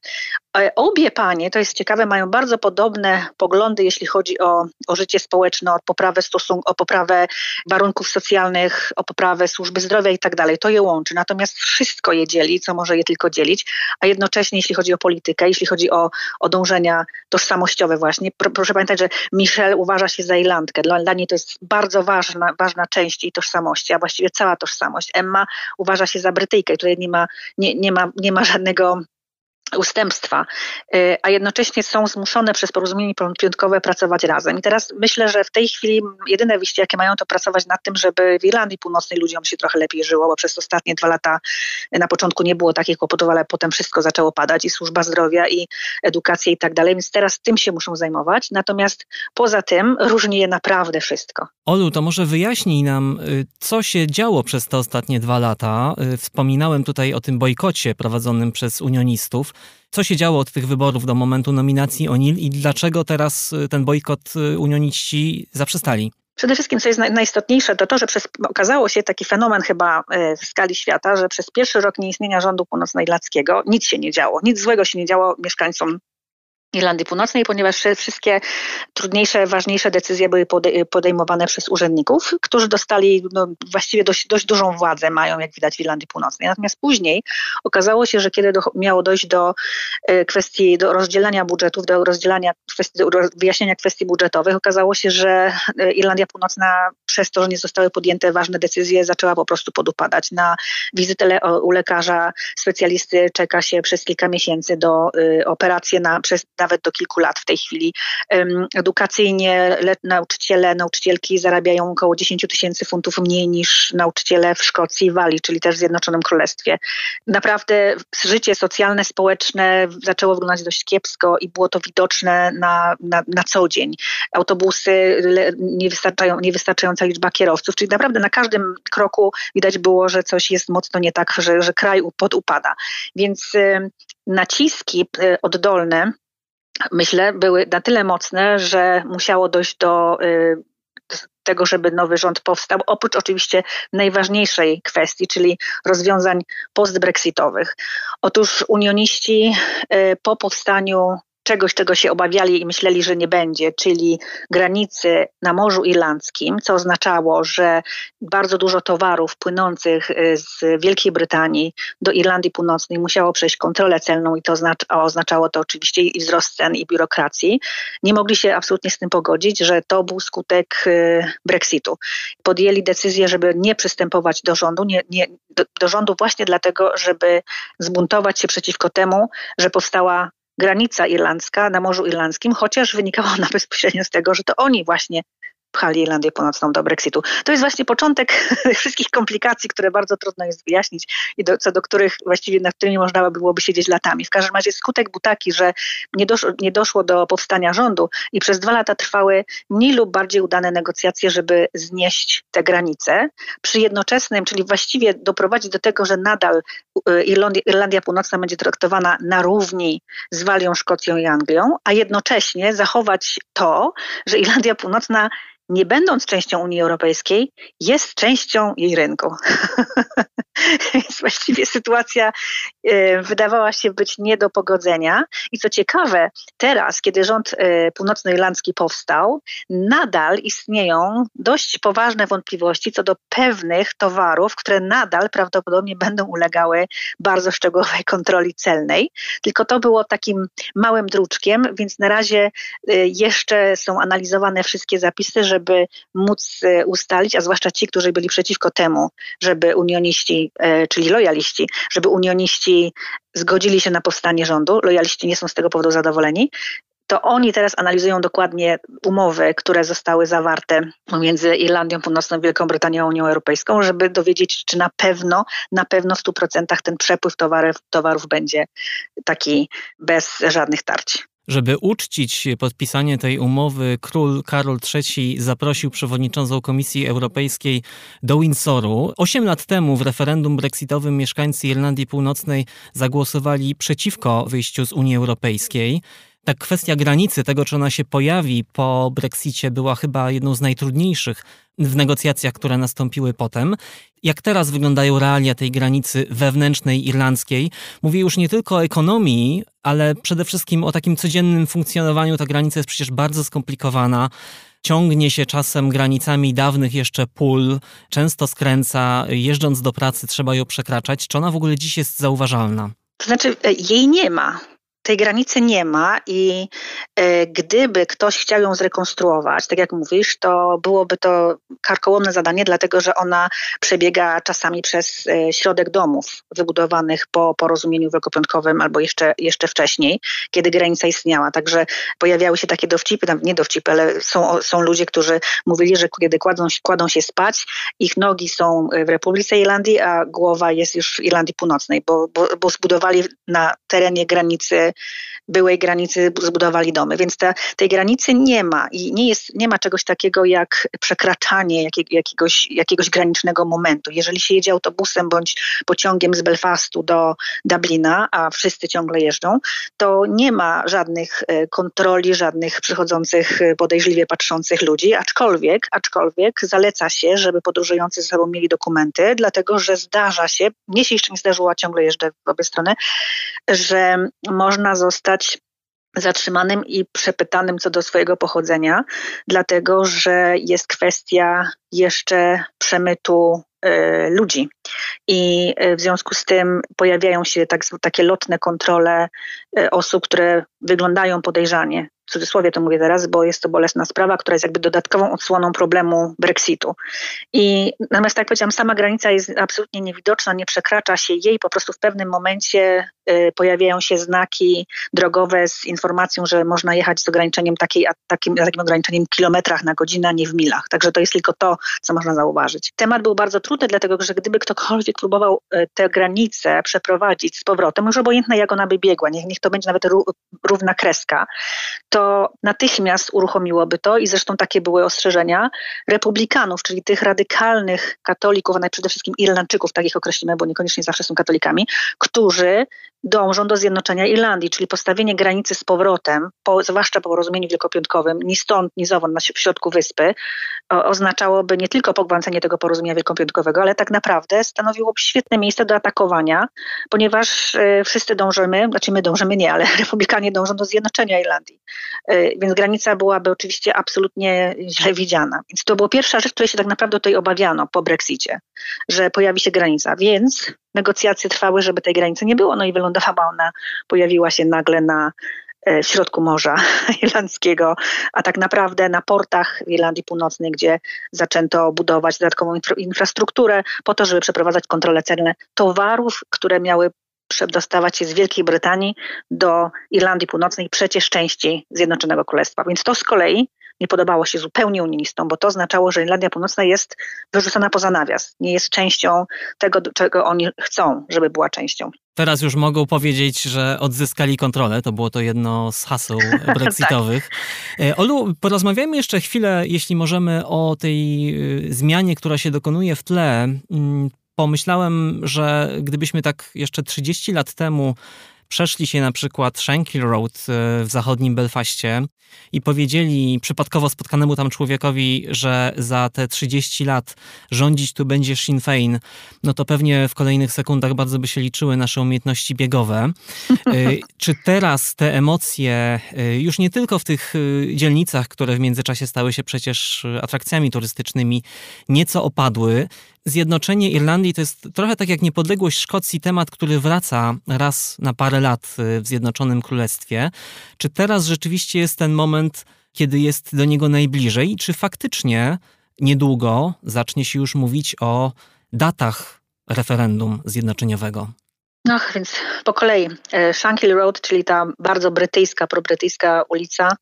E, obie panie, to jest ciekawe, mają bardzo podobne poglądy, jeśli chodzi o, o życie społeczne, o poprawę o poprawę warunków socjalnych, o poprawę służby zdrowia i tak dalej. To je łączy. Natomiast wszystko je dzieli, co może je tylko dzielić, a jednocześnie, jeśli chodzi o politykę, jeśli chodzi o, o dążenia tożsamościowe właśnie, proszę pamiętać, że Michelle uważa się za Irlandkę. Dla, dla niej to jest bardzo ważna, ważna część jej tożsamości, a właściwie cała tożsamość. Emma uważa się za Brytyjkę, której nie ma, nie, nie ma, nie ma żadnego ustępstwa, y, a jednocześnie są zmuszone przez porozumienie piątkowe pracować razem. I teraz myślę, że w tej chwili jedyne wyjście, jakie mają, to pracować nad tym, żeby w Irlandii Północnej ludziom się trochę lepiej żyło, bo przez ostatnie dwa lata na początku nie było takich kłopotów, ale potem wszystko zaczęło padać i służba zdrowia i edukacja i tak dalej, więc teraz tym się muszą zajmować. Natomiast poza tym różni je naprawdę wszystko. Olu, to może wyjaśnij nam, y, co się działo przez te ostatnie dwa lata. Y, wspominałem tutaj o tym bojkocie prowadzonym przez unionistów. Co się działo od tych wyborów do momentu nominacji O'Neill i dlaczego teraz ten bojkot unioniści zaprzestali? Przede wszystkim, co jest najistotniejsze, to to, że przez, okazało się taki fenomen chyba e, w skali świata, że przez pierwszy rok nieistnienia rządu północnoirlandzkiego nic się nie działo. Nic złego się nie działo mieszkańcom Irlandii Północnej, ponieważ wszystkie trudniejsze, ważniejsze decyzje były podejmowane przez urzędników, którzy dostali no, właściwie dość, dość dużą władzę, mają jak widać w Irlandii Północnej. Natomiast później okazało się, że kiedy do, miało dojść do e, kwestii do rozdzielania budżetów, do rozdzielania kwestii, do wyjaśnienia kwestii budżetowych, okazało się, że e, Irlandia Północna przez to, że nie zostały podjęte ważne decyzje, zaczęła po prostu podupadać. Na wizytę u lekarza specjalisty czeka się przez kilka miesięcy do y, operacji na, przez, na nawet do kilku lat w tej chwili. Edukacyjnie nauczyciele, nauczycielki zarabiają około 10 tysięcy funtów mniej niż nauczyciele w Szkocji i Walii, czyli też w Zjednoczonym Królestwie. Naprawdę życie socjalne, społeczne zaczęło wyglądać dość kiepsko i było to widoczne na, na, na co dzień. Autobusy, niewystarczają, niewystarczająca liczba kierowców, czyli naprawdę na każdym kroku widać było, że coś jest mocno nie tak, że, że kraj podupada. Więc naciski y, oddolne myślę, były na tyle mocne, że musiało dojść do y, tego, żeby nowy rząd powstał, oprócz oczywiście najważniejszej kwestii, czyli rozwiązań postbrexitowych. Otóż unioniści y, po powstaniu czegoś, czego się obawiali i myśleli, że nie będzie, czyli granicy na Morzu Irlandzkim, co oznaczało, że bardzo dużo towarów płynących y, z Wielkiej Brytanii do Irlandii Północnej musiało przejść kontrolę celną i to oznaczało to oczywiście i wzrost cen i biurokracji. Nie mogli się absolutnie z tym pogodzić, że to był skutek y, Brexitu. Podjęli decyzję, żeby nie przystępować do rządu, nie, nie, do, do rządu właśnie dlatego, żeby zbuntować się przeciwko temu, że powstała granica irlandzka na Morzu Irlandzkim, chociaż wynikało ona bezpośrednio z tego, że to oni właśnie pchali Irlandię Północną do Brexitu. To jest właśnie początek wszystkich komplikacji, które bardzo trudno jest wyjaśnić i do, co do których właściwie nad którymi można byłoby siedzieć latami. W każdym razie skutek był taki, że nie doszło, nie doszło do powstania rządu i przez dwa lata trwały mniej lub bardziej udane negocjacje, żeby znieść te granice. Przy jednoczesnym, czyli właściwie doprowadzić do tego, że nadal y, Irlandia, Irlandia Północna będzie traktowana na równi z Walią, Szkocją i Anglią, a jednocześnie zachować to, że Irlandia Północna nie będąc częścią Unii Europejskiej, jest częścią jej rynku. Więc właściwie sytuacja e, wydawała się być nie do pogodzenia. I co ciekawe, teraz, kiedy rząd e, północnoirlandzki powstał, nadal istnieją dość poważne wątpliwości co do pewnych towarów, które nadal prawdopodobnie będą ulegały bardzo szczegółowej kontroli celnej. Tylko to było takim małym druczkiem, więc na razie e, jeszcze są analizowane wszystkie zapisy, żeby móc ustalić, a zwłaszcza ci, którzy byli przeciwko temu, żeby unioniści E, czyli lojaliści, żeby unioniści zgodzili się na powstanie rządu, lojaliści nie są z tego powodu zadowoleni, to oni teraz analizują dokładnie umowy, które zostały zawarte pomiędzy Irlandią Północną, Wielką Brytanią a Unią Europejską, żeby dowiedzieć, czy na pewno, na pewno w 100% ten przepływ towarów, towarów będzie taki bez żadnych tarć. Żeby uczcić podpisanie tej umowy, król Karol III zaprosił przewodniczącą Komisji Europejskiej do Windsoru. Osiem lat temu w referendum brexitowym mieszkańcy Irlandii Północnej zagłosowali przeciwko wyjściu z Unii Europejskiej. Ta kwestia granicy, tego czy ona się pojawi po Brexicie, była chyba jedną z najtrudniejszych w negocjacjach, które nastąpiły potem. Jak teraz wyglądają realia tej granicy wewnętrznej irlandzkiej? Mówię już nie tylko o ekonomii, ale przede wszystkim o takim codziennym funkcjonowaniu. Ta granica jest przecież bardzo skomplikowana ciągnie się czasem granicami dawnych jeszcze pól, często skręca, jeżdżąc do pracy trzeba ją przekraczać. Czy ona w ogóle dziś jest zauważalna? To znaczy, e, jej nie ma tej granicy nie ma i e, gdyby ktoś chciał ją zrekonstruować, tak jak mówisz, to byłoby to karkołomne zadanie, dlatego że ona przebiega czasami przez e, środek domów wybudowanych po porozumieniu wielkopiątkowym albo jeszcze, jeszcze wcześniej, kiedy granica istniała. Także pojawiały się takie dowcipy, nie dowcipy, ale są, są ludzie, którzy mówili, że kiedy kładą, kładą się spać, ich nogi są w Republice Irlandii, a głowa jest już w Irlandii Północnej, bo, bo, bo zbudowali na terenie granicy byłej granicy zbudowali domy. Więc tej granicy nie ma i nie, jest, nie ma czegoś takiego jak przekraczanie jakiegoś, jakiegoś granicznego momentu. Jeżeli się jedzie autobusem bądź pociągiem z Belfastu do Dublina, a wszyscy ciągle jeżdżą, to nie ma żadnych e, kontroli, żadnych przychodzących e, podejrzliwie patrzących ludzi, aczkolwiek, aczkolwiek zaleca się, żeby podróżujący ze sobą mieli dokumenty, dlatego że zdarza się, mnie się jeszcze nie zdarzyło, a ciągle jeżdżę w obie strony, że można zostać zatrzymanym i przepytanym co do swojego pochodzenia, dlatego że jest kwestia jeszcze przemytu y, ludzi. I y, w związku z tym pojawiają się tak, takie lotne kontrole y, osób, które wyglądają podejrzanie w cudzysłowie to mówię teraz, bo jest to bolesna sprawa, która jest jakby dodatkową odsłoną problemu Brexitu. I natomiast, tak jak powiedziałam, sama granica jest absolutnie niewidoczna, nie przekracza się jej, po prostu w pewnym momencie y, pojawiają się znaki drogowe z informacją, że można jechać z ograniczeniem takiej, takim, takim ograniczeniem kilometrach na godzinę, a nie w milach. Także to jest tylko to, co można zauważyć. Temat był bardzo trudny, dlatego że gdyby ktokolwiek próbował y, tę granicę przeprowadzić z powrotem, już obojętne jak ona by biegła, niech, niech to będzie nawet równa kreska, to natychmiast uruchomiłoby to i zresztą takie były ostrzeżenia republikanów, czyli tych radykalnych katolików, a przede wszystkim Irlandczyków, tak ich określimy, bo niekoniecznie zawsze są katolikami, którzy dążą do zjednoczenia Irlandii, czyli postawienie granicy z powrotem, po, zwłaszcza po porozumieniu wielkopiątkowym, ni stąd, ni zowąd na środku wyspy, o, oznaczałoby nie tylko pogwałcenie tego porozumienia wielkopiątkowego, ale tak naprawdę stanowiłoby świetne miejsce do atakowania, ponieważ y, wszyscy dążymy, znaczy my dążymy nie, ale republikanie dążą do zjednoczenia Irlandii. Y, więc granica byłaby oczywiście absolutnie źle widziana. Więc to była pierwsza rzecz, której się tak naprawdę tutaj obawiano po Brexicie, że pojawi się granica. Więc negocjacje trwały, żeby tej granicy nie było, no i wylądowała ona, pojawiła się nagle na e, w środku Morza Irlandzkiego, a tak naprawdę na portach w Irlandii Północnej, gdzie zaczęto budować dodatkową infra infrastrukturę po to, żeby przeprowadzać kontrole celne towarów, które miały przedostawać się z Wielkiej Brytanii do Irlandii Północnej, przecież części Zjednoczonego Królestwa. Więc to z kolei nie podobało się zupełnie unionistom, bo to oznaczało, że Irlandia Północna jest wyrzucona poza nawias, nie jest częścią tego, czego oni chcą, żeby była częścią. Teraz już mogą powiedzieć, że odzyskali kontrolę. To było to jedno z haseł tak. brexitowych. tak. Olu, porozmawiajmy jeszcze chwilę, jeśli możemy, o tej y, zmianie, która się dokonuje w tle. Pomyślałem, że gdybyśmy tak jeszcze 30 lat temu przeszli się na przykład Shankill Road e, w zachodnim Belfaście i powiedzieli przypadkowo spotkanemu tam człowiekowi, że za te 30 lat rządzić tu będzie Sinn Fein, no to pewnie w kolejnych sekundach bardzo by się liczyły nasze umiejętności biegowe. E, czy teraz te emocje, e, już nie tylko w tych dzielnicach, które w międzyczasie stały się przecież atrakcjami turystycznymi, nieco opadły? Zjednoczenie Irlandii to jest trochę tak jak niepodległość Szkocji, temat, który wraca raz na parę lat y, w Zjednoczonym Królestwie. Czy teraz rzeczywiście jest ten moment, kiedy jest do niego najbliżej? Czy faktycznie niedługo zacznie się już mówić o datach referendum zjednoczeniowego? No, więc po kolei. E, Shankill Road, czyli ta bardzo brytyjska, probrytyjska ulica,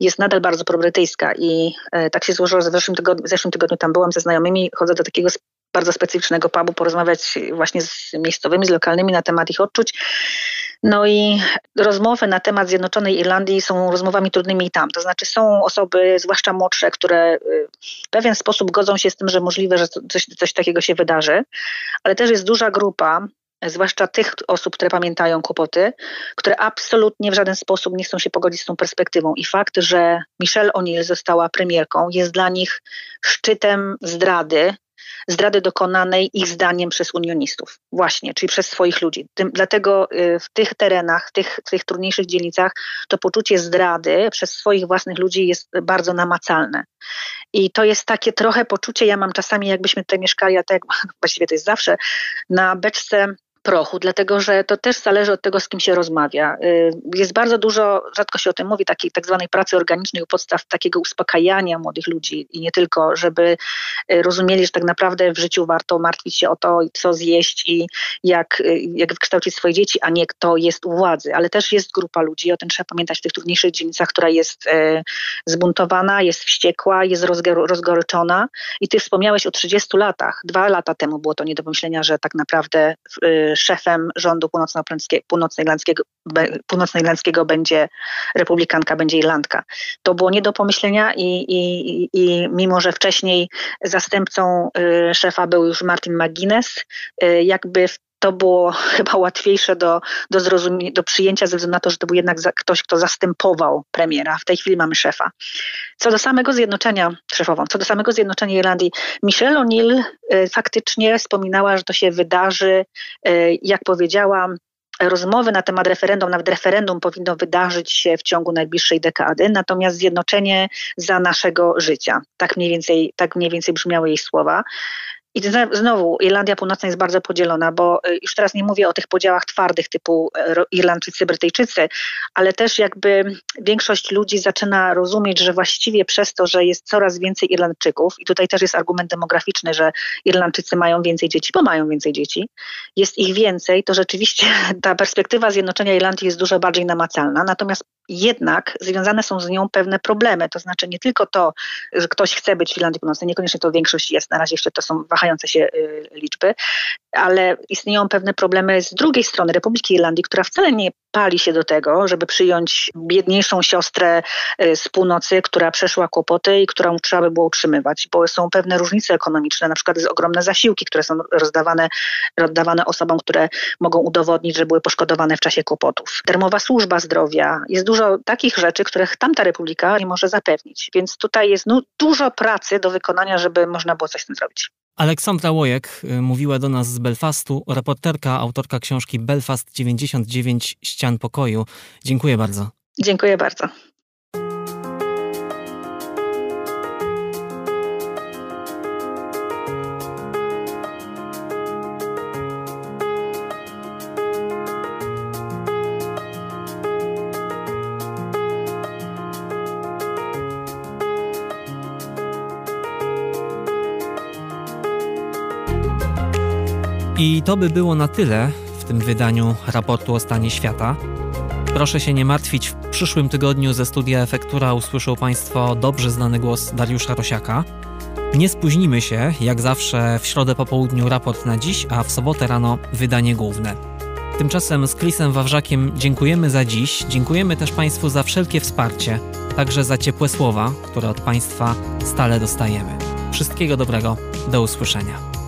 jest nadal bardzo probrytyjska i e, tak się złożyło, że w zeszłym tygodniu, w zeszłym tygodniu tam byłam ze znajomymi, chodzę do takiego bardzo specyficznego pubu, porozmawiać właśnie z miejscowymi, z lokalnymi na temat ich odczuć. No i rozmowy na temat Zjednoczonej Irlandii są rozmowami trudnymi i tam. To znaczy są osoby, zwłaszcza młodsze, które y, w pewien sposób godzą się z tym, że możliwe, że coś, coś takiego się wydarzy, ale też jest duża grupa zwłaszcza tych osób, które pamiętają kłopoty, które absolutnie w żaden sposób nie chcą się pogodzić z tą perspektywą. I fakt, że Michelle O'Neill została premierką, jest dla nich szczytem zdrady, zdrady dokonanej ich zdaniem przez unionistów, właśnie, czyli przez swoich ludzi. Tym, dlatego y, w tych terenach, w tych, w tych trudniejszych dzielnicach, to poczucie zdrady przez swoich własnych ludzi jest bardzo namacalne. I to jest takie trochę poczucie, ja mam czasami, jakbyśmy tutaj mieszkali, a tak właściwie to jest zawsze, na beczce prochu, dlatego że to też zależy od tego, z kim się rozmawia. Y, jest bardzo dużo, rzadko się o tym mówi, takiej tak zwanej pracy organicznej u podstaw takiego uspokajania młodych ludzi i nie tylko, żeby y, rozumieli, że tak naprawdę w życiu warto martwić się o to, co zjeść i jak, y, jak wykształcić swoje dzieci, a nie kto jest u władzy. Ale też jest grupa ludzi, o tym trzeba pamiętać w tych trudniejszych dzielnicach, która jest zbuntowana, jest wściekła, jest rozgoryczona. I ty wspomniałeś o 30 latach. Dwa lata temu było to nie do pomyślenia, że tak naprawdę szefem rządu północnoirlandzkiego, będzie republikanka, będzie Irlandka. To było nie do pomyślenia i, i, i mimo, że wcześniej zastępcą szefa był już Martin McGuinness, jakby w to było chyba łatwiejsze do, do, zrozumie- do przyjęcia ze względu na to, że to był jednak ktoś, kto zastępował premiera. W tej chwili mamy szefa. Co do samego zjednoczenia, szefową, co do samego zjednoczenia Irlandii, Michelle O'Neill y, faktycznie wspominała, że to się wydarzy, y, jak powiedziałam, rozmowy na temat referendum, nawet referendum powinno wydarzyć się w ciągu najbliższej dekady, natomiast zjednoczenie za naszego życia. Tak mniej więcej, tak mniej więcej brzmiały jej słowa. I znowu Irlandia Północna jest bardzo podzielona, bo y, już teraz nie mówię o tych podziałach twardych typu e, Irlandczycy, Brytyjczycy, ale też jakby większość ludzi zaczyna rozumieć, że właściwie przez to, że jest coraz więcej Irlandczyków, i tutaj też jest argument demograficzny, że Irlandczycy mają więcej dzieci, bo mają więcej dzieci, jest ich więcej, to rzeczywiście ta perspektywa zjednoczenia Irlandii jest dużo bardziej namacalna. Natomiast jednak związane są z nią pewne problemy. To znaczy nie tylko to, że ktoś chce być w Irlandii Północnej, niekoniecznie to większość jest, na razie jeszcze to są wahające się y, liczby, ale istnieją pewne problemy z drugiej strony Republiki Irlandii, która wcale nie pali się do tego, żeby przyjąć biedniejszą siostrę y, z północy, która przeszła kłopoty i którą trzeba by było utrzymywać, bo są pewne różnice ekonomiczne, na przykład jest ogromne zasiłki, które są rozdawane, rozdawane osobom, które mogą udowodnić, że były poszkodowane w czasie kłopotów. Termowa służba zdrowia, jest dużo takich rzeczy, których tamta republika nie może zapewnić, więc tutaj jest no, dużo pracy do wykonania, żeby można było coś z tym zrobić. Aleksandra Łojek y, mówiła do nas z Belfastu, reporterka, autorka książki Belfast 99 Ścian Pokoju. Dziękuję bardzo. Dziękuję bardzo. I to by było na tyle w tym wydaniu raportu o stanie świata. Proszę się nie martwić, w przyszłym tygodniu ze studia Efektura usłyszą Państwo dobrze znany głos Dariusza Rosiaka. Nie spóźnimy się, jak zawsze w środę po południu raport na dziś, a w sobotę rano wydanie główne. Tymczasem z Chrisem Wawrzakiem dziękujemy za dziś, dziękujemy też Państwu za wszelkie wsparcie, także za ciepłe słowa, które od Państwa stale dostajemy. Wszystkiego dobrego, do usłyszenia.